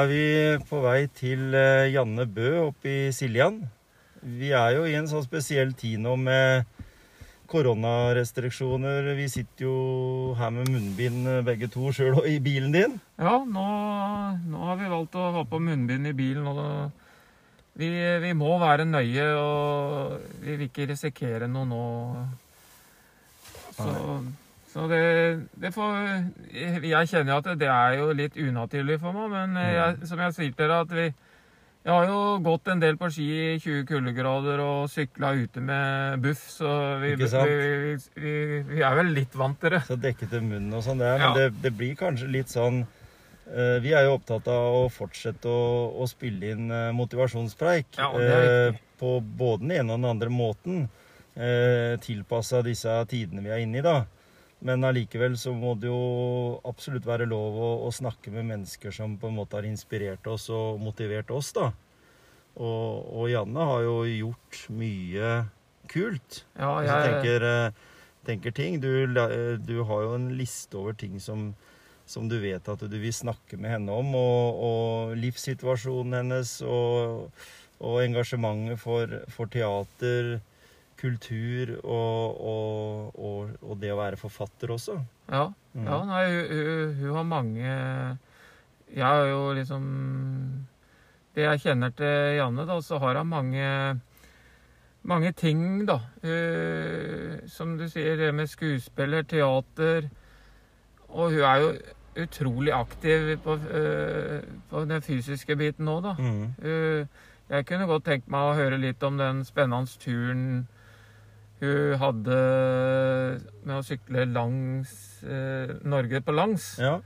Er vi på vei til eh, Janne Bø oppe i Siljan. Vi er jo i en sånn spesiell tid nå med koronarestriksjoner. Vi sitter jo her med munnbind eh, begge to sjøl og i bilen din. Ja, nå, nå har vi valgt å ha på munnbind i bilen. Og vi, vi må være nøye, og vi vil ikke risikere noe nå. Så, så det, det får Jeg kjenner jo at det er jo litt unaturlig for meg, men jeg, som jeg sier til dere, at vi jeg har jo gått en del på ski i 20 kuldegrader og sykla ute med buff, så vi, vi, vi, vi er vel litt vant til det. Så dekket til munnen og sånn. det er, Men Ja. det, det blir kanskje litt sånn uh, Vi er jo opptatt av å fortsette å, å spille inn uh, motivasjonspreik. Ja, eh, viktig. på både den ene og den andre måten. Uh, Tilpassa disse tidene vi er inne i, da. Men allikevel så må det jo absolutt være lov å, å snakke med mennesker som på en måte har inspirert oss og motivert oss, da. Og, og Janne har jo gjort mye kult. Ja, Hvis du jeg, tenker, eh, tenker ting du, eh, du har jo en liste over ting som, som du vet at du vil snakke med henne om, og, og livssituasjonen hennes, og, og engasjementet for, for teater, kultur og, og, og, og det å være forfatter også. Ja, Mm. ja nei, hun, hun, hun har mange Jeg har jo liksom Det jeg kjenner til Janne, da, så har hun mange mange ting, da. Eh, som du sier, det med skuespiller, teater Og hun er jo utrolig aktiv på, eh, på den fysiske biten òg, da. Mm. Eh, jeg kunne godt tenkt meg å høre litt om den spennende turen hun hadde med å sykle langs eh, Norge på langs. Ja.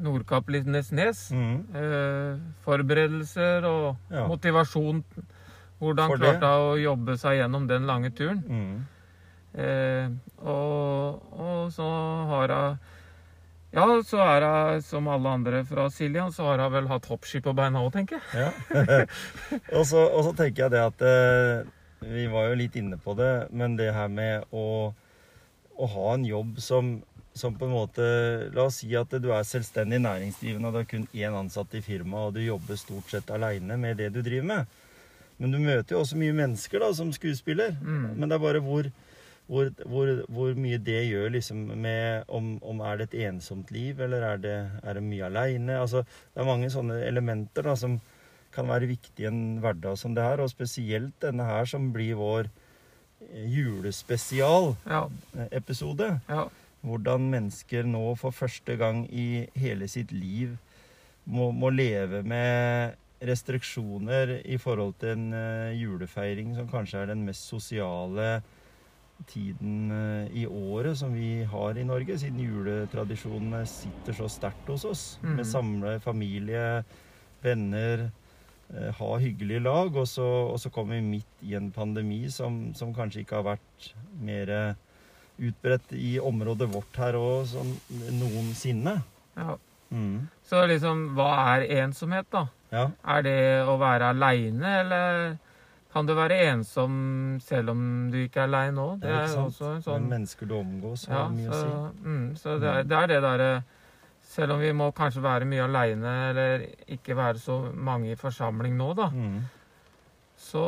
Nordkapp Lindesnes. Mm. Eh, forberedelser og Ja. motivasjon. Hvordan For klarte hun å jobbe seg gjennom den lange turen. Mm. Eh, og, og så har hun Ja, så er hun som alle andre fra Siljan, så har hun vel hatt hoppski på beina òg, tenker jeg. Ja. og, så, og så tenker jeg det at eh, Vi var jo litt inne på det, men det her med å, å ha en jobb som, som på en måte La oss si at du er selvstendig næringsdrivende og du har kun én ansatt i firmaet, og du jobber stort sett aleine med det du driver med. Men du møter jo også mye mennesker da, som skuespiller. Mm. Men det er bare hvor, hvor, hvor, hvor mye det gjør liksom med om, om er det et ensomt liv, eller er det, er det mye aleine? Altså, det er mange sånne elementer da, som kan være viktig i en hverdag som det her, og spesielt denne her som blir vår eh, julespesial-episode. Ja, ja. Hvordan mennesker nå for første gang i hele sitt liv må, må leve med restriksjoner i forhold til en eh, julefeiring som kanskje er den mest sosiale tiden eh, i året som vi har i Norge, siden juletradisjonene sitter så sterkt hos oss. Mm. Med samle familie, venner, eh, ha hyggelig lag. Og så, og så kommer vi midt i en pandemi som, som kanskje ikke har vært mer utbredt i området vårt her òg som noensinne. ja. Mm. Så liksom, hva er ensomhet, da? Ja. Er det å være aleine, eller kan du være ensom selv om du ikke er aleine òg? Det er jo sant? også en Men sånn mennesker du omgås, ja, mye så, å si. mm, så det, er, det er det derre Selv om vi må kanskje være mye aleine, eller ikke være så mange i forsamling nå, da, Mm. så,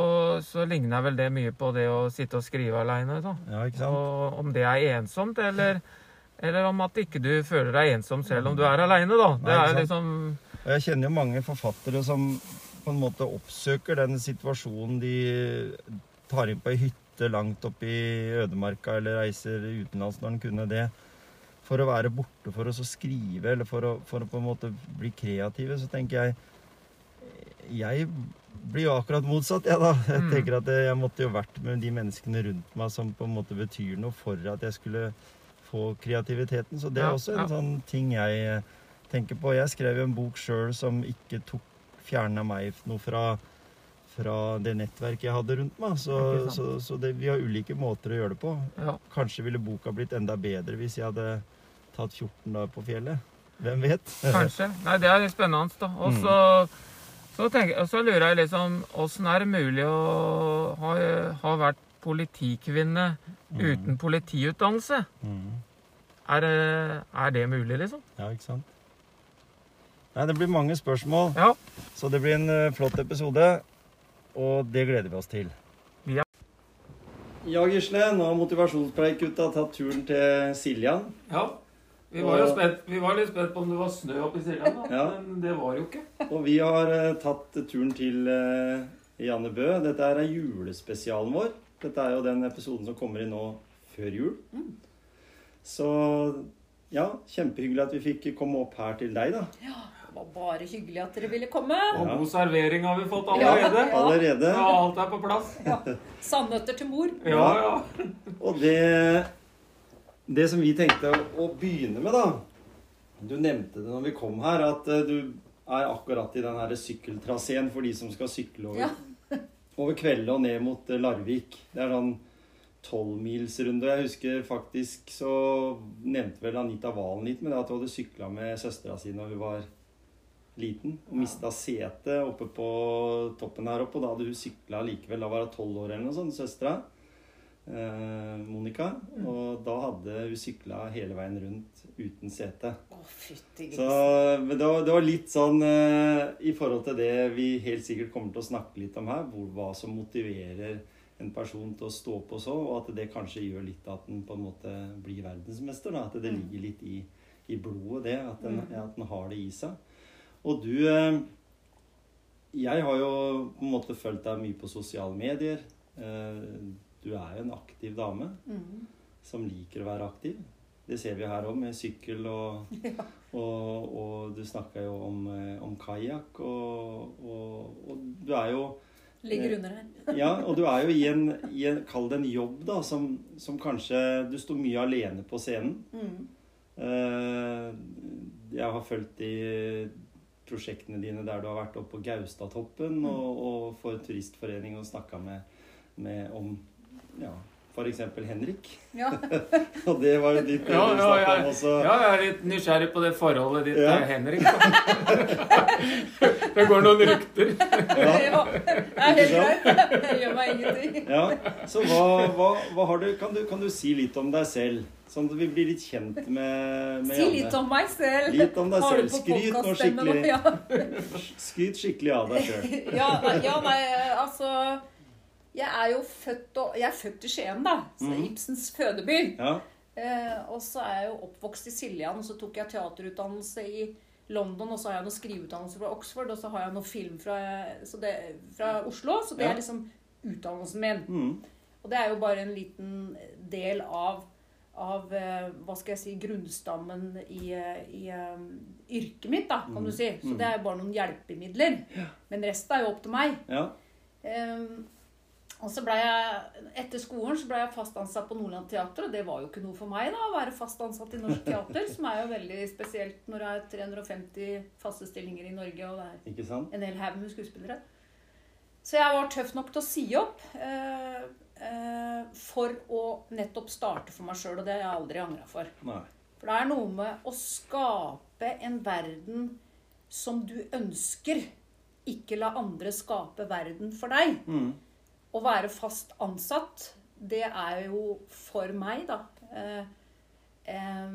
så ligner vel det mye på det å sitte og skrive aleine. Ja, ikke sant? Og om det er ensomt, eller, eller om at ikke du føler deg ensom selv om du er aleine, da. Det Nei, er liksom jeg kjenner jo mange forfattere som på en måte oppsøker den situasjonen de tar inn på ei hytte langt oppe i ødemarka eller reiser utenlands når de kunne det, for å være borte for å skrive eller for å, for å på en måte bli kreative, så tenker jeg jeg blir jo akkurat motsatt, jeg, da. Jeg Mm. tenker at jeg måtte jo vært med de menneskene rundt meg som på en måte betyr noe for at jeg skulle få kreativiteten. Så det er også en sånn ting jeg eh, tenker på. Jeg skrev jo en bok sjøl som ikke tok fjerna meg noe fra, fra det nettverket jeg hadde rundt meg. Så, så, så det, vi har ulike måter å gjøre det på. Ja. Kanskje ville boka blitt enda bedre hvis jeg hadde tatt 14 dager på fjellet. Hvem vet? Kanskje. Nei, det er litt spennende, da. Og så, så, tenker, og så lurer jeg liksom Åssen er det mulig å ha, ha vært politikvinne uten politiutdannelse? Mm. Er, det- er det mulig, liksom? Ja, ikke sant? Nei, det blir mange spørsmål, Ja. så det blir en eh, flott episode. Og det gleder vi oss til. Ja. Ja, Gisle. Nå har motivasjonspreikgutta tatt turen til Siljan. ja. Vi var jo vi var litt spent på om det var snø oppe i Siljan, Ja. men det var jo ikke. Og vi har uh, tatt turen til uh, Janne Bø. Dette er julespesialen vår. Dette er jo den episoden som kommer inn nå før jul. Så ja, kjempehyggelig at vi fikk komme opp her til deg, da. Ja, Det var bare hyggelig at dere ville komme. Og Ja. god servering har vi fått allerede. Ja. Allerede. Ja, alt er på plass. Sandnøtter til mor. Ja, ja. Og det, det som vi tenkte å, begynne med, da Du nevnte det når vi kom her, at eh, du er akkurat i den her sykkeltraseen for de som skal sykle over, Ja. over kvelden og ned mot eh, Larvik. Det er sånn tolvmilsrunde. Jeg husker faktisk så nevnte vel Anita Valen litt med det at hun hadde sykla med søstera si når hun var liten og mista setet oppe på toppen her oppe. Og da hadde hun sykla likevel. Da var hun tolv år eller noe sånt, søstera. Eh, Monica. Og da hadde hun sykla hele veien rundt uten sete. Oh, Så det, var, det var litt sånn eh, i forhold til det vi helt sikkert kommer til å snakke litt om her, hvor, hva som motiverer en person til å stå på så, og at det kanskje gjør litt at den på en måte blir verdensmester. Da. At det ligger litt i, i blodet, det. At den, at den har det i seg. Og du eh, Jeg har jo på en måte fulgt deg mye på sosiale medier. Eh, Du er jo en aktiv dame Mm. som liker å være aktiv. Det ser vi her òg, med sykkel og, og, og du snakka jo om, eh, om kajakk. Og, og, du er jo Ligger under her. Ja, og du er jo i en, i en Kall det en jobb, da, som, som kanskje Du sto mye alene på scenen. Mm. Eh, Jeg har fulgt de prosjektene dine der du har vært oppe på Gaustatoppen og, og for Turistforening og snakka med, med om ja, f.eks. Henrik. Ja. Og det var jo ditt Ja, ja, ja. om også. Ja, jeg er litt nysgjerrig på det forholdet ditt Ja. til Henrik. Det går noen rykter. ja. Det er helt greit. Det gjør meg ingenting. Ja, så hva, hva, hva har du kan, du kan du si litt om deg selv? Sånn at vi blir litt kjent med, med Si litt om meg selv. Litt om deg selv. Skryt nå skikkelig. Skryt skikkelig av deg sjøl. Ja, ja, ja, nei, altså Jeg er jo født, og, jeg er født i Skien, da. Så Mhm. Ibsens fødeby. Ja. Eh, og så er jeg jo oppvokst i Siljan, og så tok jeg teaterutdannelse i London, og så har jeg noe skriveutdannelse fra Oxford, og så har jeg noe film fra, så det, fra Oslo. Så det Ja. er liksom utdannelsen min. Mm. Og det er jo bare en liten del av, av eh, hva skal jeg si, grunnstammen i, eh, i um, yrket mitt, da, kan Mm. du si. Så Mm. det er jo bare noen hjelpemidler. Men resten er jo opp til meg. ja. Ehm, og så ble jeg, Etter skolen så ble jeg fast ansatt på Nordland Teater, og det var jo ikke noe for meg da, å være fast ansatt i Norsk Teater, som er jo veldig spesielt når det er 350 faste stillinger i Norge, og det er en hel haug med skuespillere. Så jeg var tøff nok til å si opp eh, eh, for å nettopp starte for meg sjøl, og det har jeg aldri angra for. Nei. For det er noe med å skape en verden som du ønsker. Ikke la andre skape verden for deg. Mm. Å være fast ansatt, det er jo for meg, da eh, eh,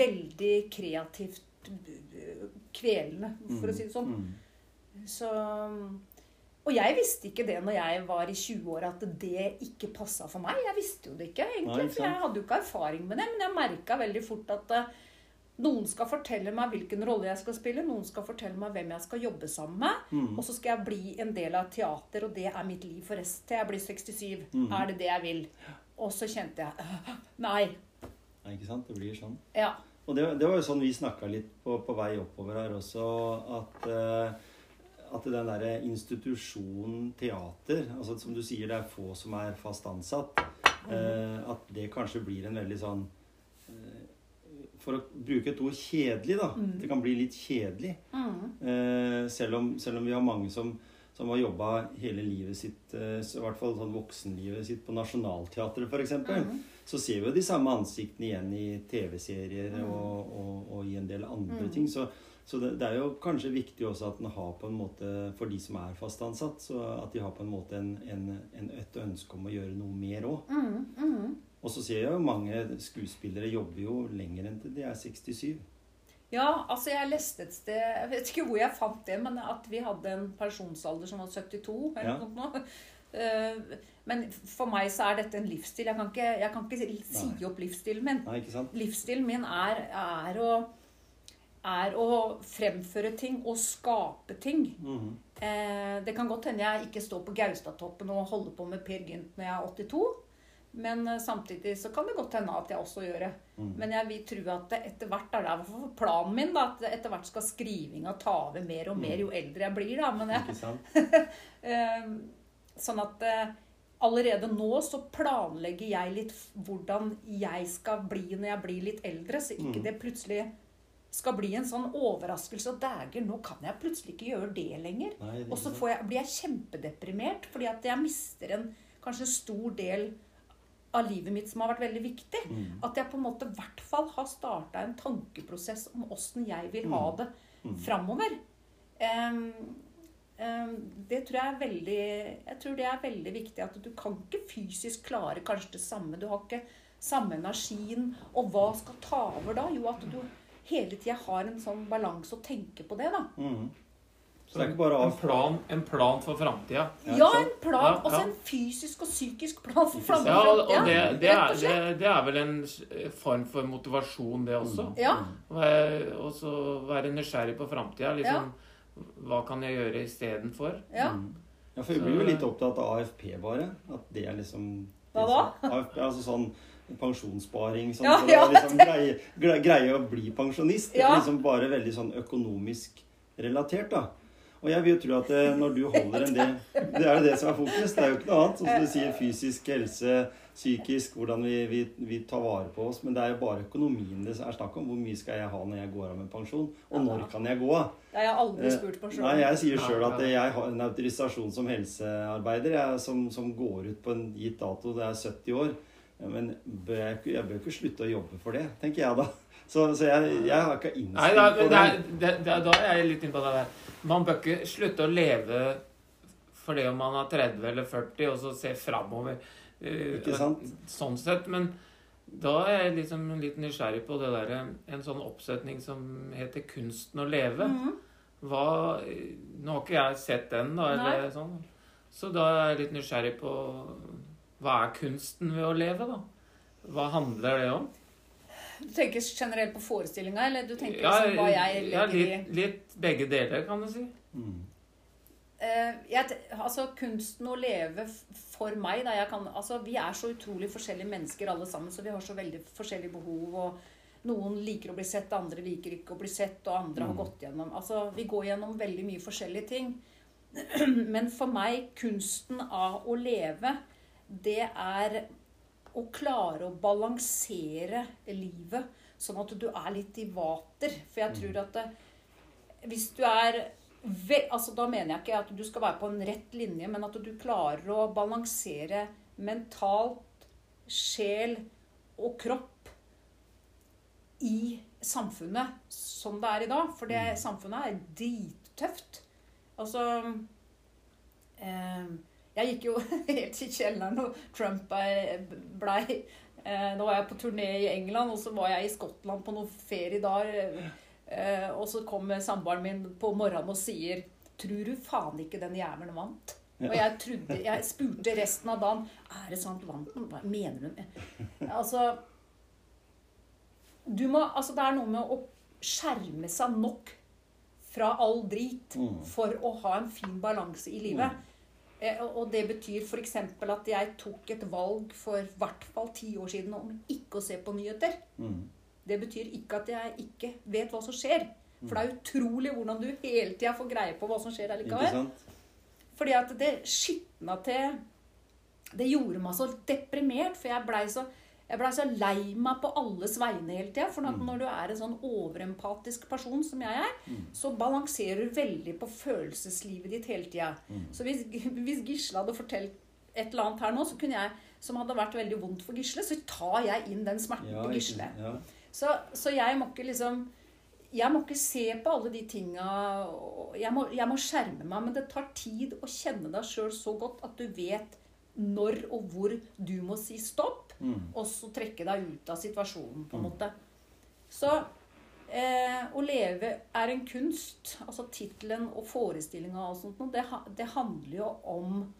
Veldig kreativt eh, kvelende, for å si det sånn. Mm. Så Og jeg visste ikke det når jeg var i 20-åra, at det ikke passa for meg. Jeg visste jo det ikke, egentlig. For jeg hadde jo ikke erfaring med det. Men jeg merka veldig fort at eh, noen skal fortelle meg hvilken rolle jeg skal spille. Noen skal fortelle meg hvem jeg skal jobbe sammen med. Mm. Og så skal jeg bli en del av teater, og det er mitt liv for resten til jeg blir 67. Mm. Er det det jeg vil? Og så kjente jeg Nei. Nei, ikke sant? Det blir sånn. Ja. Og det, det var jo sånn vi snakka litt på, på vei oppover her også, at, uh, at den derre institusjonen teater, altså som du sier, det er få som er fast ansatt, eh, at det kanskje blir en veldig sånn For å bruke et ord kjedelig, da. Det kan bli litt kjedelig. Eh, selv, om, selv om vi har mange som, som har jobba hele livet sitt, eh, i hvert fall sånn voksenlivet sitt, på Nationaltheatret f.eks., Mm. så ser vi jo de samme ansiktene igjen i TV-serier og, og, og i en del andre ting. Så, så det, det er jo kanskje viktig også at en har på en måte, for de som er fast ansatt, så at de har på en måte en, en, en, et ønske om å gjøre noe mer òg. Mm, mm. Og så ser jeg jo mange skuespillere jobber jo lenger enn til de er 67. Ja, altså jeg leste et sted Jeg vet ikke hvor jeg fant det, men at vi hadde en pensjonsalder som var 72 eller Ja. noe. Eh, Men for meg så er dette en livsstil. Jeg kan ikke, jeg kan ikke si Nei. opp livsstilen min. Nei? Livsstilen min er, er, å, er å fremføre ting og skape ting. Mhm. Eh, det kan godt hende jeg ikke står på Gaustatoppen og holder på med Per Gynt når jeg er 82. Men eh, samtidig så kan det godt hende at jeg også gjør det. Mm. Men jeg vil tro at etter hvert er det planen min da, at etter hvert skal skrivinga ta over mer og mer jo eldre jeg blir. da, men jeg, Ikke sant? Eh, Sånn at eh, allerede nå så planlegger jeg litt hvordan jeg skal bli når jeg blir litt eldre, så ikke Mm. det plutselig skal bli en sånn overraskelse. Og dæger, nå kan jeg plutselig ikke gjøre det lenger. Nei, det Og så får jeg, blir jeg kjempedeprimert fordi at jeg mister en kanskje stor del av livet mitt som har vært veldig viktig. Mm. At jeg på en måte i hvert fall har starta en tankeprosess om åssen jeg vil ha Mm. det Mm. framover. Um, um, det tror jeg er veldig Jeg tror det er veldig viktig at du kan ikke fysisk klare kanskje det samme. Du har ikke samme energien. Og hva skal ta over da? Jo, at du hele tida har en sånn balanse og tenker på det, da. Mhm. Så det er ikke bare en plan, en plan for framtida. Ja, Ja, en plan. Ja, Også en fysisk og psykisk plan for framtida. Ja, og det, det, er, det, det er vel en form for motivasjon, det også. Ja. Og så være nysgjerrig på framtida. Liksom, hva kan jeg gjøre istedenfor? ja. Mm. Ja, for vi blir jo litt opptatt av AFP, bare. At det er liksom Hva da? AFP, altså sånn pensjonssparing sånn, Ja, ja, å liksom greie, gre- greie å bli pensjonist. Det er liksom bare veldig sånn økonomisk relatert, da. Og jeg vil jo tro at eh, når du holder en del Det er jo det som er fokus. Det er jo ikke noe annet. Som du sier, fysisk helse, psykisk, hvordan vi, vi, vi tar vare på oss. Men det er jo bare økonomien det er snakk om. Hvor mye skal jeg ha når jeg går av med pensjon? Og når kan jeg gå av? Jeg har aldri Eh, spurt på sjøl. Nei, jeg sier sjøl at jeg har en autorisasjon som helsearbeider jeg, som, som går ut på en gitt dato. Det er 70 år. Men jeg, jeg bør ikke slutte å jobbe for det, tenker jeg da. Så, så jeg, jeg har ikke Nei, på det det. det, det, da er jeg litt inne på det der. Man bør ikke slutte å leve fordi om man er 30 eller 40, og så se framover. Eh, Ikke sant? Sånn sett. Men da er jeg liksom litt nysgjerrig på det der, en sånn oppsetning som heter 'Kunsten å leve'. Mhm. Hva, nå har ikke jeg sett den, da, eller sånn. Så da er jeg litt nysgjerrig på hva er kunsten ved å leve, da? Hva handler det om? Du tenker generelt på forestillinga, eller du tenker Ja, liksom hva jeg legger i litt, litt begge deler, kan du si. Mm. Eh, jeg, altså Kunsten å leve for meg da, jeg kan, altså, Vi er så utrolig forskjellige mennesker alle sammen, så vi har så veldig forskjellige behov. og Noen liker å bli sett, andre liker ikke å bli sett, og andre har Mm. gått gjennom altså Vi går gjennom veldig mye forskjellige ting. Men for meg, kunsten av å leve, det er å klare å balansere livet sånn at du er litt i vater. For jeg tror at det, hvis du er altså Da mener jeg ikke at du skal være på en rett linje, men at du klarer å balansere mentalt, sjel og kropp i samfunnet som det er i dag. For det samfunnet er drittøft. Altså eh, Jeg gikk jo helt i kjelleren når Trump blei Da Nå var jeg på turné i England, og så var jeg i Skottland på noen feriedager. Eh, og så kommer samboeren min på morgenen og sier Tror du faen ikke den jævelen vant? Og jeg, trodde, jeg spurte resten av dagen Er det sant vant den? Hva mener du? Altså, du må, altså Det er noe med å skjerme seg nok fra all drit Mm. for å ha en fin balanse i livet. Eh, og- det betyr f.eks. at jeg tok et valg for i hvert fall ti år siden om ikke å se på nyheter. Mm. Det betyr ikke at jeg ikke vet hva som skjer. For det er utrolig hvordan du hele tida får greie på hva som skjer allikevel. Fordi at det skitna til Det gjorde meg så deprimert, for jeg blei så jeg ble så lei meg på alles vegne hele tida. For når du er en sånn overempatisk person som jeg er, så balanserer du veldig på følelseslivet ditt hele tida. Så hvis, hvis Gisle hadde fortalt et eller annet her nå, så kunne jeg, som hadde vært veldig vondt for Gisle, så tar jeg inn den smerten Ja, på Gisle. ja. Så, så jeg må ikke liksom Jeg må ikke se på alle de tinga jeg jeg må skjerme meg, men det tar tid å kjenne deg sjøl så godt at du vet når og hvor du må si stopp, Mm. og så trekke deg ut av situasjonen, på en måte. Så eh, å leve er en kunst. Altså tittelen og forestillinga og sånt, noe, det, det handler jo om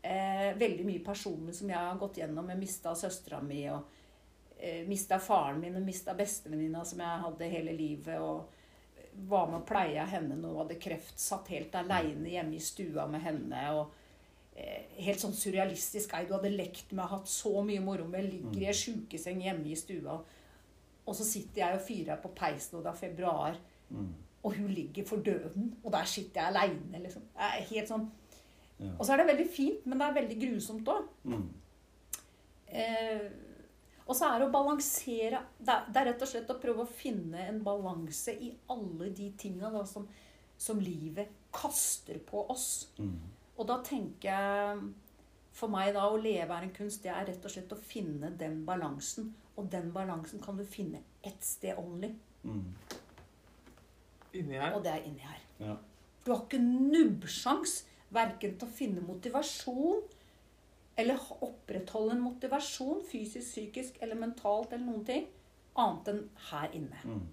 eh, veldig mye personer som jeg har gått gjennom. Jeg mista søstera mi, og eh, mista faren min, og mista bestevenninna som jeg hadde hele livet. og var med og pleia henne når hun hadde kreft. Satt helt aleine hjemme i stua med henne. og eh, Helt sånn surrealistisk. Ei, du hadde lekt med, hatt så mye moro med. Ligger i ei sjukeseng hjemme i stua. Og så sitter jeg og fyrer på peisen, og det er februar. Mm. Og hun ligger for døden, og der sitter jeg aleine. Liksom. Helt sånn. Ja. Og så er det veldig fint, men det er veldig grusomt òg. Mm. Eh, og så er det å balansere det er, det er rett og slett å prøve å finne en balanse i alle de tinga som, som livet kaster på oss. Mm. Og da tenker jeg For meg da å leve er en kunst. Det er rett og slett å finne den balansen. Og den balansen kan du finne ett sted only. Mm. Inni her. Og det er inni her. Ja. Du har ikke nubbsjans verken til å finne motivasjon eller opprettholde en motivasjon, fysisk, psykisk eller mentalt eller noen ting, annet enn her inne. Mm.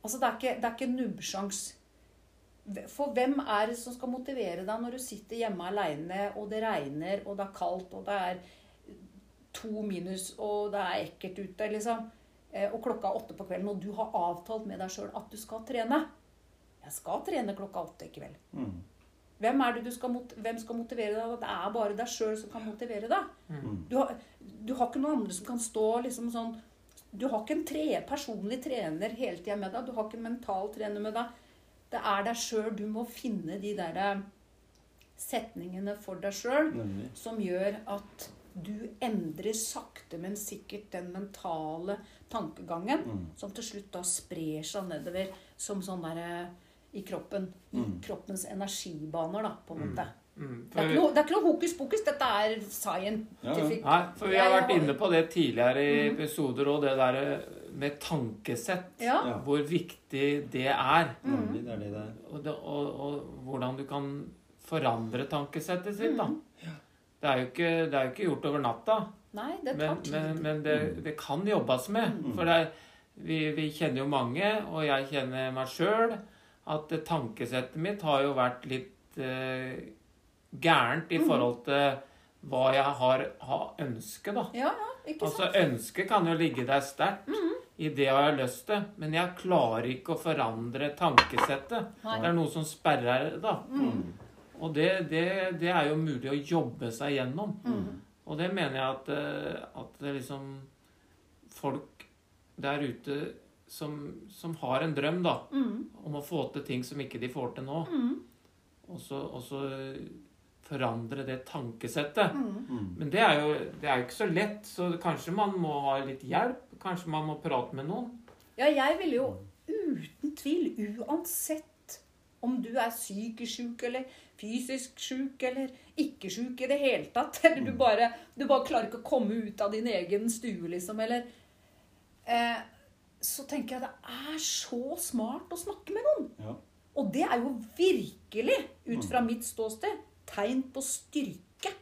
Altså, det er ikke, det er ikke nubbsjans. For hvem er det som skal motivere deg når du sitter hjemme aleine, og det regner, og det er kaldt, og det er to minus, og det er ekkelt ute, liksom? Eh, Og klokka er åtte på kvelden, og du har avtalt med deg sjøl at du skal trene. Jeg skal trene klokka åtte i kveld. Mm. Hvem er det du skal, mot hvem skal motivere deg? Det er bare deg sjøl som kan motivere deg. Mm. Du har, du har ikke noen andre som kan stå liksom sånn Du har ikke en tre, personlig trener hele tida med deg. Du har ikke en mental trener med deg. Det er deg sjøl. Du må finne de der eh, setningene for deg sjøl som gjør at du endrer sakte, men sikkert den mentale tankegangen, Mm. som til slutt da sprer seg nedover som sånn derre i kroppen. I Mm. kroppens energibaner, da, på en måte. Mm, Det er, ikke noe, det er ikke noe hokus pokus. Dette er scientific. nei, for vi har vært inne på det tidligere i episoder, og det der med tankesett. Ja. Ja. Hvor viktig det er. Mm. det er det det er. Og, det, og, og hvordan du kan forandre tankesettet sitt, da. Det er jo ikke, det er jo ikke gjort over natta. Nei, det Men, tar tid. men, men det, det kan jobbes med. For det er, vi, vi kjenner jo mange, og jeg kjenner meg sjøl, at tankesettet mitt har jo vært litt eh, gærent i forhold til hva jeg har, har ønsket, da. Ja, ja, ikke Altså, sant? ønsket kan jo ligge der sterkt. I det har jeg lyst til, men jeg klarer ikke å forandre tankesettet. Nei. Det er noe som sperrer det, da. Mm. Og det, det, det er jo mulig å jobbe seg gjennom. Mm. Og det mener jeg at, eh, at det liksom Folk der ute som, som har en drøm, da, Mm. om å få til ting som ikke de får til nå, Mm. og så forandre det tankesettet. Mm. Mm. Men det er, jo, det er jo ikke så lett, så kanskje man må ha litt hjelp. Kanskje man må prate med noen. Ja, jeg ville jo uten tvil, uansett om du er psykisk sjuk eller fysisk sjuk eller ikke sjuk i det hele tatt, eller du bare, du bare klarer ikke å komme ut av din egen stue, liksom, eller eh, Så tenker jeg det er så smart å snakke med noen. Ja. Og det er jo virkelig, ut fra mitt ståsted, tegn på styrke.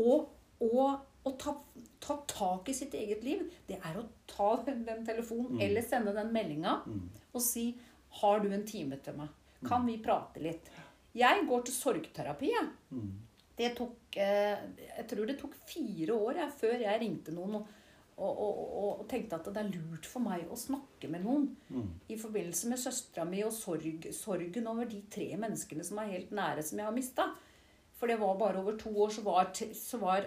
Og, og å ta, ta tak i sitt eget liv, det er å ta den, den telefonen eller sende den meldinga Mm. og si 'Har du en time til meg? Kan vi prate litt?' Jeg går til sorgterapi, jeg. Mm. Det tok eh, Jeg tror det tok fire år jeg, før jeg ringte noen og, og, og, og, tenkte at det er lurt for meg å snakke med noen Mm. i forbindelse med søstera mi og sorg, sorgen over de tre menneskene som er helt nære, som jeg har mista. For det var bare over to år, så var, så var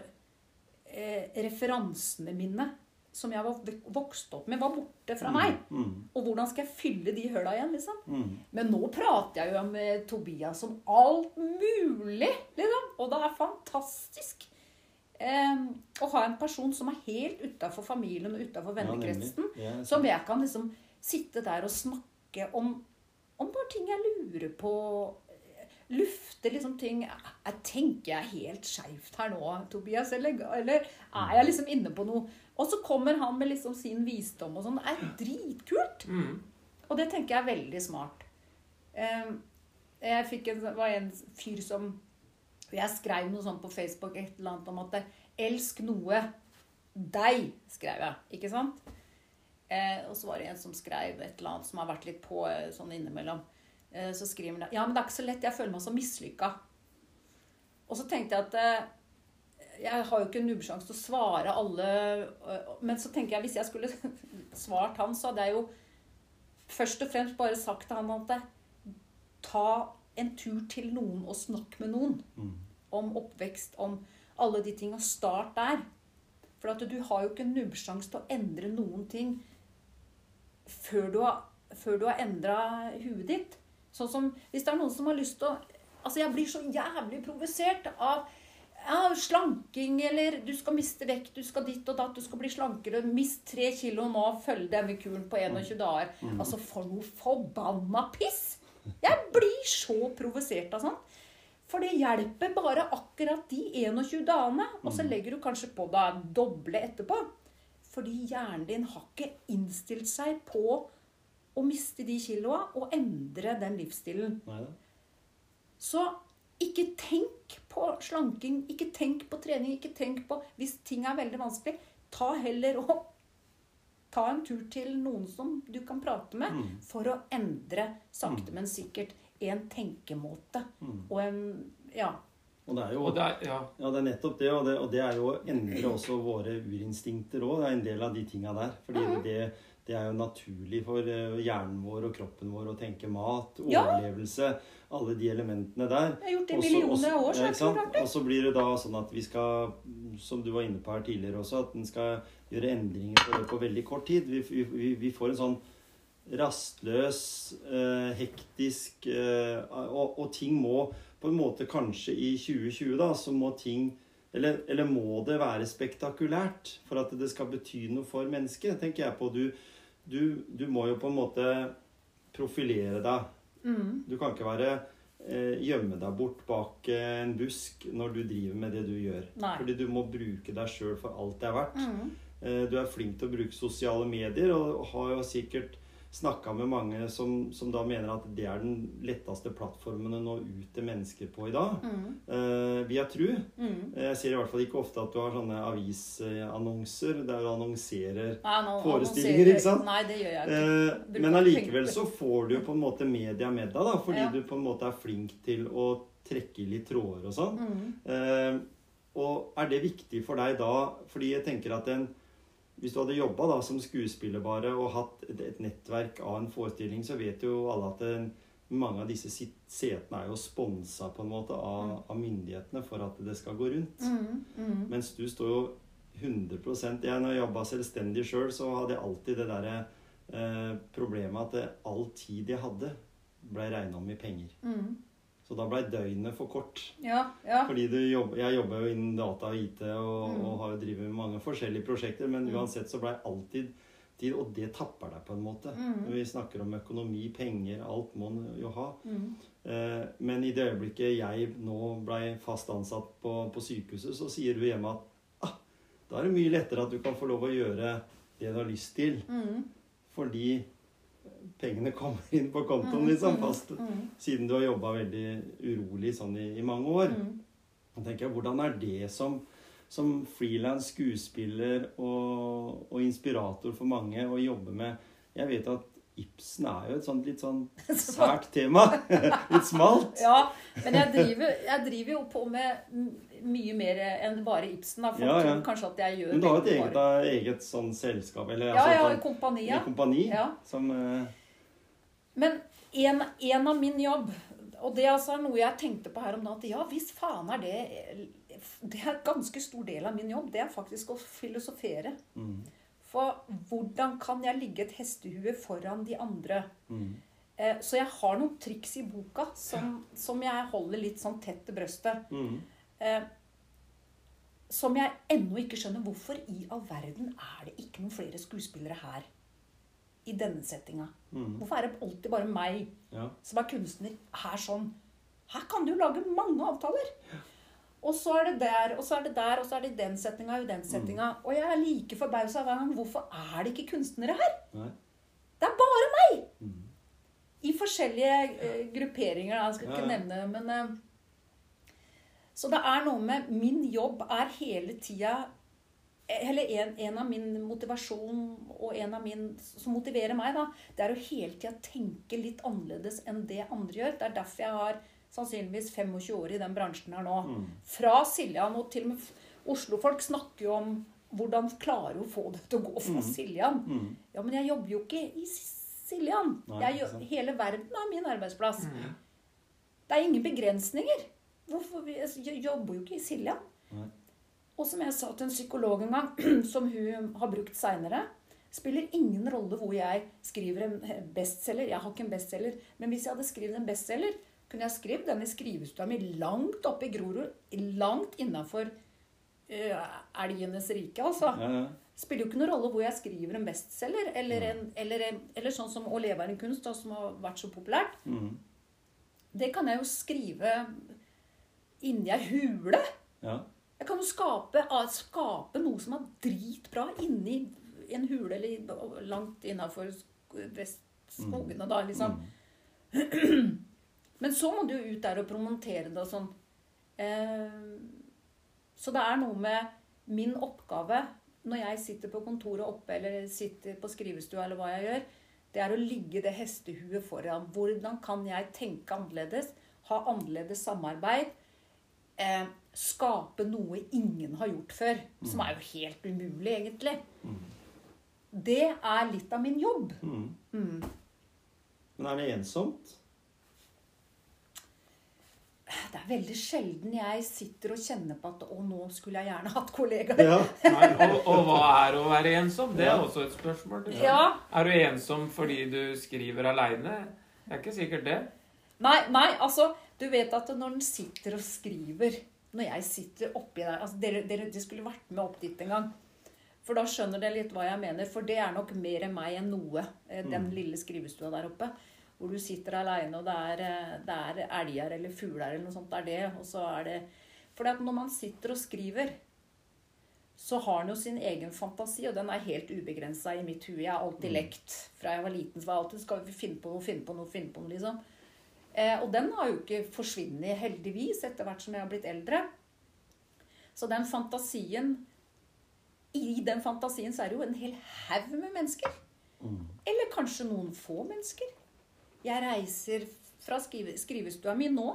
eh, referansene mine som jeg var vokst opp med, var borte fra meg. Mm. Og hvordan skal jeg fylle de høla igjen, liksom? Mm. Men nå prater jeg jo med Tobias om alt mulig, liksom. Og det er fantastisk. Eh, å ha en person som er helt utafor familien og utafor vennekretsen. ja, Som jeg kan liksom sitte der og snakke om, om bare ting jeg lurer på. Lufte liksom ting jeg Tenker jeg helt skeivt her nå, Tobias? Eller, eller er jeg liksom inne på noe? Og så kommer han med liksom sin visdom og sånn. Det er dritkult. Mm. Og det tenker jeg er veldig smart. Eh, Jeg fikk en, var en fyr som Jeg skrev noe sånt på Facebook et eller annet om at 'Elsk noe'. Deg, skrev jeg. Ikke sant? Eh, og så var det en som skrev et eller annet som har vært litt på eh, sånn innimellom. Eh, så skriver han Ja, men det er ikke så lett. Jeg føler meg så mislykka. Og så tenkte jeg at eh, jeg har jo ikke nubbsjanse til å svare alle øh, Men så tenker jeg hvis jeg skulle svart han, så hadde jeg jo først og fremst bare sagt til han at ta en tur til noen og snakk med noen Mm. Om oppvekst, om alle de tinga. Start der. For at du har jo ikke nubbsjanse til å endre noen ting før du har, før du har endra huet ditt. Sånn som hvis det er noen som har lyst til å Altså, jeg blir så jævlig provosert av ja, slanking, eller du skal miste vekt, du skal ditt og datt, du skal bli slankere, mist tre kilo nå, følg denne kuren på 21 dager. Altså, for noe forbanna piss! Jeg blir så provosert av sånt. For det hjelper bare akkurat de 21 dagene, og så legger du kanskje på deg doble etterpå. Fordi hjernen din har ikke innstilt seg på å miste de kiloa og endre den livsstilen. Neida. Så ikke tenk på slanking, ikke tenk på trening, ikke tenk på Hvis ting er veldig vanskelig, ta heller og ta en tur til noen som du kan prate med, Mm. for å endre sakte, men sikkert en tenkemåte. Mm. Og en Ja. Og det er jo Og det er, ja. Ja, det er nettopp det, og det, og det er jo å endre også våre urinstinkter òg. Det er en del av de tinga der. Fordi det, det er jo naturlig for eh, hjernen vår og kroppen vår å tenke mat, Ja. overlevelse, alle de elementene der. Jeg har gjort det i millioner av år, så ja, ikke sant? Og så blir det da sånn at vi skal, som du var inne på her tidligere også, at en skal gjøre endringer på det på veldig kort tid. Vi, vi, vi får en sånn rastløs, eh, hektisk eh, og, og ting må på en måte kanskje i 2020 da, så må ting eller, eller må det være spektakulært for at det skal bety noe for mennesket? tenker jeg på. Du, du, du må jo på en måte profilere deg. Mm. Du kan ikke være eh, gjemme deg bort bak en busk når du driver med det du gjør. Nei. Fordi du må bruke deg sjøl for alt det er verdt. Mm. Eh, Du er flink til å bruke sosiale medier, og har jo sikkert snakka med mange som, som da mener at det er den letteste plattformen å nå ut til mennesker på i dag. Mm. Eh, via tru. Mm. Jeg ser i hvert fall ikke ofte at du har sånne avisannonser der du annonserer Nei, Forestillinger, ikke sant? Nei, det gjør jeg ikke. Eh, men allikevel så får du jo på en måte media med deg, da, fordi Ja. du på en måte er flink til å trekke i litt tråder og sånn. Mm. Eh, og er det viktig for deg da? Fordi jeg tenker at en hvis du hadde jobba da som skuespiller bare og hatt et, et nettverk av en forestilling, så vet jo alle at en, mange av disse sit- setene er jo sponsa på en måte av, av myndighetene for at det skal gå rundt. Mm. Mm. Mens du står jo 100 jeg, Når jeg jobba selvstendig sjøl, så hadde jeg alltid det derre eh, problemet at det, all tid jeg hadde, blei regna om i penger. Så da blei døgnet for kort. Ja, ja. Fordi du jobb, jeg jobber jo innen data og IT og, Mm. og har jo drevet med mange forskjellige prosjekter, men Mm. uansett så blei alltid tid, og det tapper deg på en måte. Mm. Når vi snakker om økonomi, penger, alt må en jo ha. Mm. Eh, men i det øyeblikket jeg nå blei fast ansatt på, på sykehuset, så sier du hjemme at ah, da er det mye lettere at du kan få lov å gjøre det du har lyst til, Mm. fordi pengene kommer inn på kontoen Mm, liksom mm, fast, mm. siden du har jobba veldig urolig sånn i, i mange år. Da tenker jeg, Hvordan er det som, som frilans skuespiller og, og inspirator for mange å jobbe med Jeg vet at Ibsen er jo et sånt litt sånn sært tema. litt smalt. Ja, men jeg driver, jeg driver jo på med mye mer enn bare Ibsen. Da. Folk Ja, ja. tror kanskje at jeg gjør Men du har et eget, eget sånn selskap, eller Ja, altså, ja, sånn- kompani. i Ja. kompani, Ja. som eh, Men en, en av min jobb, og det altså er noe jeg tenkte på her om dagen, at ja, hvis faen er det Det er en ganske stor del av min jobb. Det er faktisk å filosofere. mm, For hvordan kan jeg ligge et hestehue foran de andre? Mm. Eh, så jeg har noen triks i boka som, som jeg holder litt sånn tett til brøstet. Mm. Eh, som jeg ennå ikke skjønner. Hvorfor i all verden er det ikke noen flere skuespillere her? I denne settinga. Mm. Hvorfor er det alltid bare meg Ja. som er kunstner her sånn? Her kan du lage mange avtaler. Og så er det der, og så er det der, og så er det i den settinga og i den settinga. Og jeg er like forbausa hver gang. Hvorfor er det ikke kunstnere her? Nei. Det er bare meg! Mm. I forskjellige uh, grupperinger. Jeg skal ikke ja. nevne men uh, Så det er noe med Min jobb er hele tida Eller en, en av min motivasjon og en av min som motiverer meg, da, det er å hele tida tenke litt annerledes enn det andre gjør. Det er derfor jeg har sannsynligvis 25 år i den bransjen her nå. Mm. Fra Siljan og til og med Oslo-folk snakker jo om hvordan klarer hun å få det til å gå fra Mm. Siljan. Mm. Ja, men jeg jobber jo ikke i Siljan. Nei, Jeg, hele verden er min arbeidsplass. Mm. Det er ingen begrensninger. Hvorfor, jeg jobber jo ikke i Siljan. Nei. Og som jeg sa til en psykolog en gang, som hun har brukt seinere Spiller ingen rolle hvor jeg skriver en bestselger. Jeg har ikke en bestselger. Men hvis jeg hadde skrevet en bestselger, kunne jeg skrevet den i skrivestua mi langt oppe i Grorud. Langt innafor elgenes rike, altså. Ja, ja. spiller jo ikke noen rolle hvor jeg skriver en bestselger, eller, en, eller, en, eller sånn som 'Å leve er en kunst', da, som har vært så populært. Mm. Det kan jeg jo skrive inni ei hule. ja. Jeg kan jo skape, skape noe som er dritbra inni en hule, eller langt innafor skogene, da, liksom. Mm. Men så må du jo ut der og promontere det og sånn. Eh, så det er noe med min oppgave når jeg sitter på kontoret oppe eller sitter på skrivestua eller hva jeg gjør, det er å ligge det hestehuet foran. Hvordan kan jeg tenke annerledes? Ha annerledes samarbeid? Skape noe ingen har gjort før. Som er jo helt umulig, egentlig. Det er litt av min jobb. Mm. Mm. Men er det ensomt? Det er veldig sjelden jeg sitter og kjenner på at å, nå skulle jeg gjerne hatt kollegaer. Ja. Nei, og, og hva er å være ensom? Det er Ja. også et spørsmål. Liksom. Ja. Er du ensom fordi du skriver aleine? Det er ikke sikkert det. Nei, nei, altså, du vet at når den sitter og skriver Når jeg sitter oppi der altså, dere, dere, dere skulle vært med opp dit en gang. For da skjønner dere litt hva jeg mener. For det er nok mer enn meg enn noe. den Den lille skrivestua der oppe. Hvor du sitter aleine, og det er, eh, det er elger eller fugler eller noe sånt. Det er det. Og så er det For når man sitter og skriver, så har man jo sin egen fantasi, og den er helt ubegrensa i mitt hue. Jeg har alltid lekt. Fra jeg var liten, så var jeg alltid skal vi finne på noe, finne på noe, finne på noe, liksom. Eh, og den har jo ikke forsvunnet, heldigvis, etter hvert som jeg har blitt eldre. Så den fantasien I den fantasien så er det jo en hel haug med mennesker. Mm. Eller kanskje noen få mennesker. Jeg reiser fra skrive, skrivestua mi nå,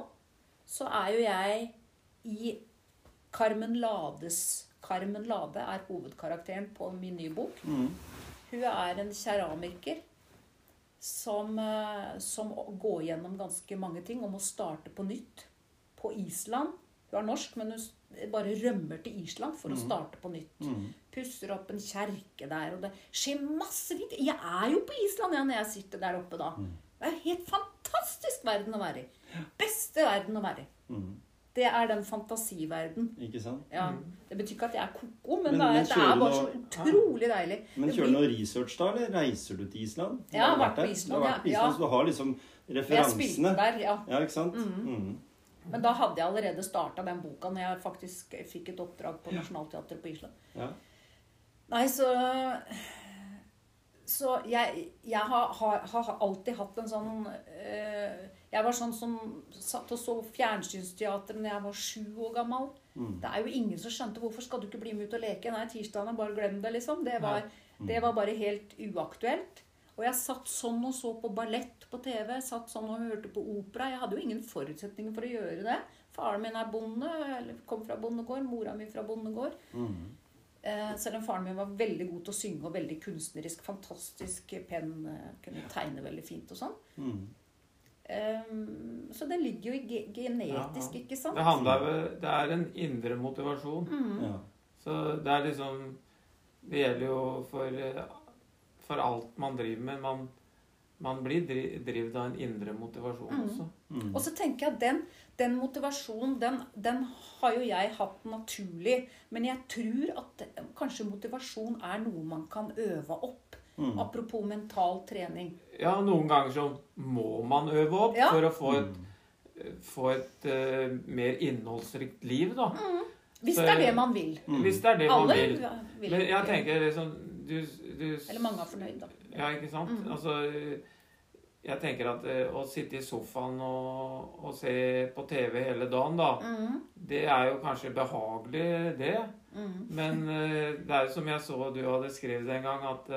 så er jo jeg i Carmen Lades Carmen Lade er hovedkarakteren på min nye bok. Mm. Hun er en keramiker som, eh, som går gjennom ganske mange ting om å starte på nytt på Island. Hun er norsk, men hun bare rømmer til Island for å starte på nytt. Mm. Pusser opp en kjerke der, og det skjer masse fint. Jeg er jo på Island ja, når jeg sitter der oppe da. Det er en helt fantastisk verden å være i. Beste verden å være i. Mm. Det er den fantasiverden. Ikke sant? Ja, Det betyr ikke at jeg er ko-ko, men, Men- det, er, men det er bare så utrolig deilig. Men kjører du noe research da, eller reiser du til Island? Du Jeg har vært på. Island, Du har vært på. Island, Ja. Så du har liksom Jeg spilte der, ja. Ja, ikke sant? Mm. Men da hadde jeg allerede starta den boka når jeg faktisk fikk et oppdrag på Nationaltheatret på Island. Ja. Nei, så Så jeg, jeg har, har, har alltid hatt en sånn eh, Jeg var sånn som satt og så fjernsynsteater når jeg var sju år gammel. Mm. Det er jo ingen som skjønte hvorfor skal du ikke bli med ut og leke. Nei, tirsdagen, bare glem det, liksom. Det var, det var bare helt uaktuelt. Og jeg satt sånn og så på ballett på TV. Satt sånn og hørte på opera. Jeg hadde jo ingen forutsetninger for å gjøre det. Faren min er bonde, eller kom fra bondegård. Mora mi fra bondegård. Mm. Eh, selv om faren min var veldig god til å synge og veldig kunstnerisk. Fantastisk penn. eh, Kunne tegne veldig fint og sånn. Eh, så det ligger jo i ge genetisk, Ja. ikke sant? Det handler Det er en indre motivasjon. Mm. Ja. Så det er liksom Det gjelder jo for, for alt man driver med. Man, man blir drevet av en indre motivasjon Mm. også. Mm. Og så tenker jeg at den, den motivasjonen, den, den har jo jeg hatt naturlig. Men jeg tror at kanskje motivasjon er noe man kan øve opp. Mm. Apropos mental trening. Ja, noen ganger så må man øve opp Ja. for å få et, Mm. få et uh, mer innholdsrikt liv, da. Hvis Så- det er det man vil. Mm. Hvis det er det man Alle vil. vil. Men jeg tenker liksom du, du Eller mange er fornøyd, da. Ja, ikke sant? Mm. Altså, jeg tenker at uh, å sitte i sofaen og, og se på TV hele dagen, da, Mm, det er jo kanskje behagelig, det. mm. Men uh, det er jo som jeg så du hadde skrevet en gang, at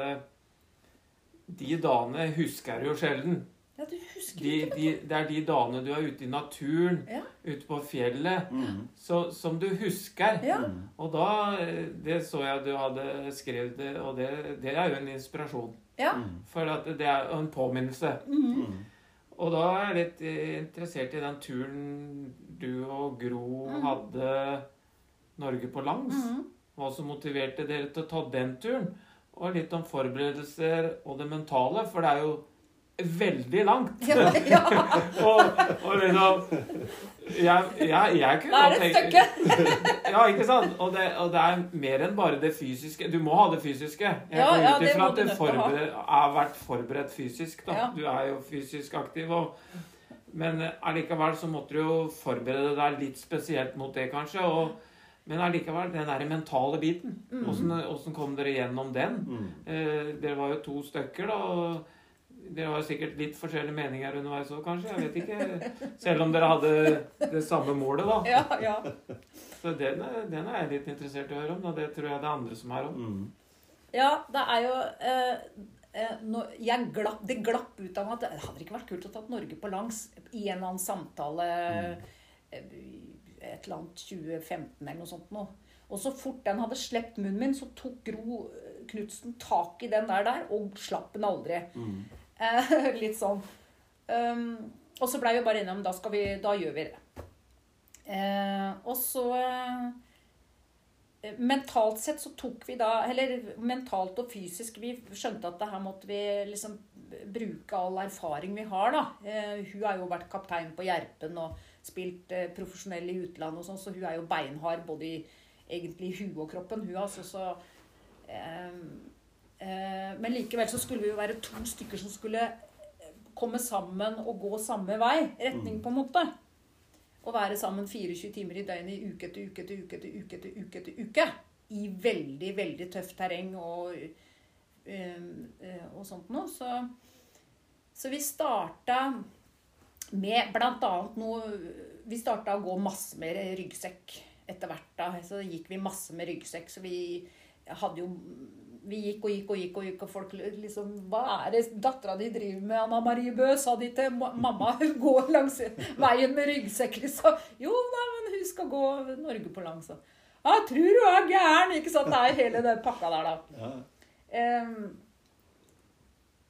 de dagene husker du jo sjelden. Ja, du husker De, ikke de, det er de dagene du er ute i naturen, Ja. ute på fjellet, Mm. så, som du husker. Ja. Mm. Og da Det så jeg du hadde skrevet, det, og det, det er jo en inspirasjon. Ja. Mm. For at det er en påminnelse. Mm. Mm. Og da er jeg litt eh, interessert i den turen du og Gro mm. hadde Norge på langs. Mm. Hva som motiverte dere til å ta den turen. Og litt om forberedelser og det mentale, for det er jo veldig langt. Ja, ja. Og, og liksom Jeg, jeg, jeg kunne Da er det et stykke. Ja, ikke sant? Og det, og det er mer enn bare det fysiske. Du må ha det fysiske. Jeg Ja, går ja, ut ifra at du forbered, har vært forberedt fysisk. da. Ja. Du er jo fysisk aktiv. Og, men allikevel så måtte du jo forberede deg litt spesielt mot det, kanskje. Og, men allikevel, den der mentale biten. Mm. Åssen åssen kom dere gjennom den? Mm. Eh, dere var jo to stykker, da. og dere har jo sikkert litt forskjellige meninger underveis òg, kanskje. Jeg vet ikke. Selv om dere hadde det samme målet, da. Ja, ja. Så den er, den er jeg litt interessert i å høre om. og Det tror jeg det er andre som er òg. Mm. ja, det er jo eh, eh, jeg glapp, Det glapp ut av meg at det hadde ikke vært kult å tatt Norge på langs i en eller annen samtale eh, et eller annet 2015 eller noe sånt nå. Og så fort den hadde sluppet munnen min, så tok Gro Knutsen tak i den der, der og slapp den aldri. Mm. Eh, litt sånn. Um, og så blei vi bare enige om da, da gjør vi det. Uh, og så uh, Mentalt sett så tok vi da Eller mentalt og fysisk Vi skjønte at det her måtte vi liksom bruke all erfaring vi har, da. Uh, hun har jo vært kaptein på Gjerpen og spilt eh, profesjonell i utlandet og sånn, så hun er jo beinhard både i egentlig huet og kroppen, hun altså. Så eh, eh, Men likevel så skulle vi jo være to stykker som skulle komme sammen og gå samme vei. Retning, på en måte. Og være sammen 24 timer i døgnet i uke etter uke etter uke etter uke etter uke. etter uke. I veldig, veldig tøft terreng og, eh, eh, og sånt noe. Så, så vi starta med annet noe Vi starta å gå masse med ryggsekk etter hvert. da, Så gikk vi masse med ryggsekk. Så vi hadde jo vi gikk og gikk og gikk, og gikk, og folk liksom Hva er det dattera di driver med, Anna Marie Bø? Sa de til mamma. Hun går langs veien med ryggsekk, liksom. Jo da, men hun skal gå Norge på langs. Ja, tror du er gæren! Ikke sant? Det er hele den pakka der, da. Ja. Ehm,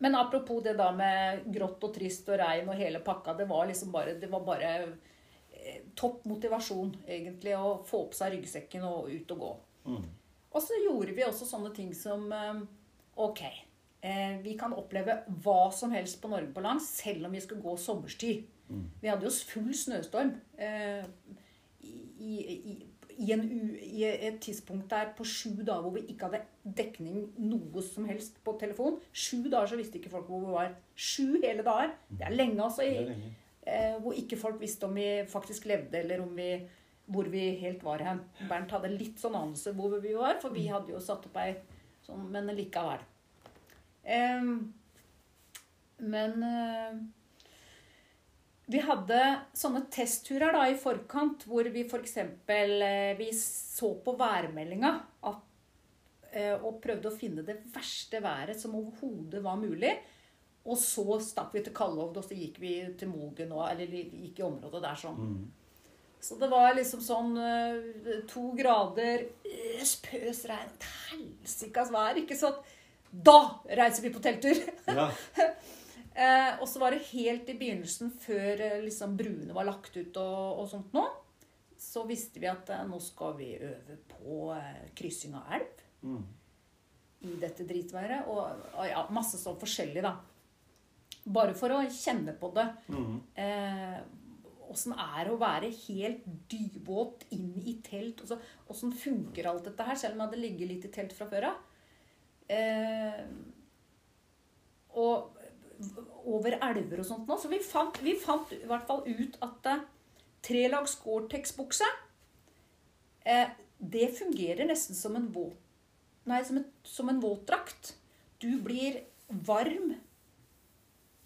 men apropos det da med grått og trist og regn og hele pakka, det var liksom bare, det var bare eh, topp motivasjon, egentlig, å få på seg ryggsekken og ut og gå. Mm. Og så gjorde vi også sånne ting som eh, Ok, eh, vi kan oppleve hva som helst på Norge på land, selv om vi skal gå sommerstid. Mm. Vi hadde jo full snøstorm eh, i, i, i, en u, i et tidspunkt der på sju dager hvor vi ikke hadde dekning noe som helst på telefon. Sju dager så visste ikke folk hvor vi var. Sju hele dager. Det er lenge, altså. Er lenge. eh, hvor ikke folk visste om vi faktisk levde, eller om vi, hvor vi helt var hen. Bernt hadde litt sånn anelse hvor vi var, for vi hadde jo satt opp ei sånn Men likevel. Eh, men eh, vi hadde sånne testturer da i forkant hvor vi f.eks. Eh, vi så på værmeldinga eh, og prøvde å finne det verste været som overhodet var mulig. Og så stakk vi til Kallovd, og så gikk vi til Mogen, og, eller gikk i området der sånn. Mm. Så det var liksom sånn eh, to grader, spøs pøs regn, helsikas vær, ikke sant? Da reiser vi på telttur! Ja. Eh, og så var det helt i begynnelsen, før eh, liksom bruene var lagt ut og, og sånt nå, så visste vi at eh, nå skal vi øve på eh, kryssing av elv. Mm. i dette dritværet. Og, og ja, masse sånn forskjellig, da. Bare for å kjenne på det. Mhm. Eh, er det å være helt dyvåt inn i telt? Åssen funker alt dette her, selv om jeg hadde ligget litt i telt fra før av? Eh, og over elver og sånt nå. Så vi fant, vi fant i hvert fall ut at uh, tre lag Gore-Tex-bukse uh, Det fungerer nesten som en våt Nei, som, et, som en våtdrakt. Du blir varm.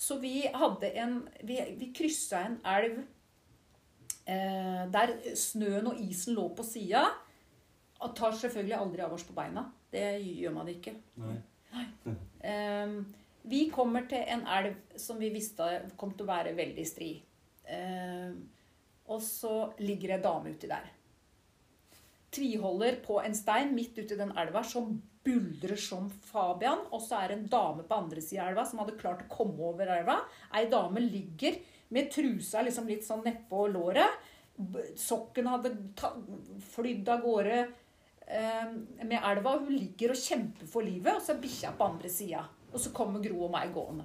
Så vi hadde en Vi, vi kryssa en elv uh, der snøen og isen lå på sida. Og tar selvfølgelig aldri av oss på beina. Det gjør man ikke. Nei. Eh, vi kommer til en elv som vi visste kom til å være veldig stri. Eh, og så ligger ei dame uti der. Tviholder på en stein midt uti den elva som buldrer som Fabian. Og så er det en dame på andre sida av elva som hadde klart å komme over elva. Ei dame ligger med trusa liksom litt sånn nedpå låret. Sokken hadde flydd av gårde eh, med elva. Hun ligger og kjemper for livet, og så er bikkja på andre sida. Og så kommer Gro og meg gående.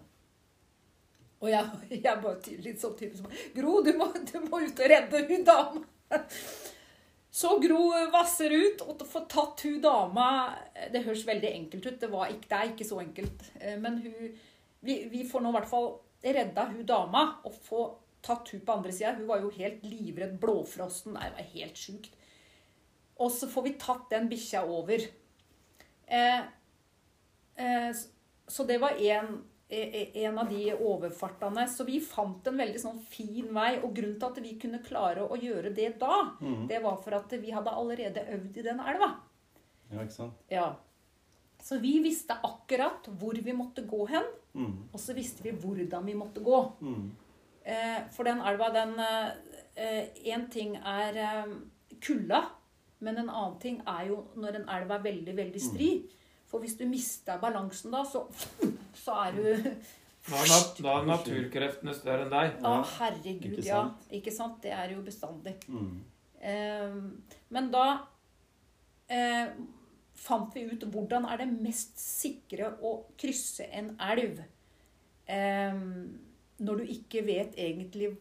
Og jeg, jeg bare litt sånn tydelig som, Gro, du må, du må ut og redde hun dama. Så Gro vasser ut og får tatt hun dama Det høres veldig enkelt ut. Det, ikke, det er ikke så enkelt. Eh, Men hun, vi, vi får nå i hvert fall redda hun dama og få tatt hun på andre sida. Hun var jo helt livredd. Blåfrosten. Nei, det var helt sjukt. Og så får vi tatt den bikkja over. Eh, eh, så det var en, en av de overfartene. Så vi fant en veldig sånn fin vei. Og grunnen til at vi kunne klare å gjøre det da, mm. det var for at vi hadde allerede øvd i den elva. Ja, ikke sant? Ja. Så vi visste akkurat hvor vi måtte gå hen, mm. og så visste vi hvordan vi måtte gå. Mm. Eh, for den elva, den Én ting er eh, kulda, men en annen ting er jo når en elv er veldig, veldig stri. For hvis du mister balansen da, så, så er du Da er, nat da er naturkreftene større enn deg. Ja, herregud, ikke ja. Ikke sant? Det er jo bestandig. Mm. Eh, men da eh, fant vi ut hvordan er det mest sikre å krysse en elv eh, når du ikke vet egentlig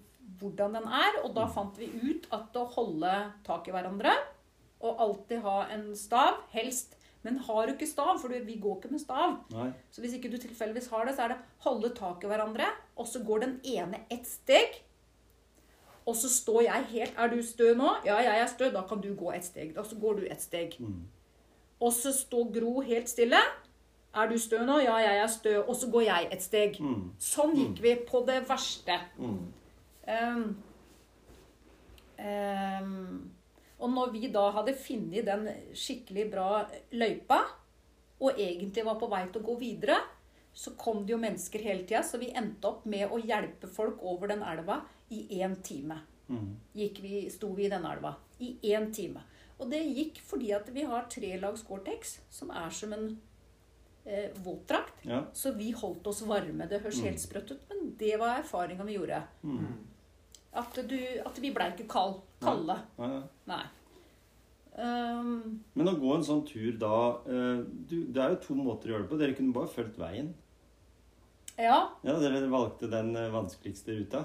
hvordan den er. Og da fant vi ut at å holde tak i hverandre og alltid ha en stav, helst Men har du ikke stav, for vi går ikke med stav, Nei. så hvis ikke du tilfeldigvis har det, så er det holde tak i hverandre, og så går den ene ett steg. Og så står jeg helt Er du stø nå? Ja, jeg er stø. Da kan du gå ett steg. Og så går du ett steg. Mm. Og så står Gro helt stille. Er du stø nå? Ja, jeg er stø. Og så går jeg et steg. Mm. Sånn gikk vi på det verste. Um, ehm, og når vi da hadde funnet den skikkelig bra løypa, og egentlig var på vei til å gå videre, så kom det jo mennesker hele tida, så vi endte opp med å hjelpe folk over den elva i én time. Mhm. Gikk vi, sto vi i den elva. I én time. Og det gikk fordi at vi har tre lags Gore-Tex, som er som en eh, våtdrakt. Ja. Så vi holdt oss varme. Det høres Mm. helt sprøtt ut, men det var erfaringa vi gjorde. Mhm. At, du, at vi blei ikke kald, kalde. Nei, nei. Um, Men å gå en sånn tur da eh, du, Det er jo to måter å gjøre det på. Dere kunne bare fulgt veien. ja. Ja, Dere valgte den eh, vanskeligste ruta.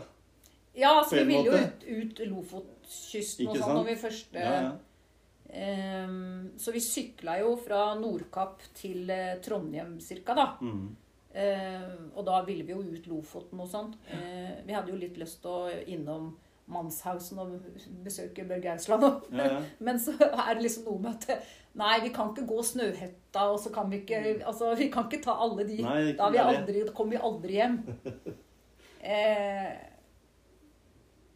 ja, så vi ville jo ut, ut Lofotkysten og sånn når vi først Ja, ja. um, Så vi sykla jo fra Nordkapp til eh, Trondheim cirka, da. Mhm. Eh, og da ville vi jo ut Lofoten og sånn. Eh, vi hadde jo litt lyst til å innom Manshausen og besøke Børge Ausland. Ja, ja. Men så er det liksom noe med at Nei, vi kan ikke gå Snøhetta, og så kan vi ikke Altså, vi kan ikke ta alle de. Nei, da, vi aldri, da kommer vi aldri hjem. Eh,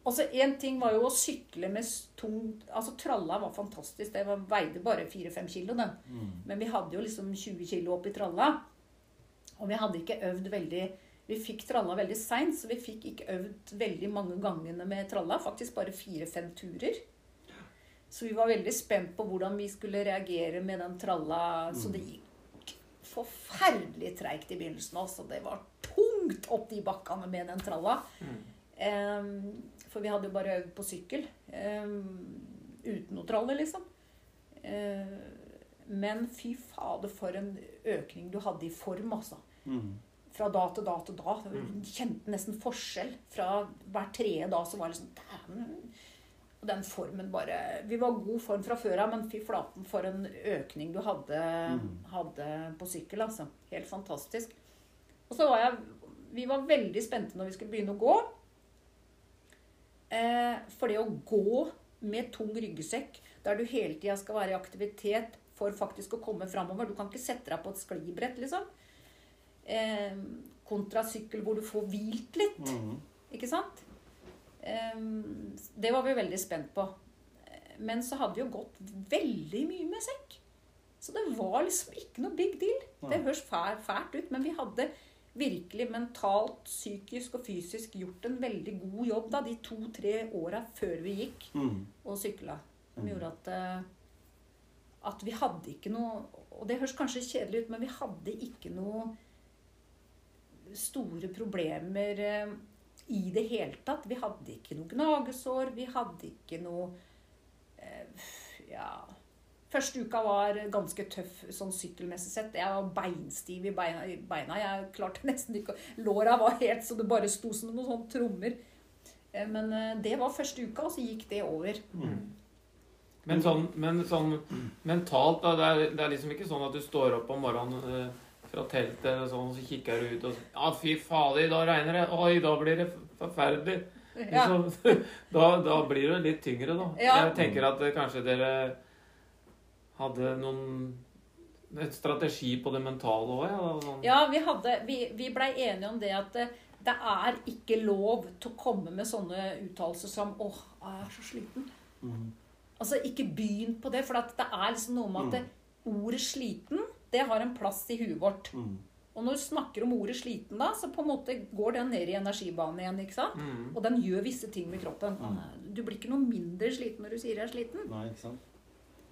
altså, én ting var jo å sykle med tung Altså, tralla var fantastisk. Det var, veide bare 4-5 kilo, den. Mm. Men vi hadde jo liksom 20 kilo oppi tralla. Og vi hadde ikke øvd veldig Vi fikk tralla veldig seint, så vi fikk ikke øvd veldig mange gangene med tralla. Faktisk bare fire-fem turer. Så vi var veldig spent på hvordan vi skulle reagere med den tralla. Så det gikk forferdelig treigt i begynnelsen. også. Det var tungt opp de bakkene med den tralla. Um, for vi hadde jo bare øvd på sykkel. Um, uten noe tralle, liksom. Uh, Men fy fader, for en økning du hadde i form, altså. Mm. Fra da til da til da. Du kjente nesten forskjell. Fra hver tredje dag så var det liksom Dæven. Og den formen bare Vi var i god form fra før av, men fy flaten for en økning du hadde, hadde på sykkel, altså. Helt fantastisk. Og så var jeg Vi var veldig spente når vi skulle begynne å gå. Eh, for det å gå med tung ryggsekk, der du hele tida skal være i aktivitet for faktisk å komme framover Du kan ikke sette deg på et sklibrett, liksom. Eh, kontra sykkel hvor du får hvilt litt. Mm. Ikke sant? Eh, det var vi veldig spent på. Men så hadde vi jo gått veldig mye med sekk. Så det var liksom ikke noe big deal. Det høres fælt ut, men vi hadde virkelig mentalt, psykisk og fysisk gjort en veldig god jobb da, de to-tre åra før vi gikk Mm. og sykla. Som Mm. gjorde at, eh, at vi hadde ikke noe Og det høres kanskje kjedelig ut, men vi hadde ikke noe store problemer eh, i det hele tatt. Vi hadde ikke noe gnagesår. Vi hadde ikke noe eh, Ja Første uka var ganske tøff sånn sykkelmessig sett. Jeg var beinstiv i beina. i beina. Jeg klarte nesten ikke å Låra var helt så det bare sto som noen sånne trommer. Eh, Men det var første uka, og så gikk det over. Men sånn, men sånn mentalt, da. Det er, det er liksom ikke sånn at du står opp om morgenen fra teltet eller sånn, så kikker du ut og Ja, fy fader, i dag regner det. Oi, da blir det forferdelig. Ja. Så, da, da blir det litt tyngre, da. Ja. Jeg tenker at eh, kanskje dere hadde noen et strategi på det mentale òg, ja. Sånn. Ja, vi, hadde, vi, vi blei enige om det at eh, det er ikke lov til å komme med sånne uttalelser som 'Åh, jeg er så sliten'. Mm. Altså, ikke begynn på det, for at det er liksom noe med at det, ordet 'sliten' det har en plass i huet vårt. Mm. Og når du snakker om ordet 'sliten', da, så på en måte går den ned i energibanen igjen. ikke sant? Mm. Og den gjør visse ting med kroppen. Mm. Du blir ikke noe mindre sliten når du sier 'jeg er sliten'. Nei, ikke sant?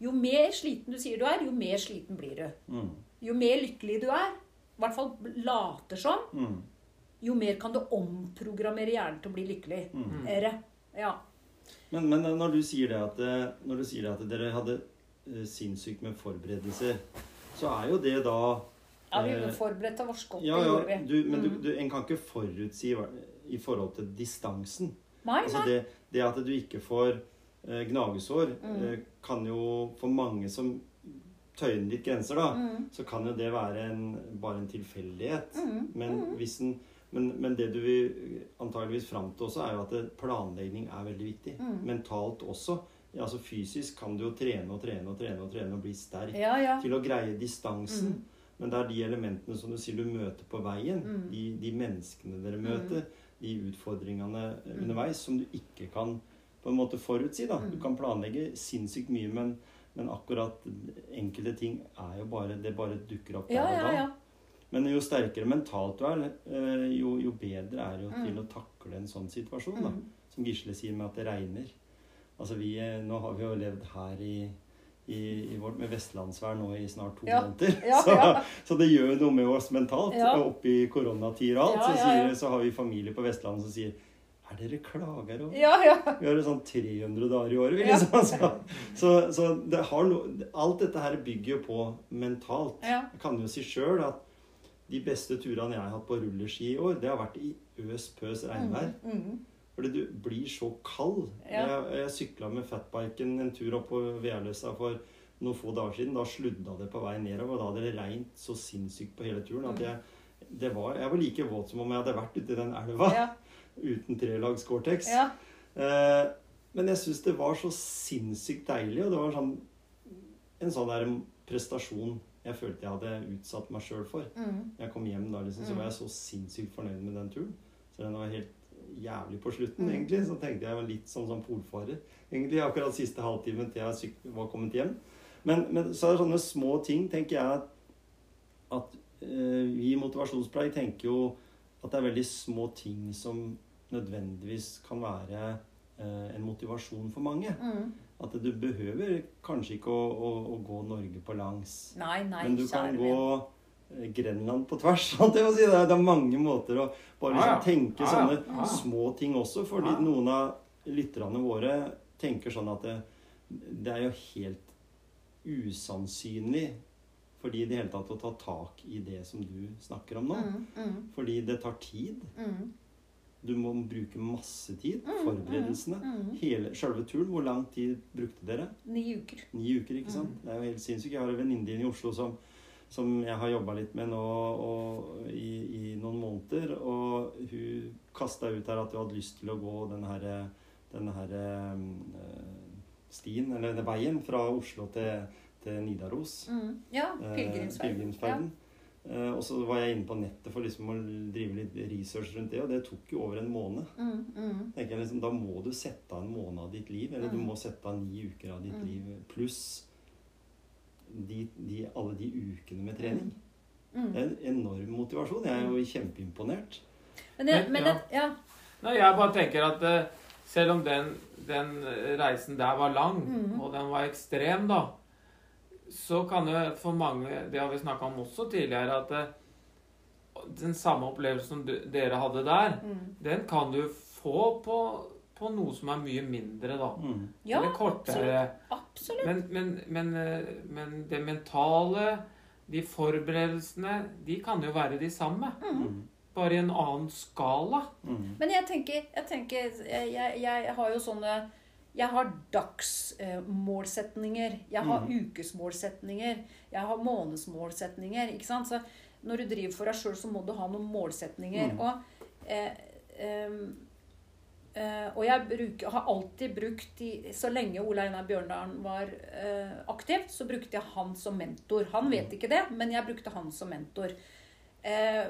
Jo mer sliten du sier du er, jo mer sliten blir du. Mm. Jo mer lykkelig du er, i hvert fall later som, Mm. jo mer kan du omprogrammere hjernen til å bli lykkelig. Mm. Ja. Men, men når du sier det at, eh, når du sier det at dere hadde eh, sinnssykt med forberedelser, så er jo det da ja, vi Eh, ble forberedt av varske opp. Ja, ja, du, men du, Mm. du, en kan ikke forutsi i forhold til distansen. Nei, Altså nei. det, det at du ikke får eh, gnagesår, Mm. eh, kan jo for mange som tøyner litt grenser, da, Mm. så kan jo det være en, bare en tilfeldighet. Mm. Men, hvis en, men, men det du vil antageligvis fram til også, er jo at planlegging er veldig viktig. Mm. Mentalt også. Ja, altså Fysisk kan du jo trene og trene og trene og trene og bli sterk Ja, ja. til å greie distansen. Mm. Men det er de elementene som du sier du møter på veien, Mm. de, de menneskene dere møter, de utfordringene eh, Mm. underveis, som du ikke kan på en måte forutsi. da. Du Mm. kan planlegge sinnssykt mye, men, men akkurat enkelte ting er jo bare Det bare dukker opp der Ja, og da. ja. Men jo sterkere mentalt du er, eh, jo, jo bedre er det jo Mm. til å takle en sånn situasjon. da. Mm. Som Gisle sier med at det regner. Altså vi, eh, Nå har vi jo levd her i, i, i vårt, med vestlandsvær nå i snart to Ja. måneder. Ja, så, ja. så det gjør noe med oss mentalt. Og Oppi koronatider og alt, så, sier, så har vi familie på Vestlandet som sier Er dere klager over Ja, ja. Vi har det sånn 300 dager i året, liksom. Så, så, så det har no, alt dette her bygger jo på mentalt. Jeg kan jo si sjøl at de beste turene jeg har hatt på rulleski i år, det har vært i øs pøs regnvær. Mm. Mm. Fordi du blir så kald. Ja. Jeg, jeg sykla med fatbiken en tur opp på Vealøsa for noen få dager siden. Da sludda det på vei nedover. og Da hadde det regnet så sinnssykt på hele turen at jeg, det var, jeg var like våt som om jeg hadde vært ute i den elva Ja. uten trelags Gore-Tex. Ja. Eh, men jeg syns det var så sinnssykt deilig, og det var sånn, en sånn der prestasjon jeg følte jeg hadde utsatt meg sjøl for. Mm. Jeg kom hjem da, liksom, så var jeg så sinnssykt fornøyd med den turen. Så den var helt jævlig på slutten, Mm. egentlig. Så tenkte jeg var litt sånn som polfarer. Egentlig akkurat siste halvtimen til jeg var kommet hjem. Men, men så er det sånne små ting, tenker jeg, at, eh, vi i Motivasjonspleie tenker jo at det er veldig små ting som nødvendigvis kan være eh, en motivasjon for mange. Mm. At du behøver kanskje ikke å, å, å gå Norge på langs. Nei, nei, Men du kan gå venn. Grenland på tvers. Det, er, er mange måter å bare liksom tenke sånne små ting også. Fordi noen av lytterne våre tenker sånn at det, det er jo helt usannsynlig for de i det hele tatt å ta tak i det som du snakker om nå. Mm, mm, Fordi det tar tid. mm, Du må bruke masse tid. Mm, Forberedelsene. mm. Hele selve turen, hvor lang tid brukte dere? Ni uker. Ni uker, ikke sant? Mm. Det er jo helt sinnssykt. Jeg har en venninne inn i Oslo som, som jeg har jobba litt med nå og, i, i noen måneder. Og hun kasta ut her at hun hadde lyst til å gå denne her, denne her eh, stien, eller denne veien, fra Oslo til, til Nidaros. Mm. Ja, Eh, pilegrimsferden. Eh, og så var jeg inne på nettet for liksom å drive litt research rundt det, og det tok jo over en måned. Mm, mm, jeg liksom, Da må du sette av en måned av ditt liv, eller du Mm. må sette av ni uker av ditt Mm. liv, pluss de, de, alle de ukene med trening. mm. Det er en enorm motivasjon. Jeg er jo kjempeimponert. Men, det, Men, men ja. jeg, ja. Nei, jeg bare tenker at uh, selv om den, den reisen der var lang, mm. og den var ekstrem, da, så kan jo for mange Det har vi snakka om også tidligere, at uh, den samme opplevelsen som du, dere hadde der, Mm. den kan du få på, på noe som er mye mindre, da. Mm. ja Eller kortere. absolutt. Men, men, men, eh, men det mentale, de forberedelsene, de kan jo være de samme. Mm. Bare i en annen skala. Mm. Men jeg tenker, jeg, tenker jeg, jeg, jeg har jo sånne Jeg har dagsmålsetninger. Jeg har Mhm. ukesmålsetninger. Jeg har månedsmålsetninger. Ikke sant? Så når du driver for deg sjøl, så må du ha noen målsetninger. Mhm. Og, eh, em, eh, og jeg bruk, har alltid brukt de, Så lenge Ole Einar Bjørndalen var uh, aktiv, så brukte jeg han som mentor. Han vet ikke det, men jeg brukte han som mentor. Uh,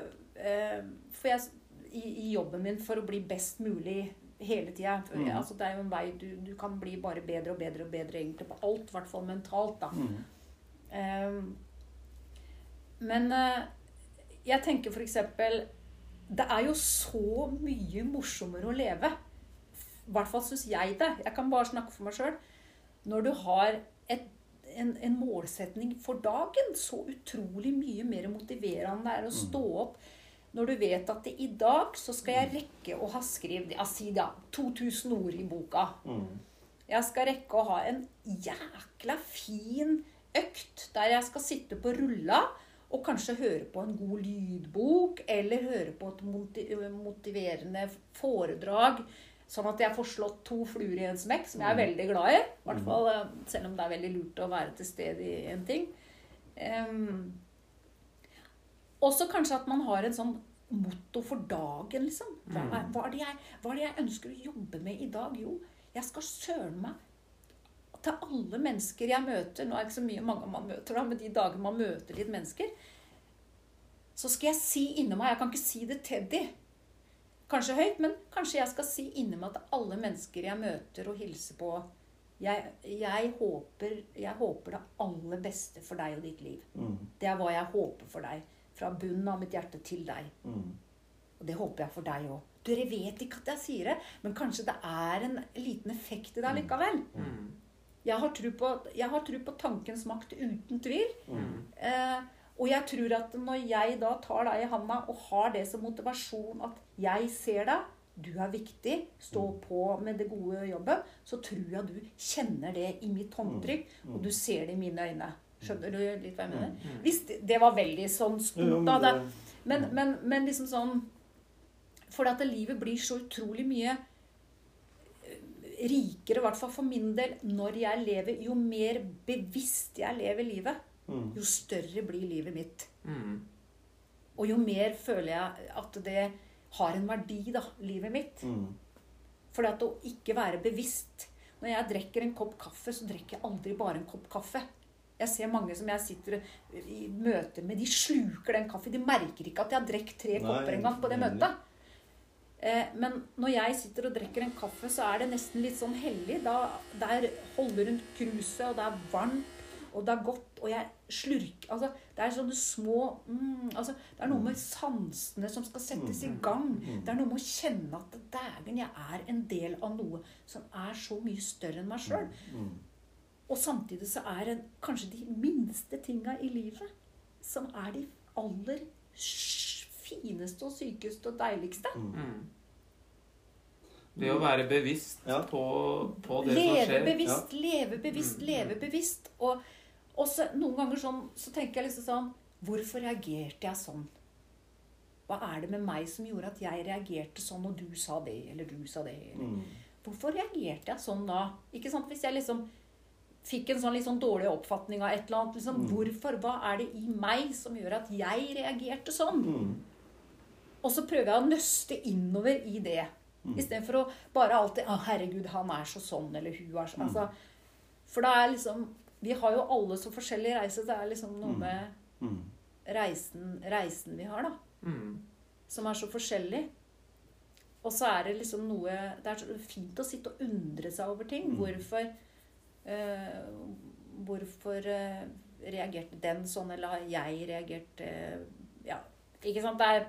for jeg, i, i jobben min for å bli best mulig hele tida. Mm. Altså, det er jo en vei du, du kan bli bare bedre og bedre og bedre egentlig på alt, i hvert fall mentalt. da. Mm. Men jeg tenker for eksempel Det er jo så mye morsommere å leve. I hvert fall syns jeg det. Jeg kan bare snakke for meg sjøl. Når du har et, en, en målsetning for dagen, så utrolig mye mer motiverende det er å stå opp når du vet at i dag så skal jeg rekke å ha skrevet ja, si da, 2000 ord i boka. Mm. Jeg skal rekke å ha en jækla fin økt der jeg skal sitte på rulla og kanskje høre på en god lydbok eller høre på et motiverende foredrag. Sånn at jeg får slått to fluer i en smekk, som jeg er veldig glad i. I hvert fall eh, selv om det er veldig lurt å være til stede i en ting. Um, også kanskje at man har en sånn motto for dagen, liksom. Hva er, hva, er det jeg, hva er det jeg ønsker å jobbe med i dag? Jo, jeg skal søren meg til alle mennesker jeg møter Nå er det ikke så mye mange man møter, da, men de dagene man møter litt mennesker, så skal jeg si inni meg Jeg kan ikke si det de. Kanskje høyt, men kanskje jeg skal si inni meg til alle mennesker jeg møter og hilser på jeg, jeg, håper, jeg håper det aller beste for deg og ditt liv. Mm. Det er hva jeg håper for deg. Fra bunnen av mitt hjerte til deg. Mm. Og det håper jeg for deg òg. Dere vet ikke at jeg sier det, men kanskje det er en liten effekt i det likevel. Mm. Jeg har tro på, jeg har tro på tankens makt uten tvil. Mm. Eh, og jeg tror at når jeg da tar deg i handa og har det som motivasjon at jeg ser deg, du er viktig, stå på med det gode jobben, så tror jeg du kjenner det i mitt håndtrykk, og du ser det i mine øyne. Skjønner du litt hva jeg mener? Hvis det, det var veldig sånn stort, men da. Det, men, men, men liksom sånn For at livet blir så utrolig mye eh, rikere, i hvert fall for min del, når jeg lever Jo mer bevisst jeg lever livet, Mm. Jo større blir livet mitt. Mm. Og jo mer føler jeg at det har en verdi, da, livet mitt. Mm. For at å ikke være bevisst Når jeg drikker en kopp kaffe, så drikker jeg aldri bare en kopp kaffe. Jeg ser mange som jeg sitter i møter med, de sluker den kaffen. De merker ikke at jeg har drukket tre Nei, kopper en gang på det møtet. Eh, men når jeg sitter og drikker en kaffe, så er det nesten litt sånn hellig. Da, der holder rundt kruset, og det er varmt, og det er godt, og jeg slurker Altså, det er sånne små mm, altså, Det er noe med sansene som skal settes i gang. Det er noe med å kjenne at dægen, jeg er en del av noe som er så mye større enn meg sjøl. Mm. Og samtidig så er det kanskje de minste tinga i livet som er de aller fineste og sykeste og deiligste. Mm. Det å være bevisst Ja. på, på det som Leve skjer. bevisst, leve bevisst, Mm, leve bevisst. Og, Og så noen ganger sånn, så tenker jeg liksom sånn Hvorfor reagerte jeg sånn? Hva er det med meg som gjorde at jeg reagerte sånn, og du sa det, eller du sa det? Eller? Mm. Hvorfor reagerte jeg sånn da? Ikke sant? Hvis jeg liksom fikk en sånn litt sånn dårlig oppfatning av et eller annet. Liksom, Mm. Hvorfor? Hva er det i meg som gjør at jeg reagerte sånn? Mm. Og så prøver jeg å nøste innover i det. Mm. Istedenfor å bare alltid Å, herregud, han er så sånn, eller hun er sånn. Altså, for da er liksom Vi har jo alle så forskjellig reise. Det er liksom noe Mm. med Mm. reisen, reisen vi har, da. Mm. Som er så forskjellig. Og så er det liksom noe Det er så fint å sitte og undre seg over ting. Mm. Hvorfor eh, Hvorfor eh, reagerte den sånn, eller har jeg reagert eh, Ja, ikke sant? Det er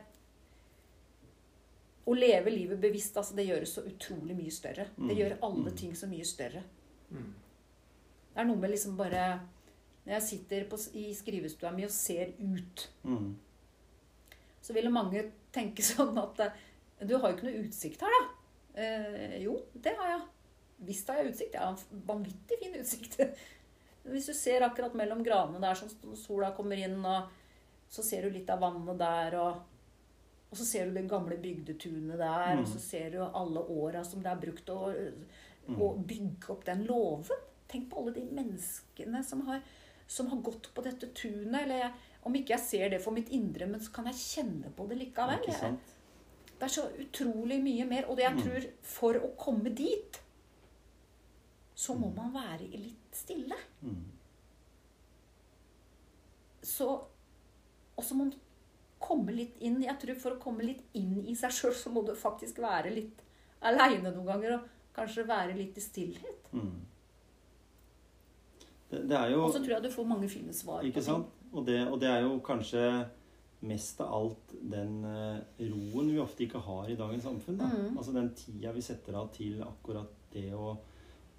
Å leve livet bevisst, altså, det gjøres så utrolig mye større. Det gjør alle Mm. ting så mye større. Mm. Det er noe med liksom bare Når jeg sitter på, i skrivestua mi og ser ut Mm. så ville mange tenke sånn at eh, Du har jo ikke noe utsikt her, da. Eh, jo, det har jeg. Visst har jeg utsikt. Jeg har en vanvittig fin utsikt. Hvis du ser akkurat mellom granene der, som sola kommer inn, og så ser du litt av vannet der, og, og så ser du det gamle bygdetunet der, Mm. og så ser du alle åra som det er brukt å, Mm. å bygge opp den låven. Tenk på alle de menneskene som har, som har gått på dette tunet. Eller jeg, om ikke jeg ser det for mitt indre, men så kan jeg kjenne på det likevel. Ikke Jeg- det er så utrolig mye mer. Og det jeg Mm. tror, for å komme dit, så må man være litt stille. Mm. Så, og så må man komme litt inn Jeg tror for å komme litt inn i seg sjøl, så må du faktisk være litt aleine noen ganger. Og kanskje være litt i stillhet. Mm. Det, det er jo Og så tror jeg du får mange fine svar. Ikke sant? Og det, og det er jo kanskje mest av alt den eh, roen vi ofte ikke har i dagens samfunn. Da. Mm. Altså den tida vi setter av til akkurat det å,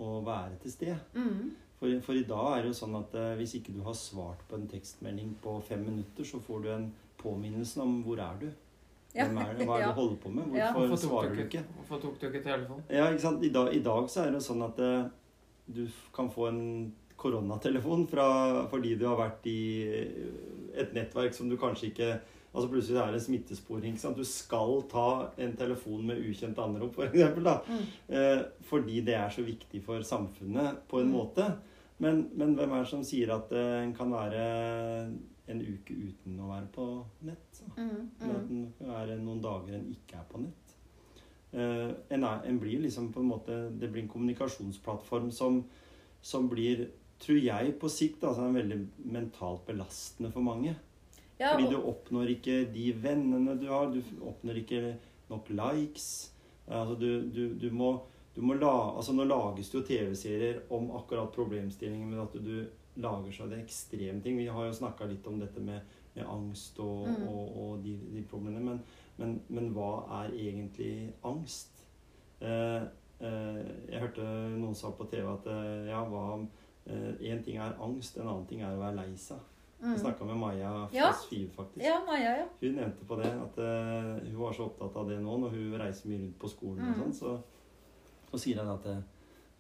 å være til sted. Mm. For, for i dag er det jo sånn at eh, hvis ikke du har svart på en tekstmelding på fem minutter, så får du en påminnelse om hvor er du? Ja. Hvem er det? Hva er det du holder på med? Hvorfor ja. svarer du du ikke? Hvorfor tok du ikke telefonen? Ja, ikke sant? I dag, I dag så er det jo sånn at eh, du kan få en koronatelefon fra, fordi du har vært i et nettverk som du kanskje ikke Altså Plutselig er det smittesporing. Ikke sant? Du skal ta en telefon med ukjent anrop, for eksempel, da. Mm. Eh, fordi det er så viktig for samfunnet på en Mm. måte. Men, men hvem er det som sier at eh, en kan være en uke uten å være på nett? Så? Mm. At Mm. den kan være noen dager en ikke er på nett. Eh, en, er, en blir liksom på en måte Det blir en kommunikasjonsplattform som, som blir, tror jeg, på sikt altså, er veldig mentalt belastende for mange. Ja, Fordi du oppnår ikke de vennene du har. Du oppnår ikke nok likes. Altså, du, du, du må, du må la, altså, nå lages det jo TV-serier om akkurat problemstillingen med at du, du lager så det ekstreme ting. Vi har jo snakka litt om dette med, med angst og, Mm. og, og de, de problemene. Men, men, men hva er egentlig angst? Eh, eh, jeg hørte noen sa på TV at eh, ja, hva Én ting er angst, en annen ting er å være lei seg. Jeg mm. snakka med Maja Ja. Foss Five, faktisk. Ja, Maja, ja. Hun nevnte på det at uh, hun var så opptatt av det nå når hun reiser mye rundt på skolen. og Mm. sånn, så, så sier hun at det,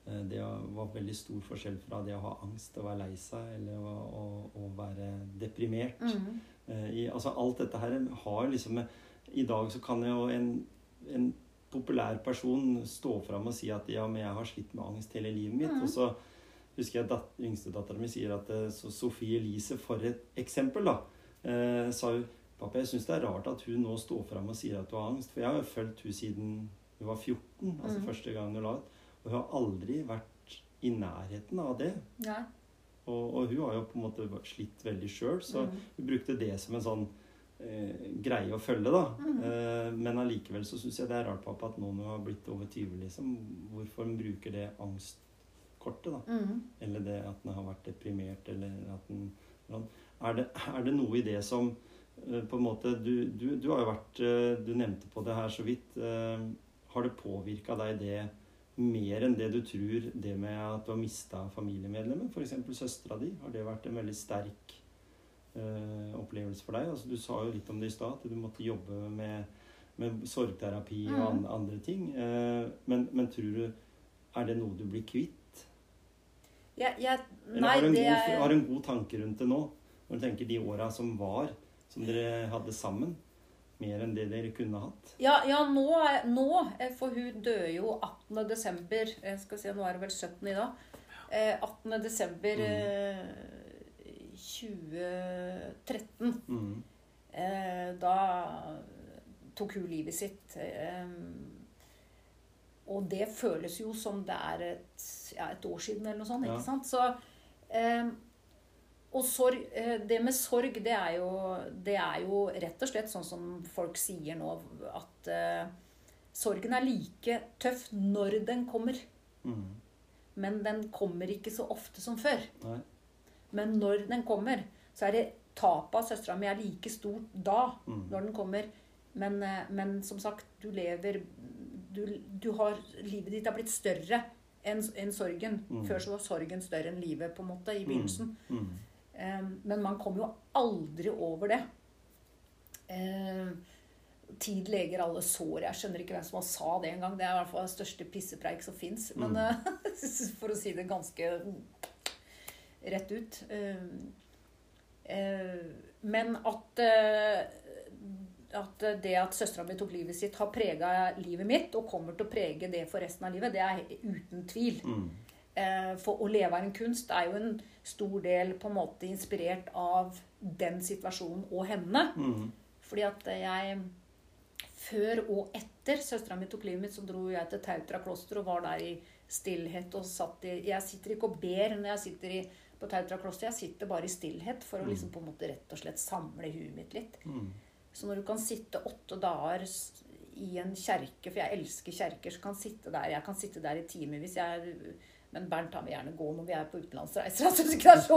eh, det var veldig stor forskjell fra det å ha angst og være lei seg, eller å, å, å være deprimert. Mm. Uh, i, altså Alt dette her har liksom I dag så kan jo en, en populær person stå fram og si at ja, men jeg har slitt med angst hele livet mitt. Mm. Og så husker jeg dat, yngstedattera mi sier at eh, så Sofie Elise, for et eksempel, da, eh, sa hun Pappa, jeg syns det er rart at hun nå står fram og sier at hun har angst. For jeg har jo fulgt hun siden hun var 14, altså Mm. første gang hun la ut. Og hun har aldri vært i nærheten av det. Ja. Og, og hun har jo på en måte slitt veldig sjøl, så Mm. hun brukte det som en sånn eh, greie å følge, da. Mm. Eh, men allikevel så syns jeg det er rart, pappa, at nå når hun har blitt over 20, liksom, hvorfor hun bruker det angstkortet, da. Mm. Eller det at den har vært deprimert, eller at den er det, er det noe i det som eh, på en måte Du, du, du har jo vært eh, Du nevnte på det her så vidt. eh, Har det påvirka deg det mer enn det du tror, det med at du har mista familiemedlemmer? F.eks. søstera di. Har det vært en veldig sterk opplevelse for deg? Altså, du sa jo litt om det i stad, at du måtte jobbe med, med sorgterapi og Mm. an, andre ting. Men, men tror du Er det noe du blir kvitt? Jeg, jeg, Eller nei, har, du en det god, har en god tanke rundt det nå? Når du tenker de åra som var, som dere hadde sammen? Mer enn det dere kunne hatt? Ja, ja nå, er- nå eh, For hun døde jo 18. desember Jeg skal si, nå er det vel 17. i dag. Eh, 18. desember eh, 2013. Mm. Eh, da tok hun livet sitt. Og det føles jo som det er et, ja, et år siden eller noe sånt. Ja. ikke sant? Så, eh, og sorg, eh, det med sorg, det er, jo, det er jo rett og slett sånn som folk sier nå, at eh, sorgen er like tøff når den kommer. Mm. Men den kommer ikke så ofte som før. Nei. Men når den kommer, så er det tapet av søstera mi er like stort da, Mm. når den kommer. Men, eh, men som sagt, du lever du, du har, Livet ditt har blitt større enn en sorgen. Mm. Før så var sorgen større enn livet, på en måte, i begynnelsen. Mm. Um, men man kommer jo aldri over det. Eh, tid leger alle sår. Jeg skjønner ikke hvem som har sa det engang. Det er i hvert fall det største pissepreik som fins. Men Mm. eh, for å si det ganske rett ut. Eh, uh, men at eh, at det at søstera mi tok livet sitt, har prega livet mitt og kommer til å prege det for resten av livet, det er uten tvil. Mm. Eh, For å leve av en kunst er jo en stor del på en måte inspirert av den situasjonen og henne. Mm. Fordi at jeg Før og etter søstera mi tok livet mitt, så dro jeg til Tautra kloster og var der i stillhet og satt i Jeg sitter ikke og ber når jeg sitter i, på Tautra kloster. Jeg sitter bare i stillhet for å liksom på en måte rett og slett samle huet mitt litt. Mm. Så når du kan sitte åtte dager i en kjerke, for jeg elsker kjerker, så kan sitte der. Jeg kan sitte der i timevis. Jeg Men Bernt han vil gjerne gå når vi er på utenlandsreiser. Jeg synes ikke det er så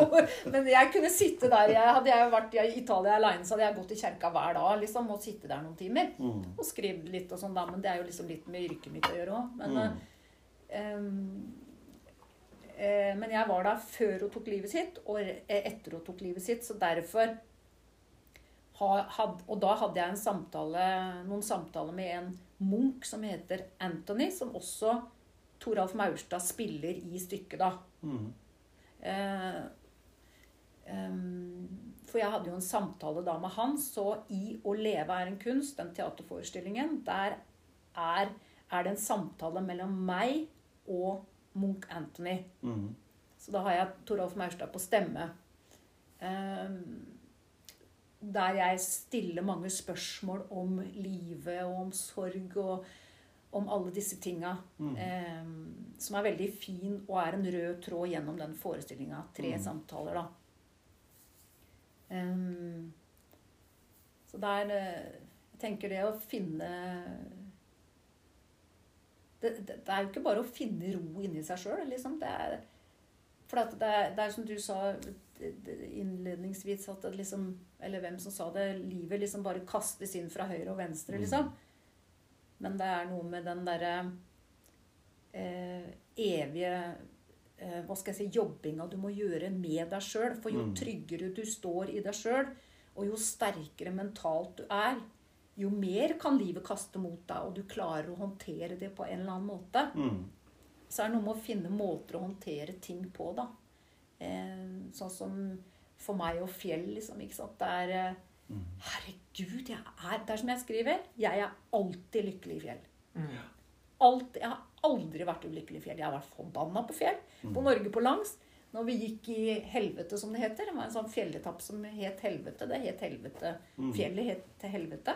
Men jeg kunne sitte der. Jeg, hadde jeg vært i Italia aleine, så hadde jeg gått i kjerka hver dag liksom, og sitte der noen timer. Mm. Og skrevet litt og sånn, da. Men det er jo liksom litt med yrket mitt å gjøre òg. Men, Mm. eh, eh, men jeg var der før hun tok livet sitt, og etter hun tok livet sitt. Så derfor Og da hadde jeg en samtale, noen samtaler med en munk som heter Anthony, som også Toralf Maurstad spiller i stykket, da. Mm. Eh, em, for jeg hadde jo en samtale da med han, så i 'Å leve er en kunst', den teaterforestillingen, der er, er det en samtale mellom meg og Munch Anthony. Mm. Så da har jeg Toralf Maurstad på stemme. Em, der jeg stiller mange spørsmål om livet og om sorg og om alle disse tinga. Mm. Eh, som er veldig fin og er en rød tråd gjennom den forestillinga. Tre Mm. samtaler, da. Em, så det er eh, Jeg tenker det å finne det, det, det er jo ikke bare å finne ro inni seg sjøl, liksom. Det er, for det, det er som du sa innledningsvis, at det liksom Eller hvem som sa det Livet liksom bare kastes inn fra høyre og venstre, liksom. Men det er noe med den derre eh, evige eh, Hva skal jeg si Jobbinga du må gjøre med deg sjøl. For jo Mm. tryggere du står i deg sjøl, og jo sterkere mentalt du er, jo mer kan livet kaste mot deg, og du klarer å håndtere det på en eller annen måte. Mm. Så er det noe med å finne måter å håndtere ting på, da. Eh, sånn som for meg og Fjell, liksom. ikke sant? Det er eh, Mm. Herregud, jeg er Det er som jeg skriver. Jeg er alltid lykkelig i Fjell. Mm. Alt, jeg har aldri vært ulykkelig i Fjell. Jeg har vært forbanna på Fjell. På Norge på langs. Når vi gikk i helvete, som det heter. Det var en sånn fjelletapp som het Helvete. Det het Helvete. Mm. Fjellet het til Helvete.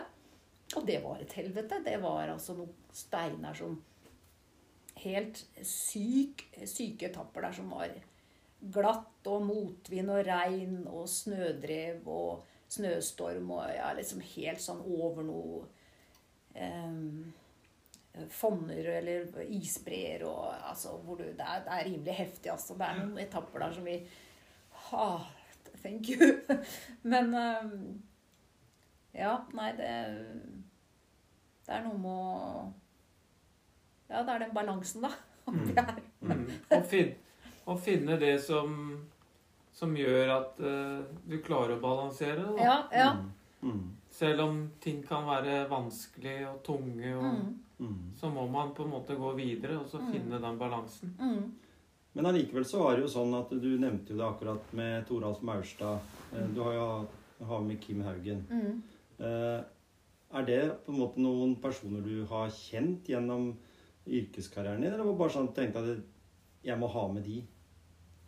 Og det var et helvete. Det var altså noen steiner som Helt syk, syke etapper der som var glatt og motvind og regn og snødrev og snøstorm og ja, liksom helt sånn over noe um, fonner eller isbreer og altså hvor du, det, er, det er rimelig heftig, altså. Det er noen etapper der som vi ha, Thank you. Men um, Ja, nei, det Det er noe med å Ja, det er den balansen, da. Er, Mm. Og, fin, og finne det som, som gjør at uh, du klarer å balansere. det. ja, ja. Mm. Mm. Selv om ting kan være vanskelig og tunge, og, Mm, Mm. så må man på en måte gå videre og så Mm. finne den balansen. mm. Men allikevel så var det jo sånn at du nevnte jo det akkurat med Toralf Maurstad. Eh, Du har jo har med Kim Haugen. Mm. Eh, Er det på en måte noen personer du har kjent gjennom yrkeskarrieren din, eller var det bare sånn tenkte at jeg må ha med de?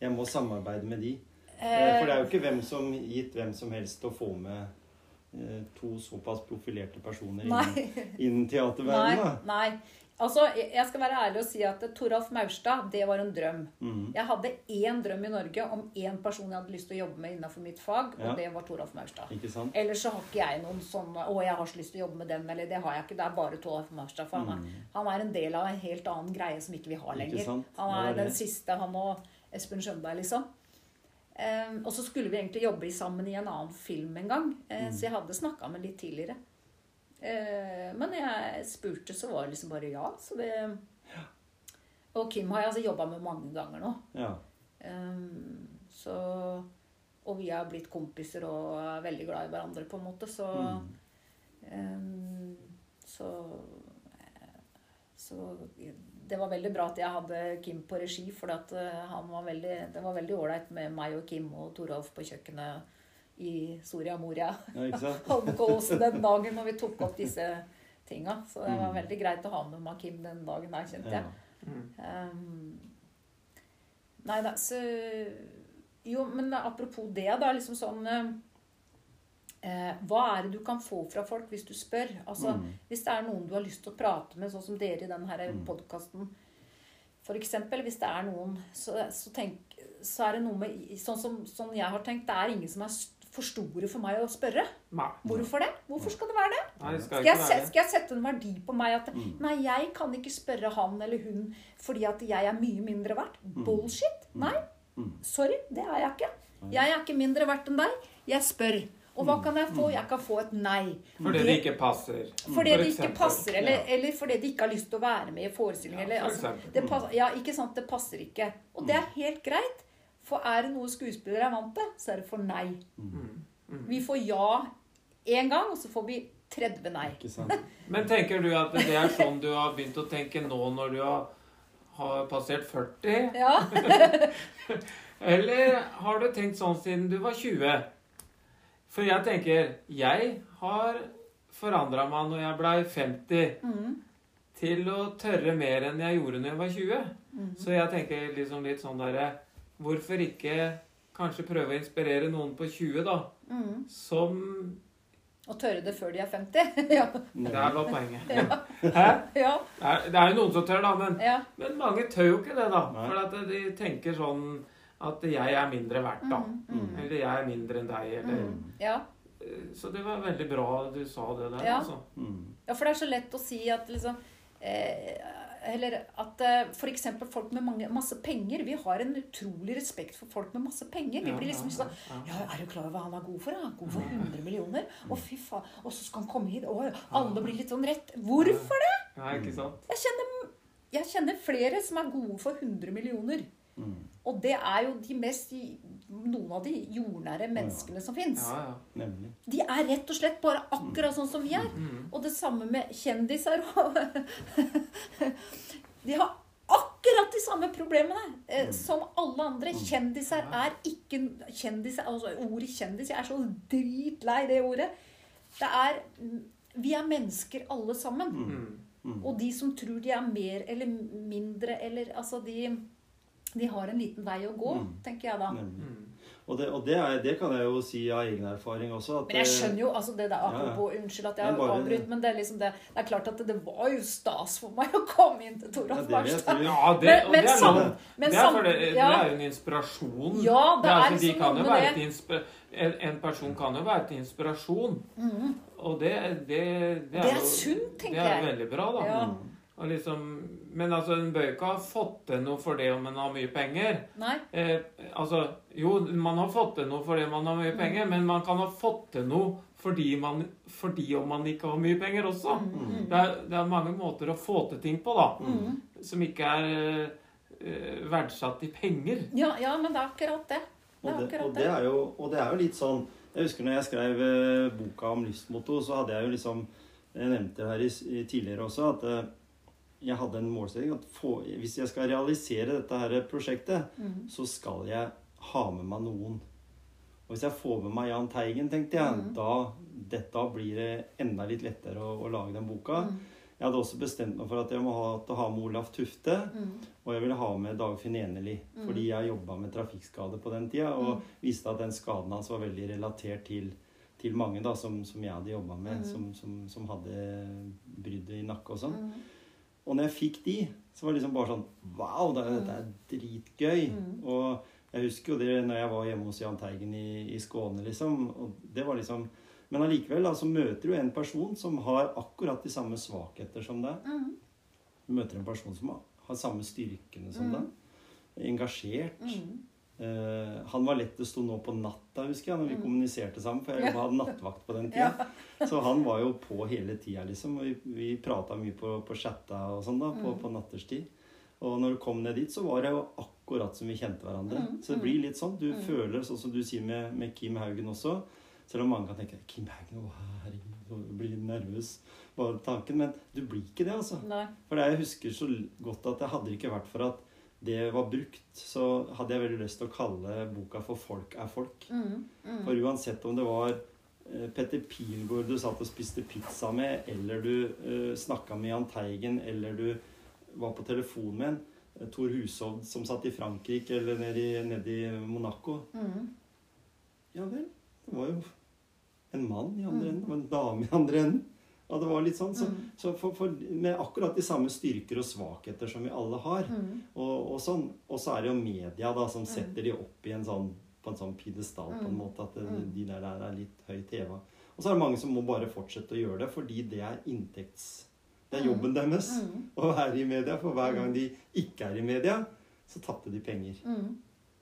Jeg må samarbeide med de? Eh, For det er jo ikke hvem som, gitt hvem som helst å få med eh, to såpass profilerte personer innen, innen teaterverdenen. Nei, nei. Altså, jeg skal være ærlig og si at Toralf Maurstad, det var en drøm. Mm. Jeg hadde én drøm i Norge om én person jeg hadde lyst til å jobbe med innenfor mitt fag, og Ja. det var Toralf Maurstad. Ellers så har ikke jeg noen sånne Å, jeg har så lyst til å jobbe med den, eller det har jeg ikke. Det er bare Toralf Maurstad. For han, er, han er en del av en helt annen greie som ikke vi har Mm. Lenger. Han er, er den siste, han og Espen Skjønberg, liksom. Um, og så skulle vi egentlig jobbe sammen i en annen film en gang, eh, Mm. så jeg hadde snakka med litt tidligere. Eh, men jeg spurte, så var det liksom bare ja. Så det Og Kim har jeg altså jobba med mange ganger nå. Ja. Ehm, så Og vi har blitt kompiser og er veldig glad i hverandre, på en måte, så Mm. ehm, Så Så det var veldig bra at jeg hadde Kim på regi, for eh, han var veldig, det var veldig ålreit med meg og Kim og Toralf på kjøkkenet i Soria Moria. ja? Holmenkollåsen den dagen når vi tok opp disse tinga. Så det var Mm. veldig greit å ha med meg Kim den dagen der, kjente jeg. Ja. Mm. Ehm, nei da, så Jo, men apropos det, da. liksom sånn eh, Hva er det du kan få fra folk hvis du spør? Altså, Mm. Hvis det er noen du har lyst til å prate med, sånn som dere i denne Mm. podkasten For eksempel, hvis det er noen, så, så, tenk, så er det noe med Sånn som sånn jeg har tenkt, det er ingen som er st- for store for meg å spørre. Nei. Hvorfor det? Hvorfor skal det være det? Nei, det skal Skal jeg, være skal jeg sette en verdi på meg at Mm. Nei, jeg kan ikke spørre han eller hun fordi at jeg er mye mindre verdt. Bullshit. Nei. Mm. Sorry, det er jeg ikke. Jeg er ikke mindre verdt enn deg. Jeg spør. Og hva kan jeg få? Jeg kan få et nei. Fordi det ikke passer. Fordi For det ikke passer, eller, Ja. eller fordi de ikke har lyst til å være med i forestillingen. Ja, eller, for altså, det ja, ikke sant, det passer ikke. Og det er helt greit. For er det noe skuespillere er vant til, så er det for nei. Mm. Mm. Vi får ja én gang, og så får vi 30 nei. Ikke sant? Men tenker du at det er sånn du har begynt å tenke nå når du har, har passert 40? Ja. Eller har du tenkt sånn siden du var 20? For jeg tenker Jeg har forandra meg når jeg blei 50, Mm. til å tørre mer enn jeg gjorde når jeg var 20. Mm. Så jeg tenker liksom litt sånn derre Hvorfor ikke kanskje prøve å inspirere noen på 20, da? Mm. Som Og tørre det før de er 50. ja. Der var poenget. Ja. Hæ? ja. Det er, det er jo noen som tør, da, men, ja. men mange tør jo ikke det, da. Nei. For at de tenker sånn at jeg er mindre verdt, da. Mm, mm. Eller jeg er mindre enn deg, eller Mm. Ja. Så det var veldig bra du sa det der, Ja. altså. Mm. ja, for det er så lett å si at liksom eh, Eller at eh, f.eks. folk med mange, masse penger Vi har en utrolig respekt for folk med masse penger. Vi blir liksom sånn ja. Ja, er du klar over hva han er god for? Han er god for 100 millioner. Å, fy faen. Og så skal han komme hit. Å, alle blir litt sånn rett. Hvorfor det? Ja, ikke sant? Jeg kjenner, jeg kjenner flere som er gode for 100 millioner. Mm. Og det er jo de mest noen av de jordnære menneskene som fins. Ja, ja. De er rett og slett bare akkurat sånn som vi er. Mm. Og det samme med kjendiser. De har akkurat de samme problemene eh, som alle andre. Kjendiser er ikke kjendiser, altså Ordet kjendis Jeg er så dritlei det ordet. Det er Vi er mennesker alle sammen. Mm. Mm. Og de som tror de er mer eller mindre eller Altså, de, de har en liten vei å gå, Mm. tenker jeg da. Mm. Og, det, og det, er, det kan jeg jo si av egen erfaring også. At, Men jeg skjønner jo altså det der, ja. ja. Unnskyld at jeg har avbrytt, men det er liksom det, det er klart at det var jo stas for meg å komme inn til Ja, Toralf Barstad. Ja, det, Men- og men det er sam- men det er for det, det er jo en inspirasjon. Ja, det er altså, de liksom kan noe jo være en, en person kan jo være til inspirasjon. Mm. Og det, det, det, Det er jo- sunt, tenker Det er jeg. veldig bra, da. Ja. Mm. Og liksom, men altså, en bør ikke ha fått til noe for det om en har mye penger. Nei. Eh, altså, jo, man har fått til noe fordi man har mye penger, men man kan ha fått til noe fordi, man, fordi om man ikke har mye penger også. Mm. Det, er, det er mange måter å få til ting på, da, Mm. som ikke er eh, verdsatt i penger. Ja, ja, men det er akkurat det. Det Og er det, akkurat og, det er jo, og det er jo litt sånn Jeg husker når jeg skrev eh, boka om livsmotto, så hadde jeg jo liksom Jeg nevnte det her i, i tidligere også, at eh, jeg hadde en målsetting at få, hvis jeg skal realisere dette her prosjektet, Mm. så skal jeg ha med meg noen. Og hvis jeg får med meg Jahn Teigen, tenkte jeg, Mm. da, dette blir det enda litt lettere å, å lage den boka. Mm. Jeg hadde også bestemt meg for at jeg må ha, ha med Olaf Tufte. Mm. Og jeg ville ha med Dagfinn Enerli, Mm. fordi jeg jobba med trafikkskade på den tida. Og visste at den skaden hans var veldig relatert til, til mange da, som, som jeg hadde jobba med, Mm. som, som, som hadde brudd i nakke og sånn. Mm. Og når jeg fikk de, så var det liksom bare sånn Wow, det, dette er dritgøy. Mm. Og jeg husker jo det når jeg var hjemme hos Jahn Teigen i, i Skåne, liksom. Og det var liksom Men allikevel så møter du en person som har akkurat de samme svakheter som deg. Mm. Du møter en person som har, har samme styrkene som Mm. deg. Engasjert. Mm. Eh, han var lettest å nå på natta, husker jeg, når vi Mm. kommuniserte sammen. For jeg Ja. hadde nattvakt på den tida. Så han var jo på hele tida, liksom. Vi, vi prata mye på, på chatta og sånn, da, på, Mm. på natterstid. Og når du kom ned dit, så var det jo akkurat som vi kjente hverandre. Mm, Så det mm. blir litt sånn. Du Mm. føler, sånn som du sier med, med Kim Haugen også Selv om mange kan tenke Kim Haugen, å herregud, du blir nervøs bare tanken. Men du blir ikke det, altså. Nei. For det jeg husker så godt at det hadde ikke vært for at det var brukt, så hadde jeg veldig lyst til å kalle boka for 'Folk er folk'. Mm. Mm. For uansett om det var eh, Petter Pilgaard du satt og spiste pizza med, eller du uh, snakka med Jahn Teigen, eller du var på telefon med en eh, Tor Hushovd som satt i Frankrike eller nede i, nede i Monaco. Mm. Ja vel. Det var jo en mann i andre Mm. enden og en dame i andre enden. Ja, det var litt sånn. Så, Mm. så for, for, med akkurat de samme styrker og svakheter som vi alle har. Mm. Og, og, sånn. og så er det jo media da, som Mm. setter de opp i en sånn, på en sånn pidestall på en Mm. måte. At det, Mm. de der, der er litt høyt heva. Og så er det mange som må bare fortsette å gjøre det, fordi det er inntekts... Det er jobben deres å være i media. For hver gang de ikke er i media, så tapte de penger.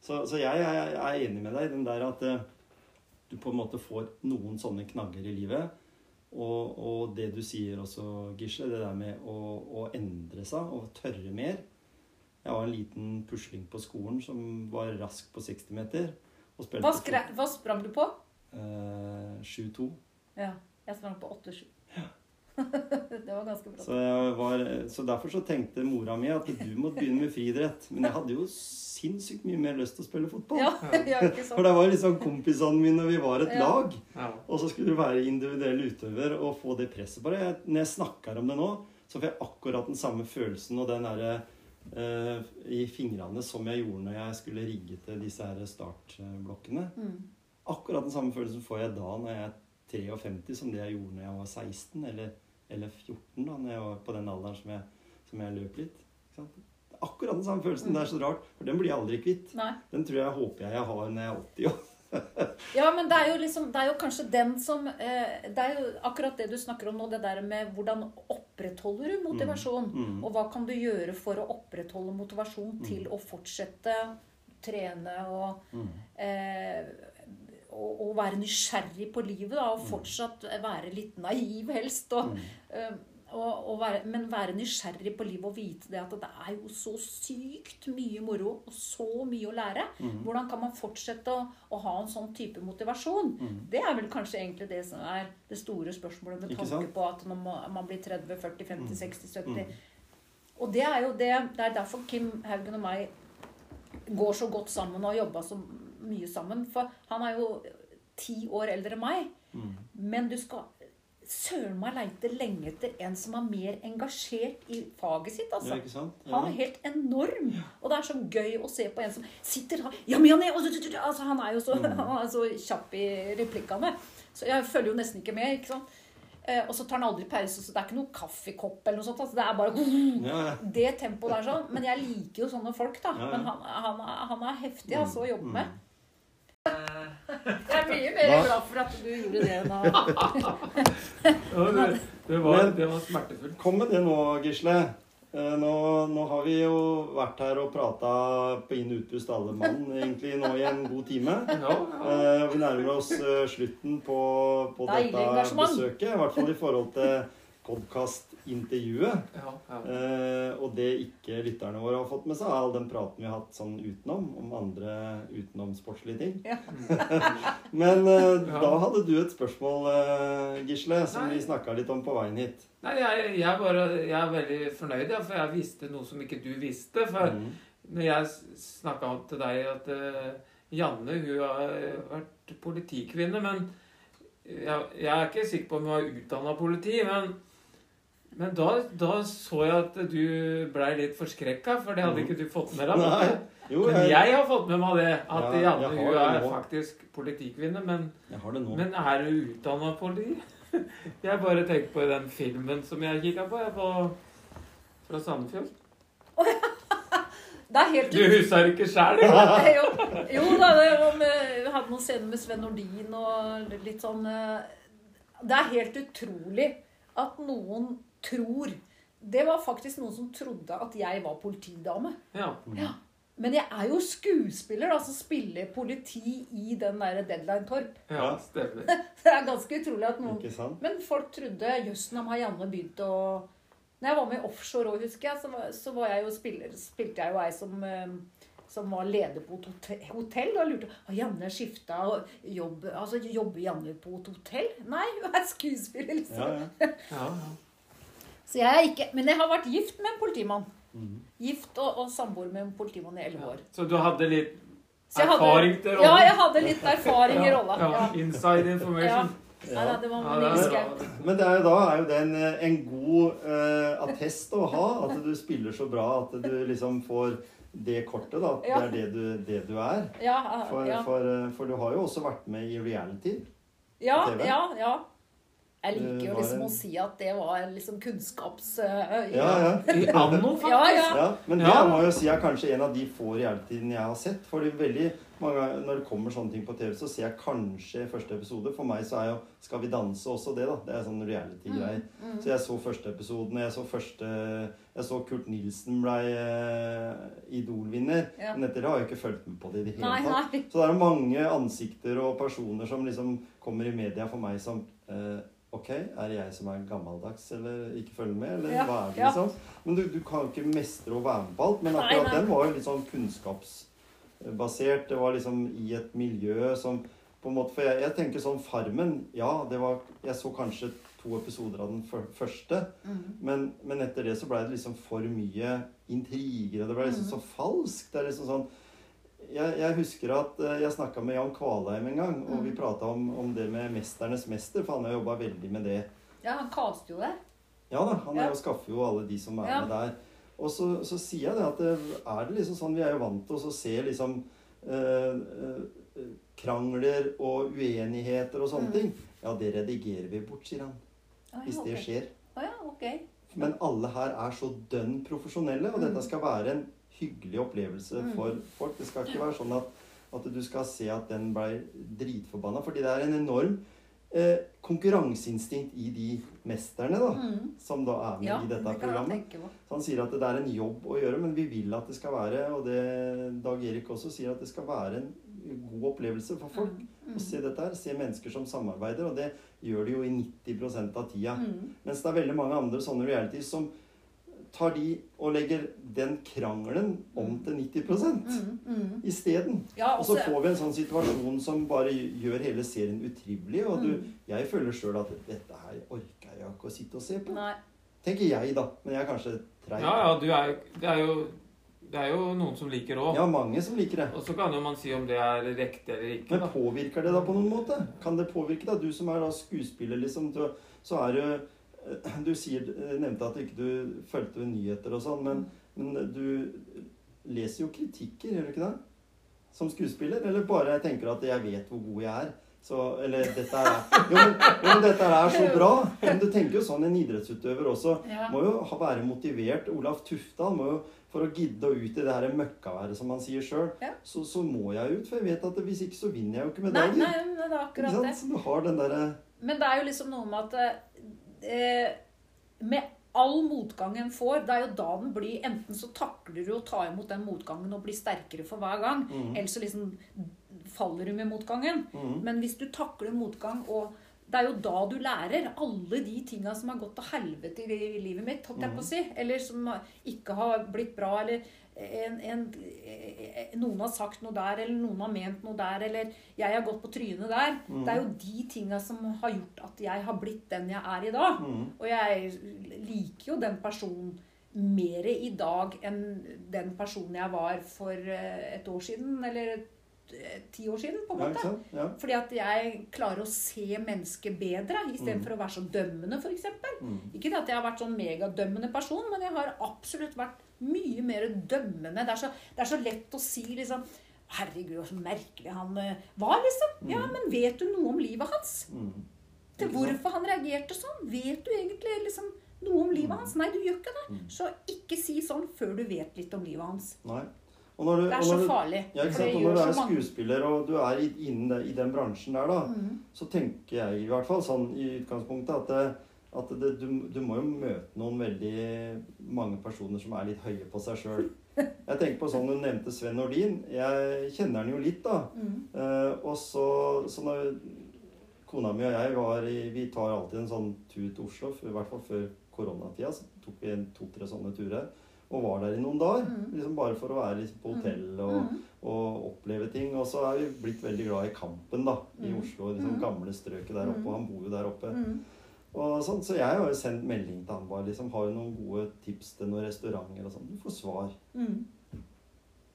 Så, så jeg, jeg, jeg er enig med deg i den der at eh, du på en måte får noen sånne knagger i livet. Og, og det du sier også, Gisle, det der med å, å endre seg og tørre mer. Jeg var en liten pusling på skolen som var rask på 60 meter. Hva, hva sprang du på? eh, 7-2. Ja, jeg sprang på 8-7. det var ganske bra. Så, jeg var, så derfor så tenkte mora mi at du måtte begynne med friidrett. Men jeg hadde jo sinnssykt mye mer lyst til å spille fotball. Ja, ja, ikke For det var liksom kompisene mine, vi var et Ja. lag. Ja. Og så skulle du være individuell utøver og få det presset på deg. Når jeg snakker om det nå, så får jeg akkurat den samme følelsen og den derre uh, i fingrene som jeg gjorde når jeg skulle rigge til disse her startblokkene. Mm. Akkurat den samme følelsen får jeg da når jeg er 53, som det jeg gjorde når jeg var 16 eller, eller 14, da når jeg var på den alderen som jeg, som jeg løp litt. Ikke sant? Akkurat den samme følelsen. Det er så rart, for den blir jeg aldri kvitt. Nei. Den tror jeg håper jeg jeg har når jeg er 80 år. Ja, men det er jo liksom Det er jo kanskje den som eh, Det er jo akkurat det du snakker om nå, det der med hvordan opprettholder du motivasjon? Mm. Og hva kan du gjøre for å opprettholde motivasjon til å fortsette trene og Mm. eh, og, å, være nysgjerrig på livet, da, og fortsatt være litt naiv, helst. Og, Mm. eh, og, være, men være nysgjerrig på livet og vite det at det er jo så sykt mye moro og så mye å lære. Mm. Hvordan kan man fortsette å, å ha en sånn type motivasjon? Mm. Det er vel kanskje egentlig det som er det store spørsmålet med tanke på at når man blir 30, 40, 50, Mm. 60, 70 Mm. Og det er jo det Det er derfor Kim Haugen og meg går så godt sammen og har jobba så mye sammen. For han er jo ti år eldre enn meg. Mm. Men du skal søren meg leite lenge etter en som er mer engasjert i faget sitt. Altså. ikke ja. Han er helt enorm. Og det er så gøy å se på en som sitter her Ja, men er, altså, han er jo så, Mm. han er så kjapp i replikkene. Så jeg følger jo nesten ikke med. ikke sant? Eh, og så tar han aldri pause, så det er ikke noe kaffekopp eller noe sånt. Altså, det er bare Ja, ja. det tempoet der sånn. Men jeg liker jo sånne folk, da. Ja, ja. Men han, han, han er heftig altså, å jobbe Mm. med. Jeg er mye mer Hva? glad for at du gjorde det enn Ja, det, det, var, det var smertefullt. Kom med det nå, Gisle. Eh, Nå, nå har vi jo vært her og prata på inn- og utpust alle mann egentlig nå i en god time. Ja, ja. Eh, Vi nærmer oss eh, slutten på, på dette besøket. I hvert fall i forhold til podkastintervjuet. Ja, ja. Eh, og det ikke lytterne våre har fått med seg, er all den praten vi har hatt sånn utenom, om andre utenomsportslige ting. Ja. Men eh, Ja. da hadde du et spørsmål, eh, Gisle, som Nei. vi snakka litt om på veien hit. Nei, jeg, jeg, er bare, jeg er veldig fornøyd, ja, for jeg visste noe som ikke du visste. For Mm. når jeg snakka til deg at uh, Janne hun har vært politikvinne, men jeg, jeg er ikke sikker på om hun har utdanna politi. Men, men da, da så jeg at du blei litt forskrekka, for det hadde ikke du fått med deg. Nei. Jo, Men jeg, jeg har fått med meg det, at Ja, Janne hun det er faktisk politikvinne. Men, jeg men er hun utdanna politi? Jeg bare tenker på den filmen som jeg kikka på, jeg, på fra Sandefjord. Det er helt Du husker ikke sjæl? jo, jo da, det var vi hadde noen scener med Sven Nordin og litt sånn eh, Det er helt utrolig at noen tror Det var faktisk noen som trodde at jeg var politidame. Ja. Ja. Men jeg er jo skuespiller, da, som spiller politi i den der Deadline Torp. ja, stemmer. Det er ganske utrolig at noen Ikke sant? Men folk trodde Jøss, nå har Janne begynt å Når jeg var med i offshore òg, husker jeg, så var, så var jeg jo spiller, spilte jeg jo ei som eh, som var leder på et hotell. Og jeg lurte har Janne skifta jobb Altså jobber Janne på et hotell? Nei, hun er skuespiller, Ja, liksom. ja. Ja, ja. Så jeg er ikke Men jeg har vært gift med en politimann. Mm. Gift og, og samboer med en politimann i elleve år. Så du hadde litt hadde- erfaring til rollen? Ja, jeg hadde litt erfaring i rolla. Ja, Ja. inside information. Ja. Ja. Ja, det var Ja, det er Men det er jo, da er jo det en, en god eh, attest å ha. At du spiller så bra at du liksom får det kortet, da. Det er det du, det du er. Ja, For, ja. for, eh, for du har jo også vært med i reality. Ja, ja, ja. Jeg liker jo liksom en- å si at det var liksom kunnskaps... øh, Ja, ja. Anno, faktisk. Ja, ja. Ja, men det Ja. må jeg jo si er kanskje en av de få realityene jeg har sett. Fordi veldig mange ganger når det kommer sånne ting på TV, så ser jeg kanskje første episode. For meg så er jo Skal vi danse også det, da. Det er sånn reality-greier. Mm, Så jeg så første episoden. Jeg så første Jeg så Kurt Nilsen ble eh, Idol-vinner. Ja. Men etter det har jeg ikke fulgt med på det i det hele Nei, tatt. nei. Så det er mange ansikter og personer som liksom kommer i media for meg som eh, Ok, er det jeg som er gammeldags eller ikke følger med, eller Ja, hva er det ja. liksom? Men du, du kan jo ikke mestre å være med på alt. Men akkurat nei. den var jo litt sånn kunnskapsbasert. Det var liksom i et miljø som på en måte, For jeg, jeg tenker sånn Farmen Ja, det var Jeg så kanskje to episoder av den første. Mm. Men, men etter det så ble det liksom for mye intriger, og det ble liksom Mm. så falskt. Det er liksom sånn jeg, jeg husker at eh, jeg snakka med Jan Kvalheim en gang, og vi Mm. prata om, om det med 'Mesternes mester', for han har jobba veldig med det. Ja, han kaster jo det. Ja da, han er Ja. jo skaffer jo alle de som er Ja. med der. Og så, så sier jeg det at det, er det liksom sånn Vi er jo vant til å se liksom eh, eh, krangler og uenigheter og sånne Mm. ting. Ja, det redigerer vi bort, sier han. Å, Hvis det okay. skjer. Ah, ja, ok. Men alle her er så dønn profesjonelle, og Mm. dette skal være en hyggelig opplevelse Mm. for folk. Det skal ikke være sånn at, at du skal se at den ble dritforbanna. Fordi det er en enorm eh, konkurranseinstinkt i de mesterne da, Mm. som da er med Ja, i dette det programmet. Så han sier at det er en jobb å gjøre, men vi vil at det skal være, og det Dag Erik også sier, at det skal være en god opplevelse for folk Mm. å se dette her. Se mennesker som samarbeider, og det gjør de jo i 90 av tida. Mm. Mens det er veldig mange andre sånne realities som tar de og legger den krangelen om til 90 Mm. Mm. isteden. Ja, Og så får vi en sånn situasjon som bare gjør hele serien utrivelig. Og du, Mm. jeg føler sjøl at dette her orker jeg ikke å sitte og se på. Nei. Tenker jeg, da. Men jeg er kanskje treig. Ja, ja, du er, det, er jo, det er jo noen som liker òg. Ja, mange som liker det. Og så kan jo man si om det er riktig eller ikke. Men påvirker det da på noen måte? Kan det påvirke deg? Du som er da skuespiller, liksom, så er du Du sier, nevnte at ikke du fulgte nyheter og sånn, men, men du leser jo kritikker, gjør du ikke det? Som skuespiller? Eller bare tenker at 'jeg vet hvor god jeg er'? Så, eller dette er, jo, men, jo, dette er så bra. Men du tenker jo sånn en idrettsutøver også. Ja. Må jo ha, være motivert. Olaf Tufte må jo for å gidde å ut i det her møkkaværet, som han sier sjøl, Ja. så, så må jeg ut. For jeg vet at hvis ikke, så vinner jeg jo ikke Nei, medaljer. nei, men det er akkurat det. Så du har den der... Men det er jo liksom noe med at eh, Med all motgang en får, det er jo da den blir Enten så takler du å ta imot den motgangen og blir sterkere for hver gang, mm. eller så liksom faller du med motgangen. Mm. Men hvis du takler motgang og det er jo da du lærer alle de tinga som har gått til helvete i livet mitt, holdt jeg på å si. Eller som ikke har blitt bra, eller en, en, noen har sagt noe der, eller noen har ment noe der, eller jeg har gått på trynet der. Det er jo de tinga som har gjort at jeg har blitt den jeg er i dag. Mm. Og jeg liker jo den personen mer i dag enn den personen jeg var for eh, et år siden, eller eh, ti år siden, på en Ja, måte. sant? Ja. Fordi at jeg klarer å se mennesket bedre, istedenfor å være så dømmende, f.eks. Mm. Ikke at jeg har vært sånn megadømmende person, men jeg har absolutt vært mye mer dømmende. Det er så, det er så lett å si liksom Herregud, så merkelig han eh, var, liksom. Ja, men vet du noe om livet hans? Mm. Til hvorfor han reagerte sånn? Vet du egentlig liksom noe om livet hans? Nei, du gjør ikke det. Mm. Så ikke si sånn før du vet litt om livet hans. Nei. Og når du, Det er så du, farlig. ja, ikke sant? Og når du er skuespiller og du er i- innen i den bransjen der, da, Mm. så tenker jeg i hvert fall sånn i utgangspunktet at, det, at det, du, du må jo møte noen veldig mange personer som er litt høye på seg sjøl. Jeg tenker på sånn Du nevnte Sven Nordin. Jeg kjenner han jo litt, da. Mm. Eh, og så, så når kona mi og jeg var i Vi tar alltid en sånn tur til Oslo, for, i hvert fall før koronatida. Så tok vi to-tre sånne turer. Og var der i noen dager. Mm. liksom Bare for å være liksom på hotell og, Mm. og oppleve ting. Og så er vi blitt veldig glad i Kampen da, i Mm. Oslo. liksom Mm. Gamle strøket der oppe. Mm. Og han bor jo der oppe. Mm. Og sånn, så jeg har jo sendt melding til han bare liksom, Har du noen gode tips til noen restauranter og sånn. Du får svar. Mm.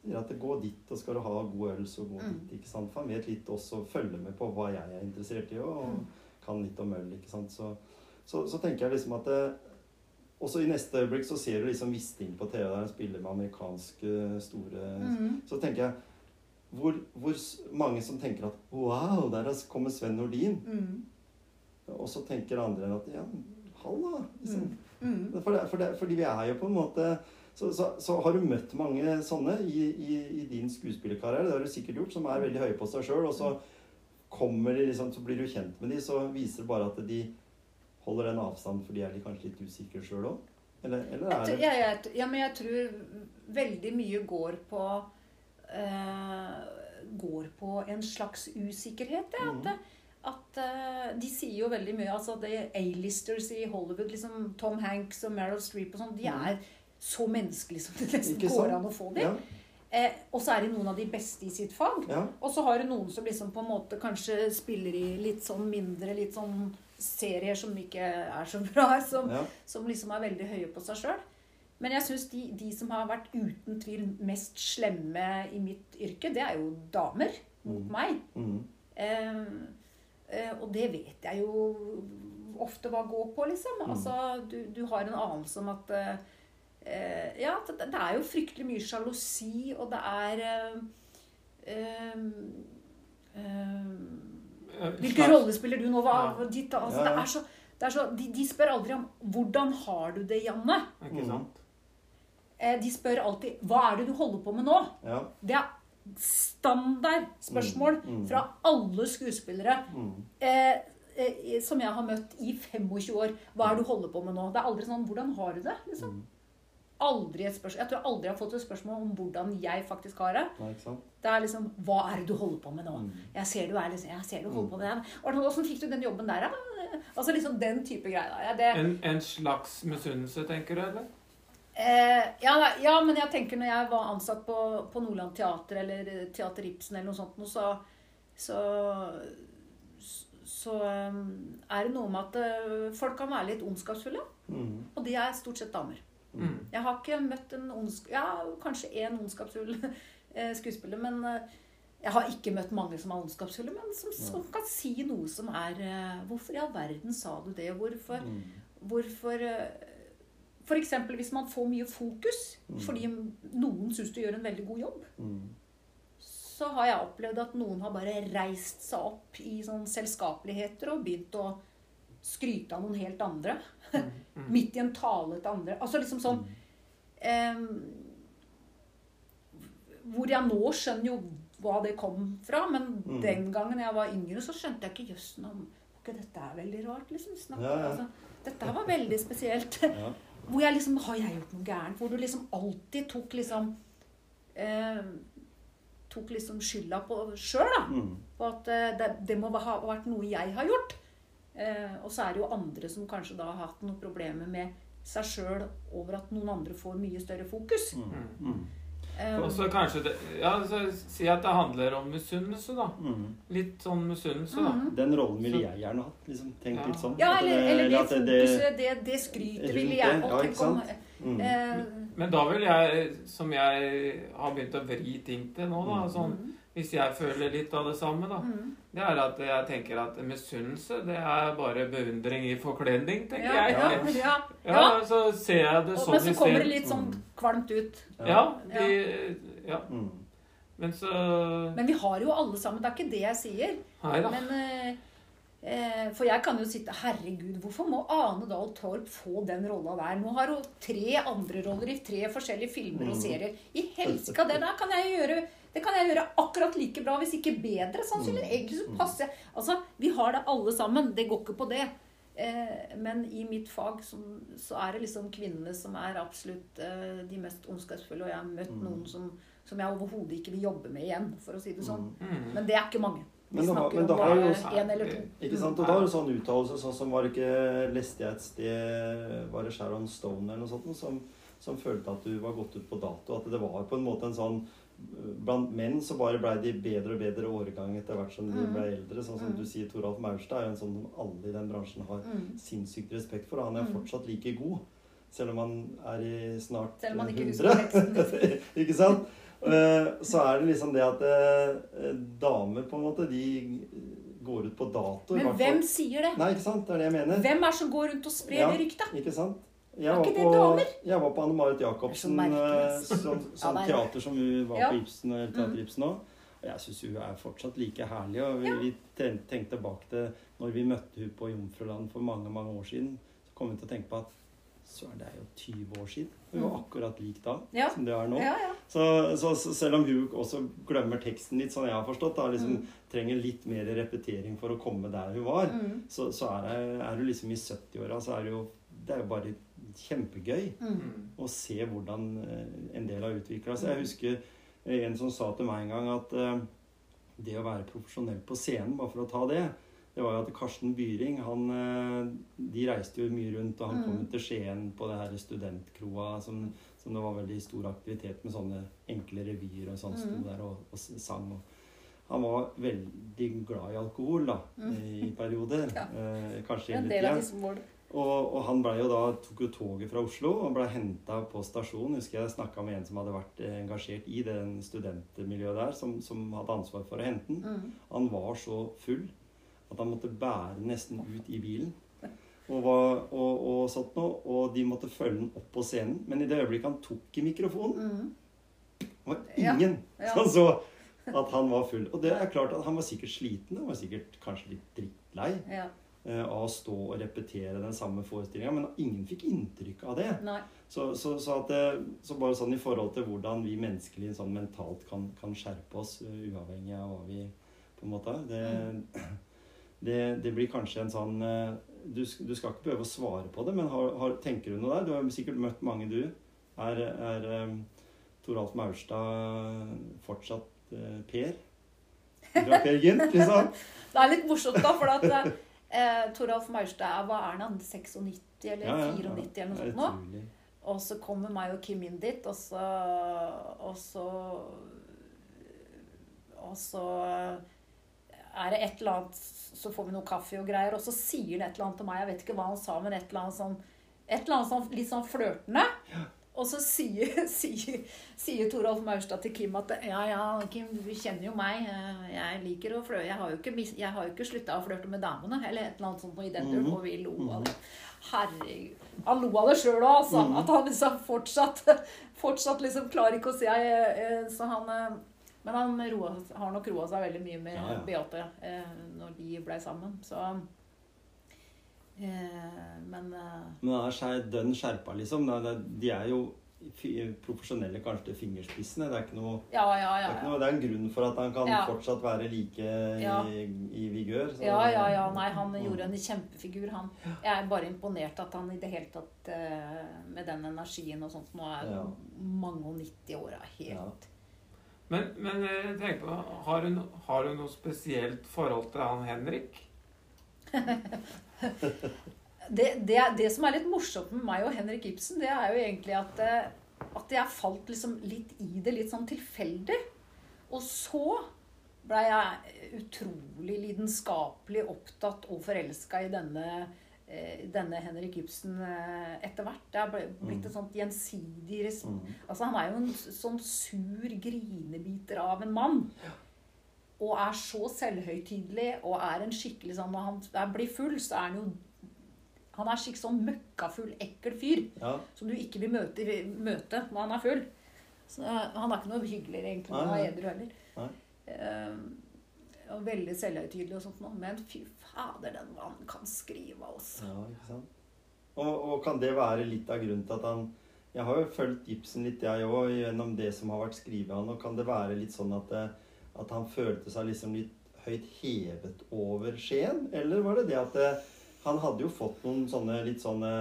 Sier at gå dit, og skal du ha god øl, så gå Mm. dit. ikke sant? For han vet litt også, følger med på hva jeg er interessert i, og Mm. kan litt om øl. ikke sant? Så, så, så tenker jeg liksom at det, Også i neste øyeblikk så ser du liksom Wisting på TV der han spiller med amerikanske store Mm. Så tenker jeg hvor, hvor mange som tenker at Wow, der er- kommer Sven Nordin. Mm. Og så tenker andre at Ja, halla. Liksom. Mm. For det, for det, fordi vi er jo på en måte så, så, så har du møtt mange sånne i, i, i din skuespillerkarriere, det har du sikkert gjort, som er veldig høye på seg sjøl, og så kommer de liksom, så blir du kjent med de, så viser det bare at de holder den avstanden fordi de er de kanskje litt usikre sjøl òg? Eller, eller er det jeg, jeg, ja, men jeg tror veldig mye går på eh, Går på en slags usikkerhet. Ja, at, at uh, De sier jo veldig mye altså det A-listers i Hollywood, liksom Tom Hanks og Meryl Streep og sånn, de Mhm. er så menneskelige som det nesten går an å få dem. Ja, Eh, og så er de noen av de beste i sitt fag. ja. Og så har du noen som liksom på en måte kanskje spiller i litt sånn mindre litt sånn serier som ikke er så bra, som, ja. som liksom er veldig høye på seg sjøl. Men jeg syns de, de som har vært uten tvil mest slemme i mitt yrke, det er jo damer mot Mm. meg. Eh, eh, og det vet jeg jo ofte hva går på, liksom. Mm. Altså, du, du har en anelse om at eh, eh, Ja, det, er jo fryktelig mye sjalusi, og det er eh, eh, eh, Hvilken rolle spiller du nå? Hva, ditt, altså, det er så, det er så, de, de spør aldri om 'Hvordan har du det, Janne?' Ikke sant? Eh, de spør alltid 'Hva er det du holder på med nå?' ja. Det er standardspørsmål Mm, mm. fra alle skuespillere Mhm. eh, eh, som jeg har møtt i 25 år. 'Hva er det du holder på med nå?' Det er aldri sånn 'Hvordan har du det?' liksom. Aldri et spørsmål. Jeg tror aldri jeg har fått et spørsmål om hvordan jeg faktisk har det. Nei. Det er liksom 'Hva er det du holder på med nå?' Mm. Jeg ser du er liksom, jeg ser du holder på med det. Og Åssen fikk du den jobben der, da? Altså liksom den type greier. det, En, en slags misunnelse, tenker du, eller? Eh, ja, ja, men jeg tenker når jeg var ansatt på, på Nordland Teater eller eh, Teater Ibsen eller noe sånt, så, så, så um, er det noe med at eh, folk kan være litt ondskapsfulle. Mm. Og de er stort sett damer. Mm. Jeg har ikke møtt en ondsk... Ja, kanskje én ondskapsfull eh, skuespiller, men jeg har ikke møtt mange som er ondskapsfulle, men som, som kan si noe som er Hvorfor i all verden sa du det? Hvorfor mm. Hvorfor eksempel hvis man får mye fokus Mm. fordi noen syns du gjør en veldig god jobb, Mm. så har jeg opplevd at noen har bare reist seg opp i sånn selskapeligheter og begynt å skryte av noen helt andre. Mm. Midt i en tale til andre. Altså liksom sånn eh, Hvor jeg nå skjønner jo hva det kom fra, men Mm. den gangen jeg var yngre, så skjønte jeg ikke jøssen om dette er veldig rart, liksom. Snakker, Ja, ja. Altså, dette var veldig spesielt. Ja. Hvor jeg liksom Har jeg gjort noe gærent? Hvor du liksom alltid tok liksom eh, Tok liksom skylda på sjøl, da. Mm. På at eh, det, det må ha vært noe jeg har gjort. Eh, og så er det jo andre som kanskje da har hatt noen problemer med seg sjøl over at noen andre får mye større fokus. Mm. Mm. Eh, Og så kanskje det, ja, så Si at det handler om misunnelse, da. Mm. Litt sånn misunnelse, da. mhm. Den rollen ville jeg gjerne hatt. Liksom. Tenk Ja. litt sånn. Ja, eller, eller, eller det fokuset, det, det skrytet ville jeg det, ja, ikke tenk om, mm. eh, Men da vil jeg, som jeg har begynt å vri ting til nå, da Mm. sånn, mhm, Hvis jeg føler litt av det samme, da. mm. Det er at jeg tenker at misunnelse, det er bare beundring i forkledning, tenker Ja, jeg. ja, ja, Ja, så ser jeg det Og- sånn Men så kommer det litt sånn kvalmt ut. Ja, de, ja. Mm. Men så Men vi har jo alle sammen. Det er ikke det jeg sier. Nei da. Men eh, eh, For jeg kan jo sitte Herregud, hvorfor må Ane Dahl Torp få den rolla der? Nå har hun tre andre roller i tre forskjellige filmer og Mm. serier. I helsike, det der kan jeg gjøre det kan jeg gjøre akkurat like bra, hvis ikke bedre. sannsynlig. Mm. Egentlig så passer jeg Altså, vi har det alle sammen. Det går ikke på det. Eh, men i mitt fag så, så er det liksom kvinnene som er absolutt eh, de mest ondskapsfulle. Og jeg har møtt Mm. noen som, som jeg overhodet ikke vil jobbe med igjen, for å si det sånn. Mm. Mm. Men det er ikke mange. Vi Men da, snakker men om har bare en én eller to. Ikke sant? Og da har du sånn uttalelse sånn som var det ikke Leste jeg et sted Var det Sharon Stone eller noe sånt som, som følte at du var gått ut på dato? At det var på en måte en sånn Blant menn så bare blei de bedre og bedre årgang etter hvert som de blei ble eldre. Sånn som Mm. du sier, Toralf Maurstad er jo en sånn som alle i den bransjen har Mm. sinnssykt respekt for. og Han er Mm. fortsatt like god. Selv om han er i snart Selv om han ikke 100. husker teksten. ikke sant? Eh, Så er det liksom det at eh, damer på en måte, de går ut på dato. Men hvem sier det? Nei, ikke sant? Det er det jeg mener. Hvem er som går rundt og sprer Ja. det ryktet? Ikke sant? Jeg var, på, jeg var på Anne Marit Jacobsen eh, Ja, er- teater som hun var på Ibsen og Teater Mhm. Ibsen òg. Og jeg syns hun er fortsatt like herlig. Og vi, tenkte tilbake til når vi møtte hun på Jomfruland for mange mange år siden. Så kom vi til å tenke på at søren, det er jo 20 år siden. Hun var Mhm. akkurat lik da Ja. som det er nå. Ja, ja. Så, så, så selv om hun også glemmer teksten litt, sånn jeg har forstått, da, liksom Mm. trenger litt mer repetering for å komme der hun var, Mm. så, så er, det, du liksom i 70-åra, så er det jo det er jo bare kjempegøy Mm. Mm. å se hvordan eh, en del har utvikla seg. Jeg husker eh, en som sa til meg en gang at eh, det å være profesjonell på scenen, bare for å ta det, det var jo at Karsten Byring han, De reiste jo mye rundt, og han Mm. kom jo til Skien på det her studentkroa som, som det var veldig stor aktivitet med sånne enkle revyer og sånn. Sto Mm. der og, og sang. Og han var veldig glad i alkohol da, Mm. i perioder. Ja. Eh, kanskje hele av tida. Og, og han ble jo da, tok jo toget fra Oslo og ble henta på stasjonen. Husker jeg snakka med en som hadde vært engasjert i det studentmiljøet der, som, som hadde ansvar for å hente den. Mm. Han var så full at han måtte bære den nesten ut i bilen. Og, var, og, og, sånt noe, og de måtte følge den opp på scenen. Men i det øyeblikket han tok i mikrofonen, Mm. var Ja, ingen ja. som så at han var full. Og det er klart at han var sikkert sliten. Han var sikkert kanskje litt drittlei Ja. Eh, av å stå og repetere den samme forestillinga, men ingen fikk inntrykk av det. Så, så, så, at det, så bare sånn i forhold til hvordan vi menneskelig sånn mentalt kan, kan skjerpe oss, uh, uavhengig av hva vi på en måte det, det, det blir kanskje en sånn du, du skal ikke behøve å svare på det, men har, har, tenker du noe der? Du har sikkert møtt mange, du. Er, er Toralf Maurstad fortsatt Per? Fra Per Gynt, liksom? Det er litt morsomt, da, for at eh, Toralf Maurstad hva er han, 96 eller Ja, ja, ja. 94 eller noe sånt nå? Og så kommer meg og Kim inn dit, og så Og så Og så er det et eller annet Så får vi noe kaffe og greier, og så sier han et eller annet til meg. Jeg vet ikke hva han sa, men et eller annet sånn Et eller annet sånn litt sånn flørtende. Og så sier, sier, sier Torolf Maurstad til Kim at ja, ja, Kim, du kjenner jo meg. eh, Jeg liker å flørte. Jeg har jo ikke, jeg har jo ikke slutta å flørte med damene. Eller et eller annet sånt noe i den duren. Mhm. Og vi lo av det. Herregud. Han lo av det sjøl òg, altså. Mhm. At han liksom fortsatt, fortsatt liksom klarer ikke å si eh, eh, Så han Men han roa, har nok roa seg veldig mye med Ja, ja. Beate når de blei sammen. Så Men eh, Men han er skjer, dønn skjerpa, liksom. Det De er jo profesjonelle kanskje til fingerspissene. Det er ikke noe ja, ja, det er, ikke noe, det er en grunn for at han kan Ja. fortsatt være like i, Ja. i vigør. så- Ja, ja, ja. Nei, han gjorde en kjempefigur, han. Jeg er bare imponert at han i det hele tatt eh, Med den energien og sånt Nå er Ja. mange og 90 år helt Ja. Men, men tenk på, har hun, har hun noe spesielt forhold til han Henrik? det, det, det som er litt morsomt med meg og Henrik Ibsen, det er jo egentlig at, eh, at jeg falt liksom litt i det litt sånn tilfeldig. Og så blei jeg utrolig lidenskapelig opptatt og forelska i denne, eh, denne Henrik Ibsen eh, etter hvert. Det er blitt et sånt gjensidig Mm. Altså, han er jo en sånn sur grinebiter av en mann. Og er så selvhøytidelig og er en skikkelig sånn Når han blir full, så er han jo Han er skikkelig sånn møkkafull, ekkel fyr Ja. som du ikke vil møte, møte når han er full. Så eh, han er ikke noe hyggeligere egentlig når han er edru heller. Nei. Eh, og veldig selvhøytidelig og sånt noe. Men fy fader, den mannen kan skrive, altså. Ja, ikke sant? Og, og kan det være litt av grunnen til at han Jeg har jo fulgt Ibsen litt, jeg òg, gjennom det som har vært skrevet han. Og kan det være litt sånn at, det, at han følte seg liksom litt høyt hevet over Skien? Eller var det det at det, han hadde jo fått noen sånne litt sånne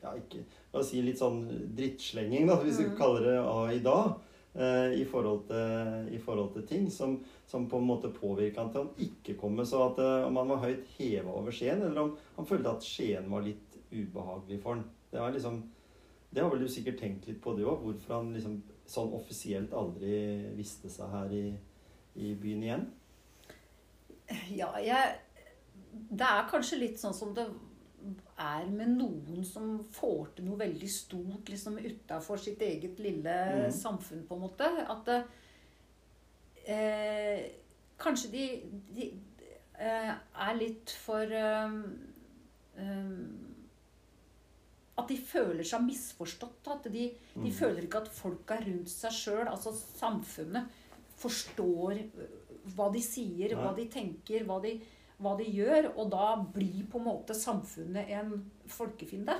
Ja, ikke La oss si litt sånn drittslenging, da, hvis vi Mm. kaller det av i dag. eh, I forhold, til, I forhold til ting som, som på en måte påvirka han til han ikke komme. Så at eh, om han var høyt heva over Skien, eller om han følte at Skien var litt ubehagelig for han. Det var liksom Det har vel du sikkert tenkt litt på, du òg. Hvorfor han liksom sånn offisielt aldri viste seg her i, i byen igjen. Ja, jeg Det er kanskje litt sånn som det er med noen som får til noe veldig stort liksom utafor sitt eget lille mm. samfunn, på en måte. At det, eh, Kanskje de, de eh, er litt for eh, eh, At de føler seg misforstått. At de, de Mm. føler ikke at folka rundt seg sjøl, altså samfunnet, forstår øh, hva de sier, hva de tenker, hva de, hva de gjør. Og da blir på en måte samfunnet en folkefiende.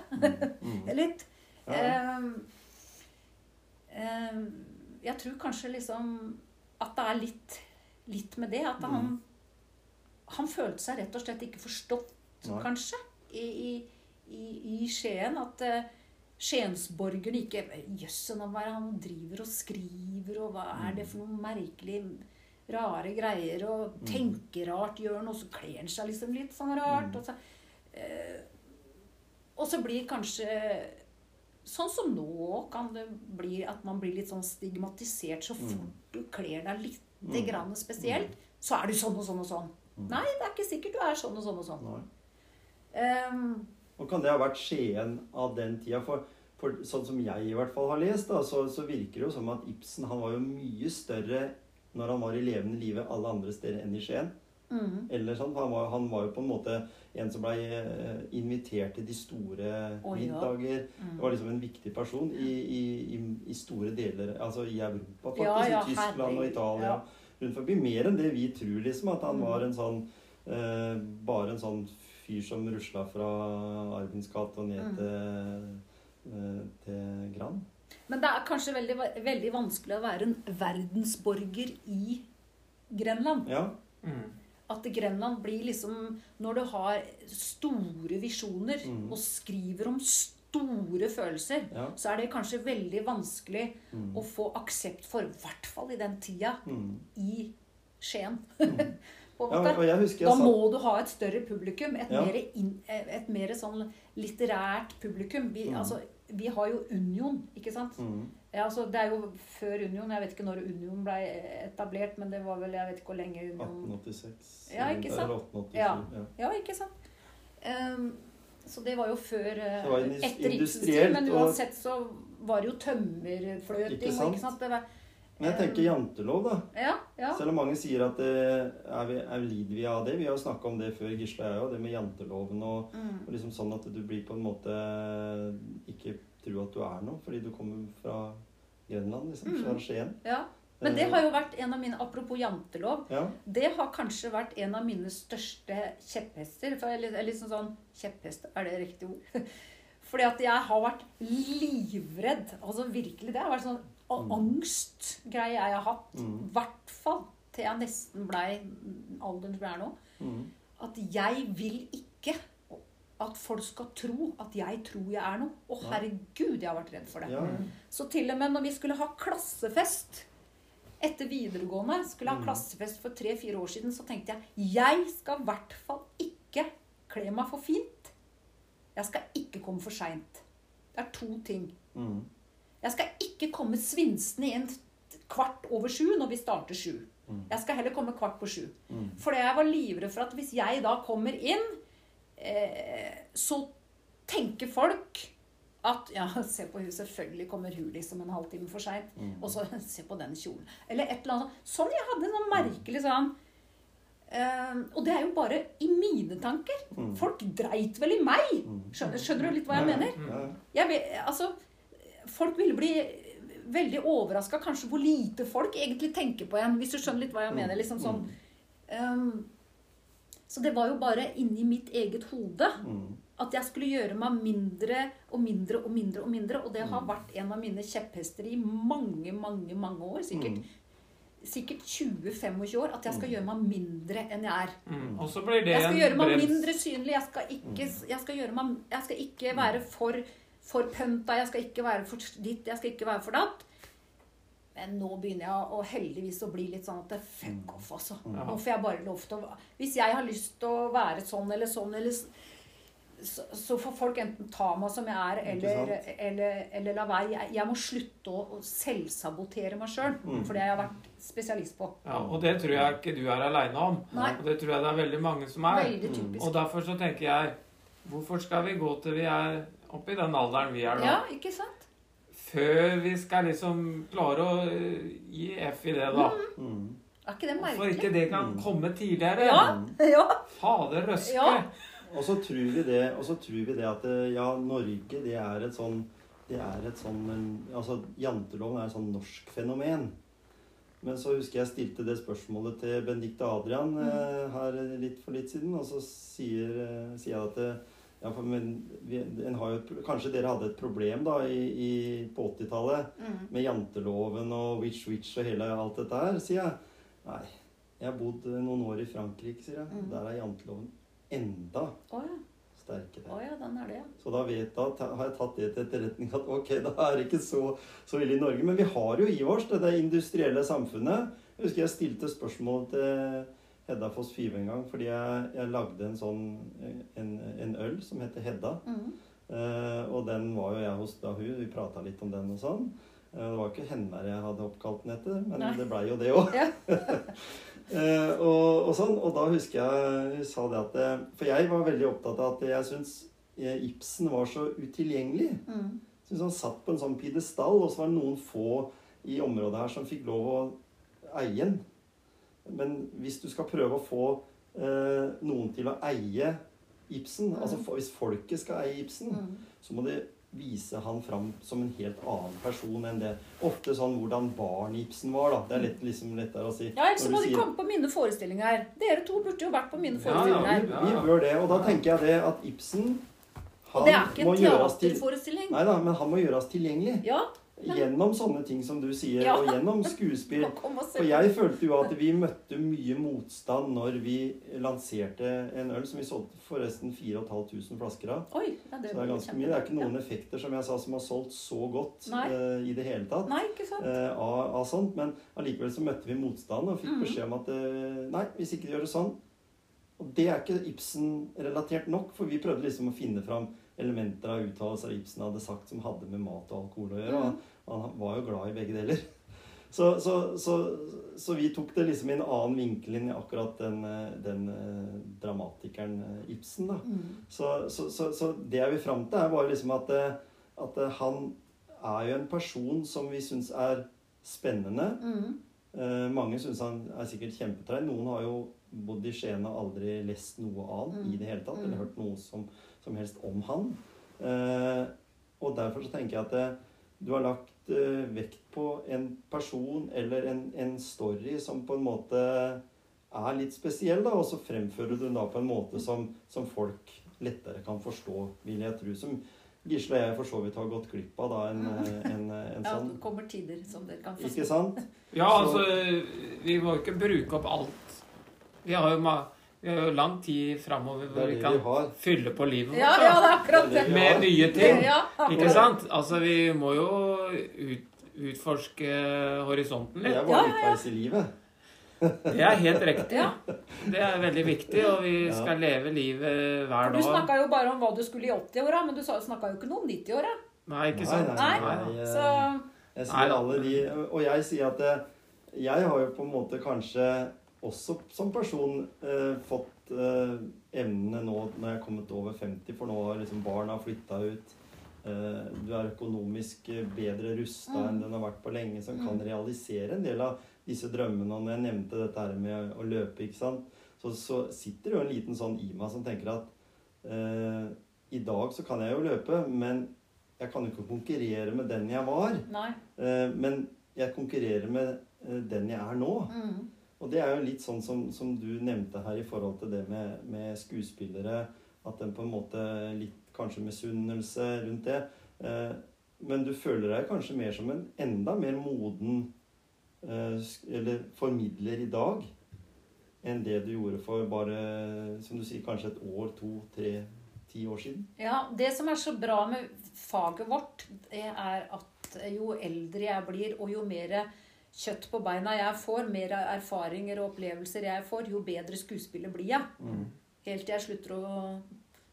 Mm. Litt. Ja. Eh, jeg tror kanskje liksom at det er litt, litt med det. At han, han følte seg rett og slett ikke forstått, kanskje, i, i, i, i Skien. At uh, skiensborgerne ikke Jøsse, nå hva er det han driver og skriver, og hva er det for noen merkelig Rare greier, og tenker rart, gjør noe, så kler han seg liksom litt sånn rart. Og så, eh, og så blir kanskje Sånn som nå kan det bli at man blir litt sånn stigmatisert så fort du kler deg litt Mm. grann spesielt. Så er du sånn og sånn og sånn. Nei, det er ikke sikkert du er sånn og sånn og sånn. Nei. Ehm, Og kan det ha vært Skien av den tida? For, for sånn som jeg i hvert fall har lest, da, så, så virker det jo som at Ibsen han var jo mye større når han var i levende live alle andre steder enn i Skien. mm, Eller sånn, han, var, han var jo på en måte en som blei eh, invitert til de store ja. middager. mm. Det var liksom en viktig person i, i, i, store deler Altså i Europa, faktisk. Ja, ja, I Tyskland og Italia. ja. Rundt forbi. Mer enn det vi tror, liksom. At han Mm. var en sånn eh, Bare en sånn fyr som rusla fra Arvins gate og ned Mm. til, eh, til Gran. Men det er kanskje veldig, veldig vanskelig å være en verdensborger i Grenland. Ja. Mm. At Grenland blir liksom Når du har store visjoner Mm. og skriver om store følelser, ja. så er det kanskje veldig vanskelig Mm. å få aksept for, i hvert fall i den tida, Mm. i Skien. På en ja. måte. Da jeg må sa du ha et større publikum. Et, Ja. mer, in, et mer sånn litterært publikum. Vi, Mm. altså, vi har jo Union, ikke sant? mm. Ja, altså, det er jo før Union. Jeg vet ikke når Union ble etablert, men det var vel Jeg vet ikke hvor lenge Union 1886. Ja, ikke sant? Eller 1887. Ja. ikke sant? Um, så det var jo før eh, Det var Etter Ibsens tid. Men uansett så var det jo tømmerfløting. Ikke sant? Ikke sant? Det var, Men jeg tenker jantelov, da. ja, ja. Selv om mange sier at det er, vi, er lider vi av det. Vi har jo snakka om det før, Gisle og jeg òg, det med janteloven og, Mm. og liksom sånn at du blir på en måte ikke tro at du er noe fordi du kommer fra Grenland, liksom. Mm. Fra Skien. ja. Men det har jo vært en av mine Apropos jantelov. Ja. Det har kanskje vært en av mine største kjepphester. For jeg, er liksom sånn Kjepphest, er det riktig ord? Fordi at jeg har vært livredd. Altså virkelig. Det har vært sånn a- Mm. angstgreie jeg har hatt. I Mm. hvert fall til jeg nesten blei alderen som jeg er nå. Mm. At jeg vil ikke at folk skal tro at jeg tror jeg er noe. Å, herregud, jeg har vært redd for det. Ja. Så til og med når vi skulle ha klassefest etter videregående skulle Mm. ha klassefest for tre-fire år siden, så tenkte jeg jeg skal i hvert fall ikke kle meg for fint. Jeg skal ikke komme for seint. Det er to ting. Mm. Jeg skal ikke komme svinsende inn kvart over sju når vi starter sju. Mm. Jeg skal heller komme kvart på sju. Mm. Fordi jeg var livredd for at hvis jeg da kommer inn, eh, så tenker folk at Ja, se på hun, selvfølgelig kommer hun liksom en halvtime for seint. Mm. Og så se på den kjolen. Eller et eller annet sånt. Sånn jeg hadde noe merkelig sånn Uh, Og det er jo bare i mine tanker. Mm. Folk dreit vel i meg. Mm. Skjønner, skjønner du litt hva jeg mener? Jeg altså, folk ville bli veldig overraska kanskje hvor lite folk egentlig tenker på en. Hvis du skjønner litt hva jeg mener. liksom sånn. Um, så det var jo bare inni mitt eget hode Mm. at jeg skulle gjøre meg mindre og mindre og mindre. Og mindre, og det har vært en av mine kjepphester i mange, mange mange år. Sikkert, Mm. sikkert 20-25 år. At jeg skal gjøre meg mindre enn jeg er. Mm. Og så blir det Jeg skal gjøre meg brems. mindre synlig. Jeg skal ikke, jeg skal meg, jeg skal ikke være for, for pønta. Jeg skal ikke være for ditt. Jeg skal ikke være for datt. Men nå begynner jeg å heldigvis å bli litt sånn at det fuck off, altså. Ja. Nå får jeg bare lov til å Hvis jeg har lyst til å være sånn eller sånn, eller så, så får folk enten ta meg som jeg er, eller, eller, eller la være. Jeg, jeg må slutte å, å selvsabotere meg sjøl. Mm. For det har jeg vært spesialist på. Ja, og det tror jeg ikke du er aleine om. Nei. Og det tror jeg det er veldig mange som er. Veldig typisk. Og derfor så tenker jeg Hvorfor skal vi gå til vi er oppe i den alderen vi er nå? Ja, ikke sant? Før vi skal liksom klare å øh, gi F i det, da. Mm. Er ikke det Hvorfor merkelig? ikke det kan Mm. komme tidligere? Ja. ja. Fader røske. Ja. Og så tror vi det, og så tror vi det at eh, ja, Norge det er et sånn det er et sånn eh, altså Janteloven er et sånn norsk fenomen. Men så husker jeg stilte det spørsmålet til Benedicte Adrian mm. her litt for litt siden, og så sier, eh, sier jeg at eh, ja, for, men, vi, en har jo, et Kanskje dere hadde et problem da i, i, på 80-tallet Mm. med janteloven og witch witch og hele alt dette her, sier jeg. Nei. Jeg har bodd noen år i Frankrike, sier jeg. Mm. Der er janteloven enda oh, ja. sterkere. Oh, ja, den er det, ja. Så da, vet, da har jeg tatt det til etterretning at ok, da er det ikke så, så ille i Norge. Men vi har jo i oss det der industrielle samfunnet. Jeg husker jeg stilte spørsmål til Hedda Foss Five en gang, fordi jeg, jeg lagde en sånn en, en øl som heter Hedda. Mm. Eh, og den var jo jeg hos da hun, vi prata litt om den og sånn. Eh, det var ikke henne jeg hadde oppkalt den etter, men Nei. det blei jo det òg. Ja. Eh, og, og sånn, og da husker jeg hun sa det at eh, For jeg var veldig opptatt av at jeg syns eh, Ibsen var så utilgjengelig. Mm. Syns han satt på en sånn pidestall, og så var det noen få i området her som fikk lov å eie den. Men hvis du skal prøve å få eh, noen til å eie Ibsen, Mm. altså hvis folket skal eie Ibsen, Mm. så må de vise han fram som en helt annen person enn det. Ofte sånn hvordan barn Ibsen var, da. Det er lett, liksom lettere å si. Ja, ellers må de sier- komme på mine forestillinger. Dere to burde jo vært på mine forestillinger. Ja, ja, vi, vi bør det. Og da tenker jeg det at Ibsen Og det er ikke en teaterforestilling. til. Nei da, men han må gjøres tilgjengelig. Ja, Gjennom sånne ting som du sier, Ja. og gjennom skuespill. og jeg følte jo at vi møtte mye motstand når vi lanserte en øl som vi solgte forresten 4500 flasker av. Oi, ja, Så det, det er ganske mye. Det er ikke noen effekter som jeg sa som har solgt så godt eh, i det hele tatt. Nei, ikke sant? Uh, av, av sånt, Men allikevel så møtte vi motstand og fikk Mhm. beskjed om at uh, nei, hvis ikke du gjør det sånn Og det er ikke Ibsen-relatert nok, for vi prøvde liksom å finne fram elementer av uttalelser Ibsen hadde sagt som hadde med mat og alkohol å gjøre. Mhm. Og han var jo glad i begge deler. Så, så, så, så vi tok det liksom i en annen vinkel enn akkurat den, eh, den eh, dramatikeren eh, Ibsen. da. Mm. Så, så, så, så det jeg vil fram til, er bare liksom at, at han er jo en person som vi syns er spennende. Mm. Eh, mange syns han er sikkert kjempetreig. Noen har jo bodd i Skien og aldri lest noe annet Mm. i det hele tatt, Mm. eller hørt noe som, som helst om han. Eh, og derfor så tenker jeg at det, du har lagt eh, vekt på en person eller en, en story som på en måte er litt spesiell, da, og så fremfører du den da på en måte som, som folk lettere kan forstå, vil jeg tro. Som Gisle og jeg for så vidt har gått glipp av da, en, eh, en, en Ja, sånn. det kommer tider som dere kan forstå. Ikke sant? Ja, Så- altså Vi må ikke bruke opp alt. Vi har jo, ma vi har jo lang tid framover hvor vi kan vi fylle på livet vårt. ja, ja, det er akkurat det. Med nye ting. Ja, Ikke sant? Altså, vi må jo ut, utforske horisonten litt. Jeg er var ja, midtveis i livet. Det er helt riktig. Ja. Det er veldig viktig, og vi Ja. skal leve livet hver For du dag. snakka jo bare om hva du skulle i 80-åra, men du snakka jo ikke noe om 90-åra. Nei, ikke sant? nei, Nei, nei, Så Jeg sier alle de, og jeg sier at eh, jeg har jo på en måte kanskje også som person eh, fått eh, evnene nå når jeg er kommet over 50, for nå har liksom barna flytta ut. Eh, du er økonomisk eh, bedre rusta Mm. enn den har vært på lenge, som kan Mm. realisere en del av disse drømmene. Og når jeg nevnte dette her med å løpe, ikke sant, så, så sitter det jo en liten sånn i meg som tenker at eh, i dag så kan jeg jo løpe, men jeg kan jo ikke konkurrere med den jeg var. Nei. Eh, Men jeg konkurrerer med den jeg er nå. Mm. Og det er jo litt sånn som, som du nevnte her i forhold til det med, med skuespillere. At den på en måte litt kanskje misunnelse rundt det. Eh, Men du føler deg kanskje mer som en enda mer moden eh, eller formidler i dag enn det du gjorde for bare, som du sier, kanskje et år, to, tre, ti år siden. Ja, Det som er så bra med faget vårt, det er at jo eldre jeg blir, og jo mer kjøtt på beina jeg får, mer erfaringer og opplevelser jeg får, jo bedre skuespiller blir jeg. Mm. Helt til jeg slutter å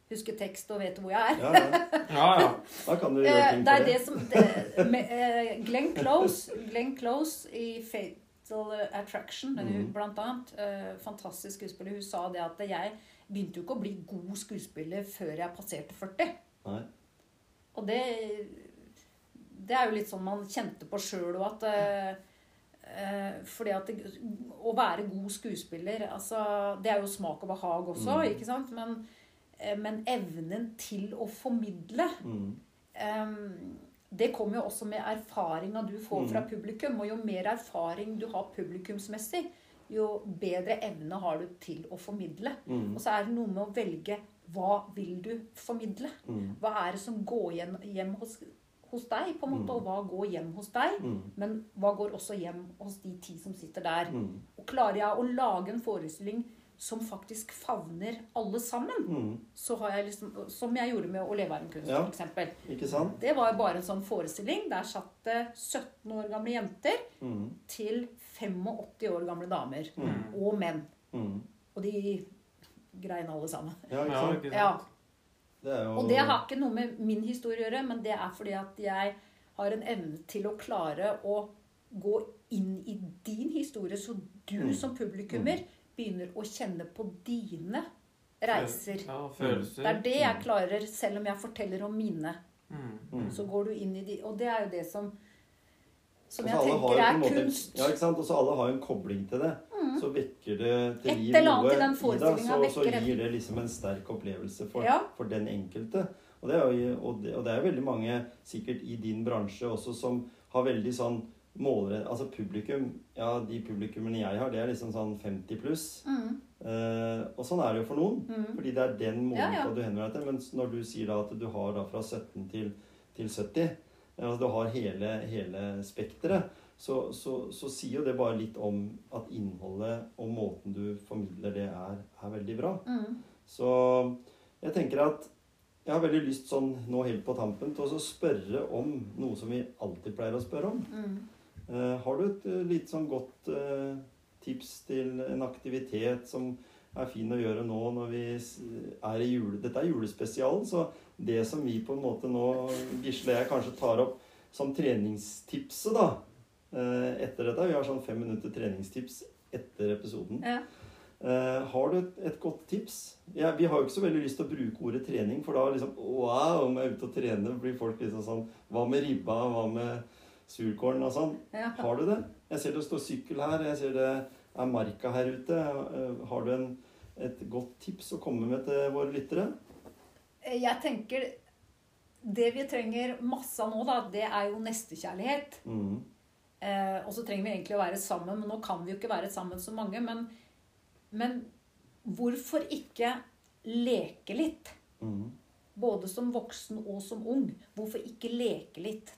huske tekst og vet hvor jeg er. Ja, ja. Ja, ja. Da kan du gjøre Eh, ting det er det. det som det, med, uh, Glenn Close, Glenn Close i Fatal Attraction, Mhm. blant annet, uh, fantastisk skuespiller, hun sa det at jeg begynte jo ikke å bli god skuespiller før jeg passerte 40. Nei. Og det Det er jo litt sånn man kjente på sjøl òg, at eh, fordi at det, å være god skuespiller altså, Det er jo smak og behag også, Mm. ikke sant? Men, eh, men evnen til å formidle Mm. um, det kommer jo også med erfaringa du får fra Mm. publikum. Og jo mer erfaring du har publikumsmessig, jo bedre evne har du til å formidle. Mm. Og så er det noe med å velge hva vil du formidle. Mm. Hva er det som går hjem, hjem hos, hos deg, på en måte, Mm. og hva går hjem hos deg? Mm. Men hva går også hjem hos de ti som sitter der? Mm. Og klarer jeg å lage en forestilling som faktisk favner alle sammen, Mm. så har jeg liksom Som jeg gjorde med 'Å leve av en kunst', Ja. for eksempel. Det var bare en sånn forestilling. Der satt det 17 år gamle jenter Mm. til 85 år gamle damer. Mm. Og menn. Mm. Og de grein alle sammen. Ja, ikke Ja, sant? ikke sant? Ja. Det jo Og det har ikke noe med min historie å gjøre, men det er fordi at jeg har en evne til å klare å gå inn i din historie, så du Mm. som publikummer begynner å kjenne på dine reiser. Ja, følelser. Det er det jeg klarer, selv om jeg forteller om mine. Mm. Mm. Så går du inn i de Og det er jo det som Som Altså, jeg tenker er kunst. Ja, ikke sant? Og så alle har jo en kobling til det. Så vekker det til liv noe i deg, så, så gir det liksom en sterk opplevelse for, Ja. for den enkelte. Og det, er jo, og, det, og det er veldig mange sikkert i din bransje også som har veldig sånn målere Altså publikum Ja, de publikummene jeg har, det er liksom sånn 50 pluss. Mm, Eh, og sånn er det jo for noen. mm. Fordi det er den måten Ja, ja. du henvender deg til. Mens når du sier da at du har da fra 17 til, til 70, altså du har hele, hele spekteret, så, så, så sier jo det bare litt om at innholdet og måten du formidler det, er, er veldig bra. Mm. Så jeg tenker at jeg har veldig lyst sånn nå helt på tampen til å spørre om noe som vi alltid pleier å spørre om. Mm. Uh, har du et uh, litt sånn godt uh, tips til en aktivitet som er fin å gjøre nå når vi er i jule... Dette er julespesialen, så det som vi på en måte nå, Gisle og jeg, kanskje tar opp som treningstipset da, eh, etter dette Vi har sånn fem minutter treningstips etter episoden. Ja. Eh, har du et, et godt tips? Ja, vi har jo ikke så veldig lyst til å bruke ordet trening, for da liksom Wow, om jeg er ute og trener, blir folk liksom sånn Hva med ribba? Hva med surkålen og sånn? Ja. Har du det? Jeg ser det står sykkel her, jeg ser det er marka her ute. Eh, Har du en, et godt tips å komme med til våre lyttere? Jeg tenker Det vi trenger masse av nå, da, det er jo nestekjærlighet. Mm. Eh, og så trenger vi egentlig å være sammen, men nå kan vi jo ikke være sammen så mange. Men, men hvorfor ikke leke litt? Mm. Både som voksen og som ung. Hvorfor ikke leke litt?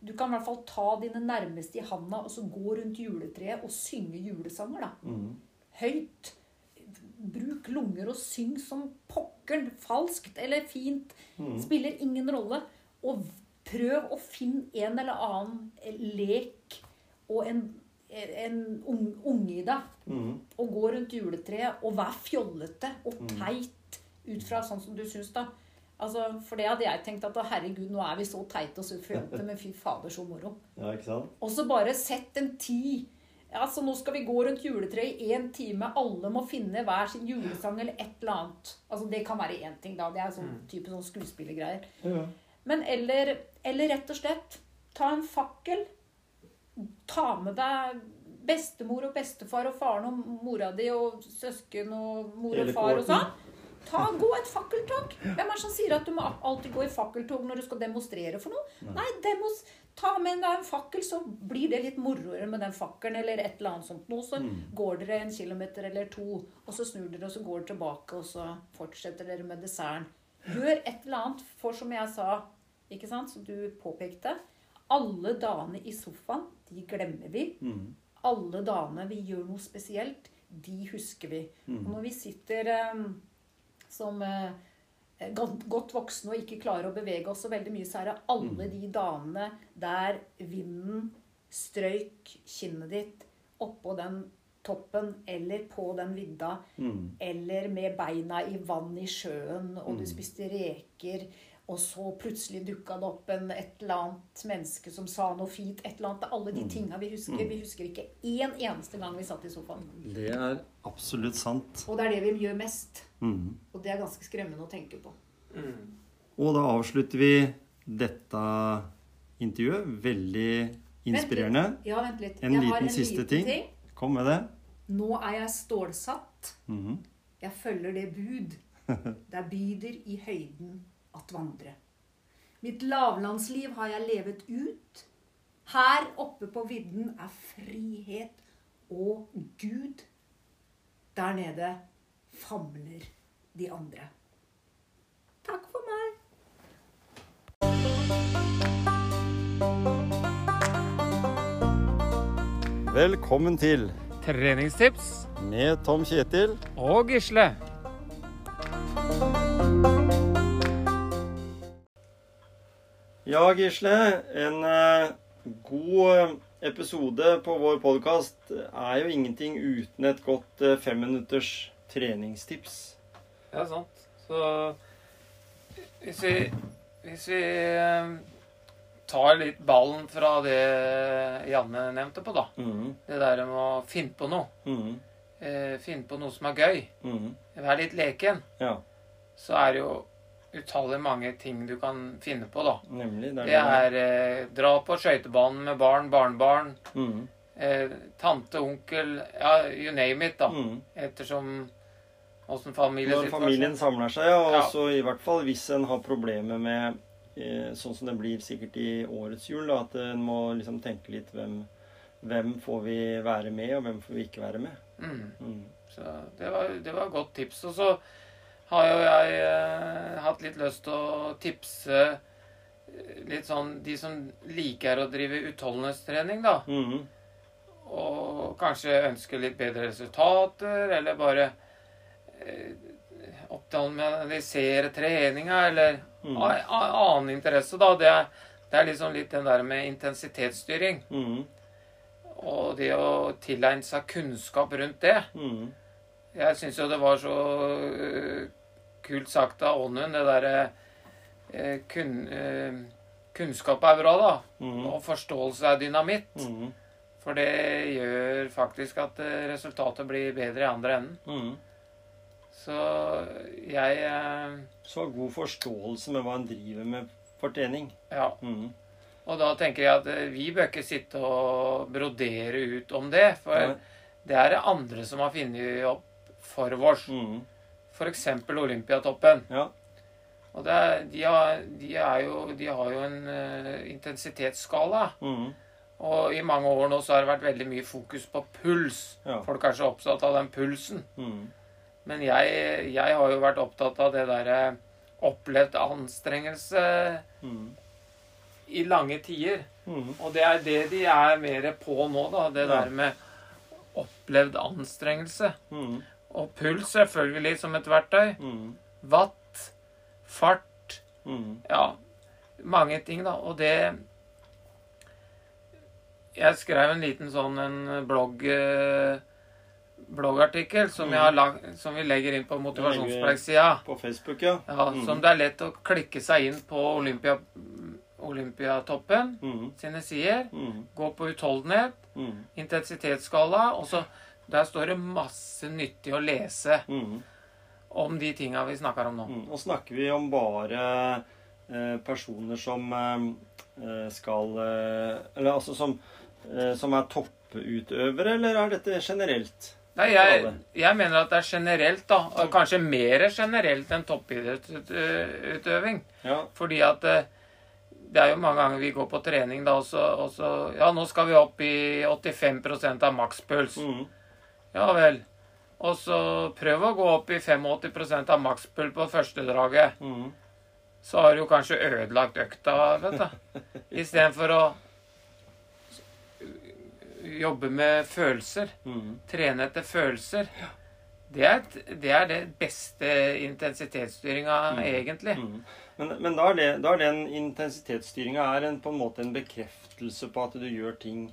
Du kan i hvert fall ta dine nærmeste i handa og så gå rundt juletreet og synge julesanger. da. Mm. Høyt. Bruk lunger og syng som pokkeren. Falskt eller fint. Mm. Spiller ingen rolle. Og prøv å finne en eller annen lek og en, en unge i deg. Mm. Og gå rundt juletreet og vær fjollete og teit ut fra sånn som du syns, da. Altså, for det hadde jeg tenkt at herregud, nå er vi så teite og så fjollete, men fy fader, så moro. Ja, ikke sant? Og så bare sett en tid. Altså, nå skal vi gå rundt juletreet i én time. Alle må finne hver sin julesang eller et eller annet. Altså, Det kan være én ting, da. Det er sånn type sånn skuespillergreier. Ja. Men eller, eller rett og slett ta en fakkel. Ta med deg bestemor og bestefar og faren og mora di og søsken og mor og far og sånn. Ta, Gå et fakkeltog. Hvem er det som sier at du må alltid gå i fakkeltog når du skal demonstrere for noe? Nei, demos, ta med deg en fakkel, så blir det litt moroere med den fakkelen eller et eller annet sånt noe. Så går dere en kilometer eller to, og så snur dere, og så går dere tilbake, og så fortsetter dere med desserten. Gjør et eller annet, for som jeg sa, ikke sant, som du påpekte Alle dagene i sofaen, de glemmer vi. Mm. Alle dagene vi gjør noe spesielt, de husker vi. Og når vi sitter eh, som eh, godt, voksne og ikke klarer å bevege oss så veldig mye, så er det alle de dagene der vinden strøyk kinnet ditt oppå den toppen eller på den vidda, Mm. eller med beina i vann i sjøen, og du spiste reker, og så plutselig dukka det opp en, et eller annet menneske som sa noe fint. et eller annet. Alle de tinga vi husker. Vi husker ikke én eneste gang vi satt i sofaen. Det er absolutt sant. Og det er det vi gjør mest. Mm. Og det er ganske skremmende å tenke på. Mm. Og da avslutter vi dette intervjuet. Veldig inspirerende. Ja, vent litt. En Jeg liten siste ting. Kom med det. Nå er jeg stålsatt. Mhm. Jeg følger det bud. Der byder i høyden at vandre. Mitt lavlandsliv har jeg levet ut. Her oppe på vidden er frihet og Gud. Der nede famler de andre. Takk for meg. Velkommen til Treningstips med Tom Kjetil. og Gisle. Ja, Gisle. En eh, god episode på vår podkast er jo ingenting uten et godt eh, femminutters treningstips. Ja, sant. Så hvis vi, hvis vi eh, tar litt ballen fra det Janne nevnte på, da. Mm. Det der med å finne på noe. Mm. Eh, finne på noe som er gøy. Mm. Være litt leken. Ja, Så er det jo utallig mange ting du kan finne på, da. nemlig. Det er eh, dra på skøytebanen med barn, barnebarn, mm. eh, tante, onkel Ja, you name it, da. Mm. Ettersom åssen Når familiesituasjon familien samler seg, ja, og Ja. også i hvert fall hvis en har problemer med Sånn som det blir sikkert i årets jul, da, at en må liksom tenke litt hvem, hvem får vi være med, og hvem får vi ikke være med. Mm. Mm. Så det var, det var et godt tips. Og så har jo jeg eh, hatt litt lyst til å tipse eh, litt sånn de som liker å drive utholdenhetstrening, da. Mm. Og kanskje ønsker litt bedre resultater, eller bare eh, optimalisere treninga, eller Mm. annen interesse, da. Det er, det er liksom litt den der med intensitetsstyring. Mm. Og det å tilegne seg kunnskap rundt det. Mm. Jeg syns jo det var så øh, kult sagt av Ånund, det derre øh, kun, øh, Kunnskap er bra, da. Mhm. Og forståelse er dynamitt. Mhm. For det gjør faktisk at resultatet blir bedre i andre enden. Så jeg eh, Så god forståelse med hva en driver med for trening. Ja. Mm. Og da tenker jeg at øh, vi bør ikke sitte og brodere ut om det. For Nei. det er det andre som har funnet opp for oss. Mm. F.eks. Olympiatoppen. Ja. Og det er, de, har, de, er jo, de har jo en uh, intensitetsskala. Mm. Og i mange år nå så har det vært veldig mye fokus på puls. Ja. Folk er så opptatt av den pulsen. Mhm. Men jeg, jeg har jo vært opptatt av det derre opplevd anstrengelse mm. i lange tider. Mm. Og det er det de er mer på nå, da. Det Ja. der med opplevd anstrengelse. Mm. Og puls selvfølgelig som et verktøy. Mhm. Watt, fart, Mhm. ja. mange ting, da. Og det Jeg skrev en liten sånn en blogg eh, bloggartikkel som, har lag, som vi legger inn på motivasjonspreik-sida. På Facebook, ja. Ja, Mm. Som det er lett å klikke seg inn på Olympia, Olympiatoppen mm. sine sider. Mm. Gå på utholdenhet, Mhm. intensitetsskala, og så Der står det masse nyttig å lese om de tinga vi snakker om nå. Mm. Og snakker vi om bare eh, personer som eh, eh, skal eh, Eller altså som, eh, som er topputøvere, eller er dette generelt? Nei, jeg, jeg mener at det er generelt, da. Og kanskje mer generelt enn toppidrettsutøving. Ja. Fordi at eh, det er jo mange ganger vi går på trening da, og så, og så Ja, nå skal vi opp i 85 av makspuls. Mm. Ja vel. Og så prøv å gå opp i 85% av makspuls på første draget. Mm. Så har du kanskje ødelagt økta, vet du. Istedenfor å jobbe med følelser. mm. Trene etter følelser. Det er, det er det beste intensitetsstyringa, egentlig. Mm. Men, men da, er det, da er den intensitetsstyringa en, på en måte en bekreftelse på at du gjør ting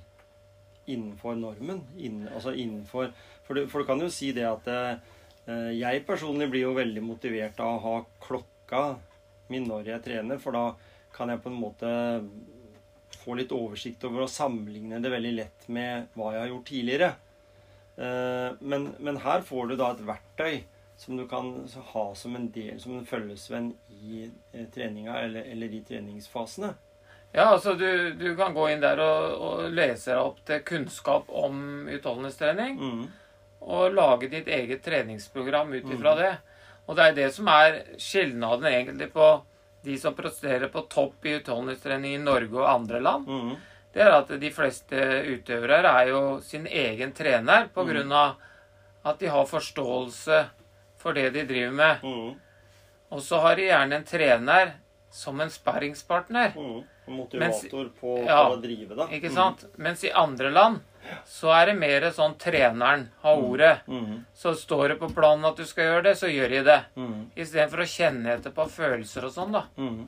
innenfor normen. Innen, altså innenfor, for, du, for du kan jo si det at eh, jeg personlig blir jo veldig motivert av å ha klokka mi når jeg trener, for da kan jeg på en måte få litt oversikt over å sammenligne det veldig lett med hva jeg har gjort tidligere. Eh, men, men her får du da et verktøy som du kan ha som en del, som en følgesvenn i eh, treninga eller, eller i treningsfasene. Ja, altså du, du kan gå inn der og, og lese deg opp til kunnskap om utholdenhetstrening. Mm. Og lage ditt eget treningsprogram ut ifra det. Og det er det som er skilnaden egentlig på de som protesterer på topp i utholdenhetstrening i Norge og andre land. Mm. Det er at de fleste utøvere er jo sin egen trener på grunn av at de har forståelse for det de driver med. Mm. Og så har de gjerne en trener som en sparringspartner. Mm. Motivator Mens, på, ja, på å drive, da. Ikke sant? Mens i andre land så er det mer sånn treneren har ordet. Mm. Så står det på planen at du skal gjøre det, så gjør de det. Mm. Istedenfor å kjenne etter på følelser og sånn, da. Mm.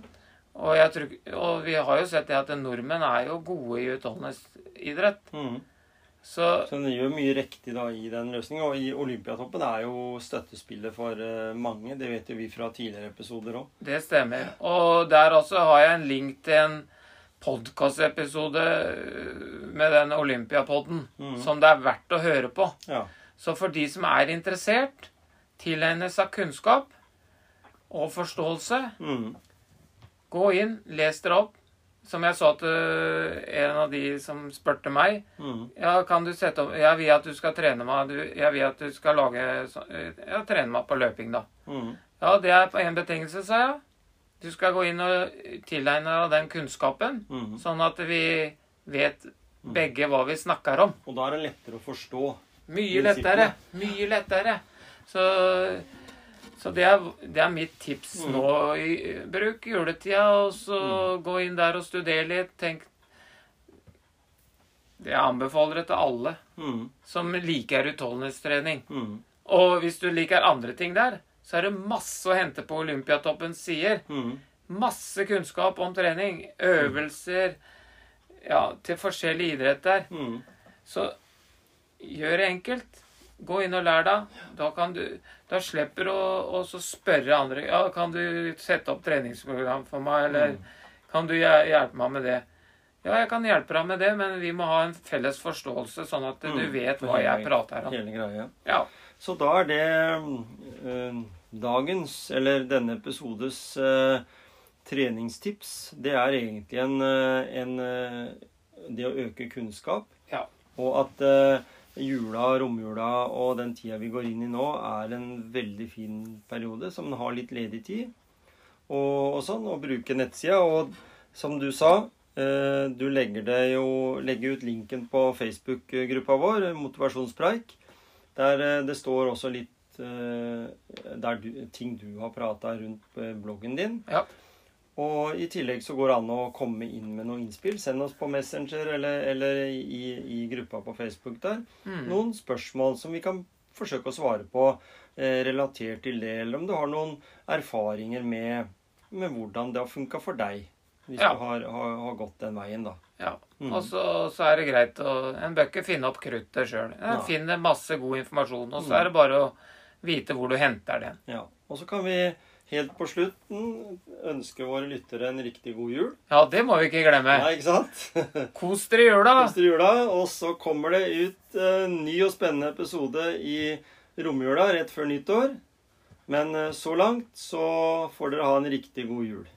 Og, jeg tror, og vi har jo sett det at nordmenn er jo gode i utholdenhetsidrett. Mm. Så Så den gjør mye riktig da i den løsningen. Og i Olympiatoppen er jo støttespillet for eh, mange. Det vet jo vi fra tidligere episoder òg. det stemmer. Og der også har jeg en link til en podkastepisode med den Olympiapodden mm. som det er verdt å høre på. Ja. Så for de som er interessert, tilegne seg kunnskap og forståelse, Mm. gå inn, les dere opp. Som jeg sa til en av de som spurte meg Mm. Ja, kan du sette opp Jeg vil at du skal trene meg du, Jeg vil at du skal lage så- Ja, trene meg på løping, da. Mm. Ja, det er på én betingelse, sa jeg. Du skal gå inn og tilegne deg den kunnskapen, Mm. sånn at vi vet begge hva vi snakker om. Og da er det lettere å forstå. Mye lettere. Mye lettere. Så, så det, er, det er mitt tips Mm. nå. I, bruk juletida, og så gå inn der og studere litt. Tenk Det jeg anbefaler det til alle Mm. som liker utholdenhetstrening. Mm. Og hvis du liker andre ting der, så er det masse å hente på Olympiatoppens sider. Mm. Masse kunnskap om trening. Øvelser ja, til forskjellige idretter. Mm. Så gjør det enkelt. Gå inn og lær deg. Da, kan du, da slipper du å spørre andre ja, kan du sette opp treningsprogram for meg, eller kan du hjelpe meg med det. Ja, jeg kan hjelpe deg med det, men vi må ha en felles forståelse, sånn at du Mm. vet hva hva jeg prater om. Hele greia. Ja. Så da er det øh, dagens, eller denne episodes øh, treningstips. Det er egentlig en, eh, en Det å øke kunnskap. Ja. Og at eh, jula, romjula og den tida vi går inn i nå, er en veldig fin periode som har litt ledig tid. Og, og sånn, og bruke nettsida. Og som du sa, eh, du legger, jo, legger ut linken på Facebook-gruppa vår, Motivasjonspreik. Der eh, det står også litt eh, du, ting du har prata rundt eh, bloggen din. Ja. Og i tillegg så går det an å komme inn med noen innspill. Send oss på Messenger eller, eller i, i gruppa på Facebook der. Mm. Noen spørsmål som vi kan forsøke å svare på eh, relatert til det. Eller om du har noen erfaringer med, med hvordan det har funka for deg hvis Ja. du har, har, har gått den veien, da. Ja. Mm. Og så, så er det greit å En bør ikke finne opp kruttet sjøl. En Nei. finner masse god informasjon, og så Mm. er det bare å vite hvor du henter den. Ja. Og så kan vi helt på slutten ønske våre lyttere en riktig god jul. Ja, det må vi ikke glemme. Nei, ikke sant? Kos dere i jula! Kos dere i jula. Og så kommer det ut en ny og spennende episode i romjula rett før nyttår. Men eh, så langt så får dere ha en riktig god jul.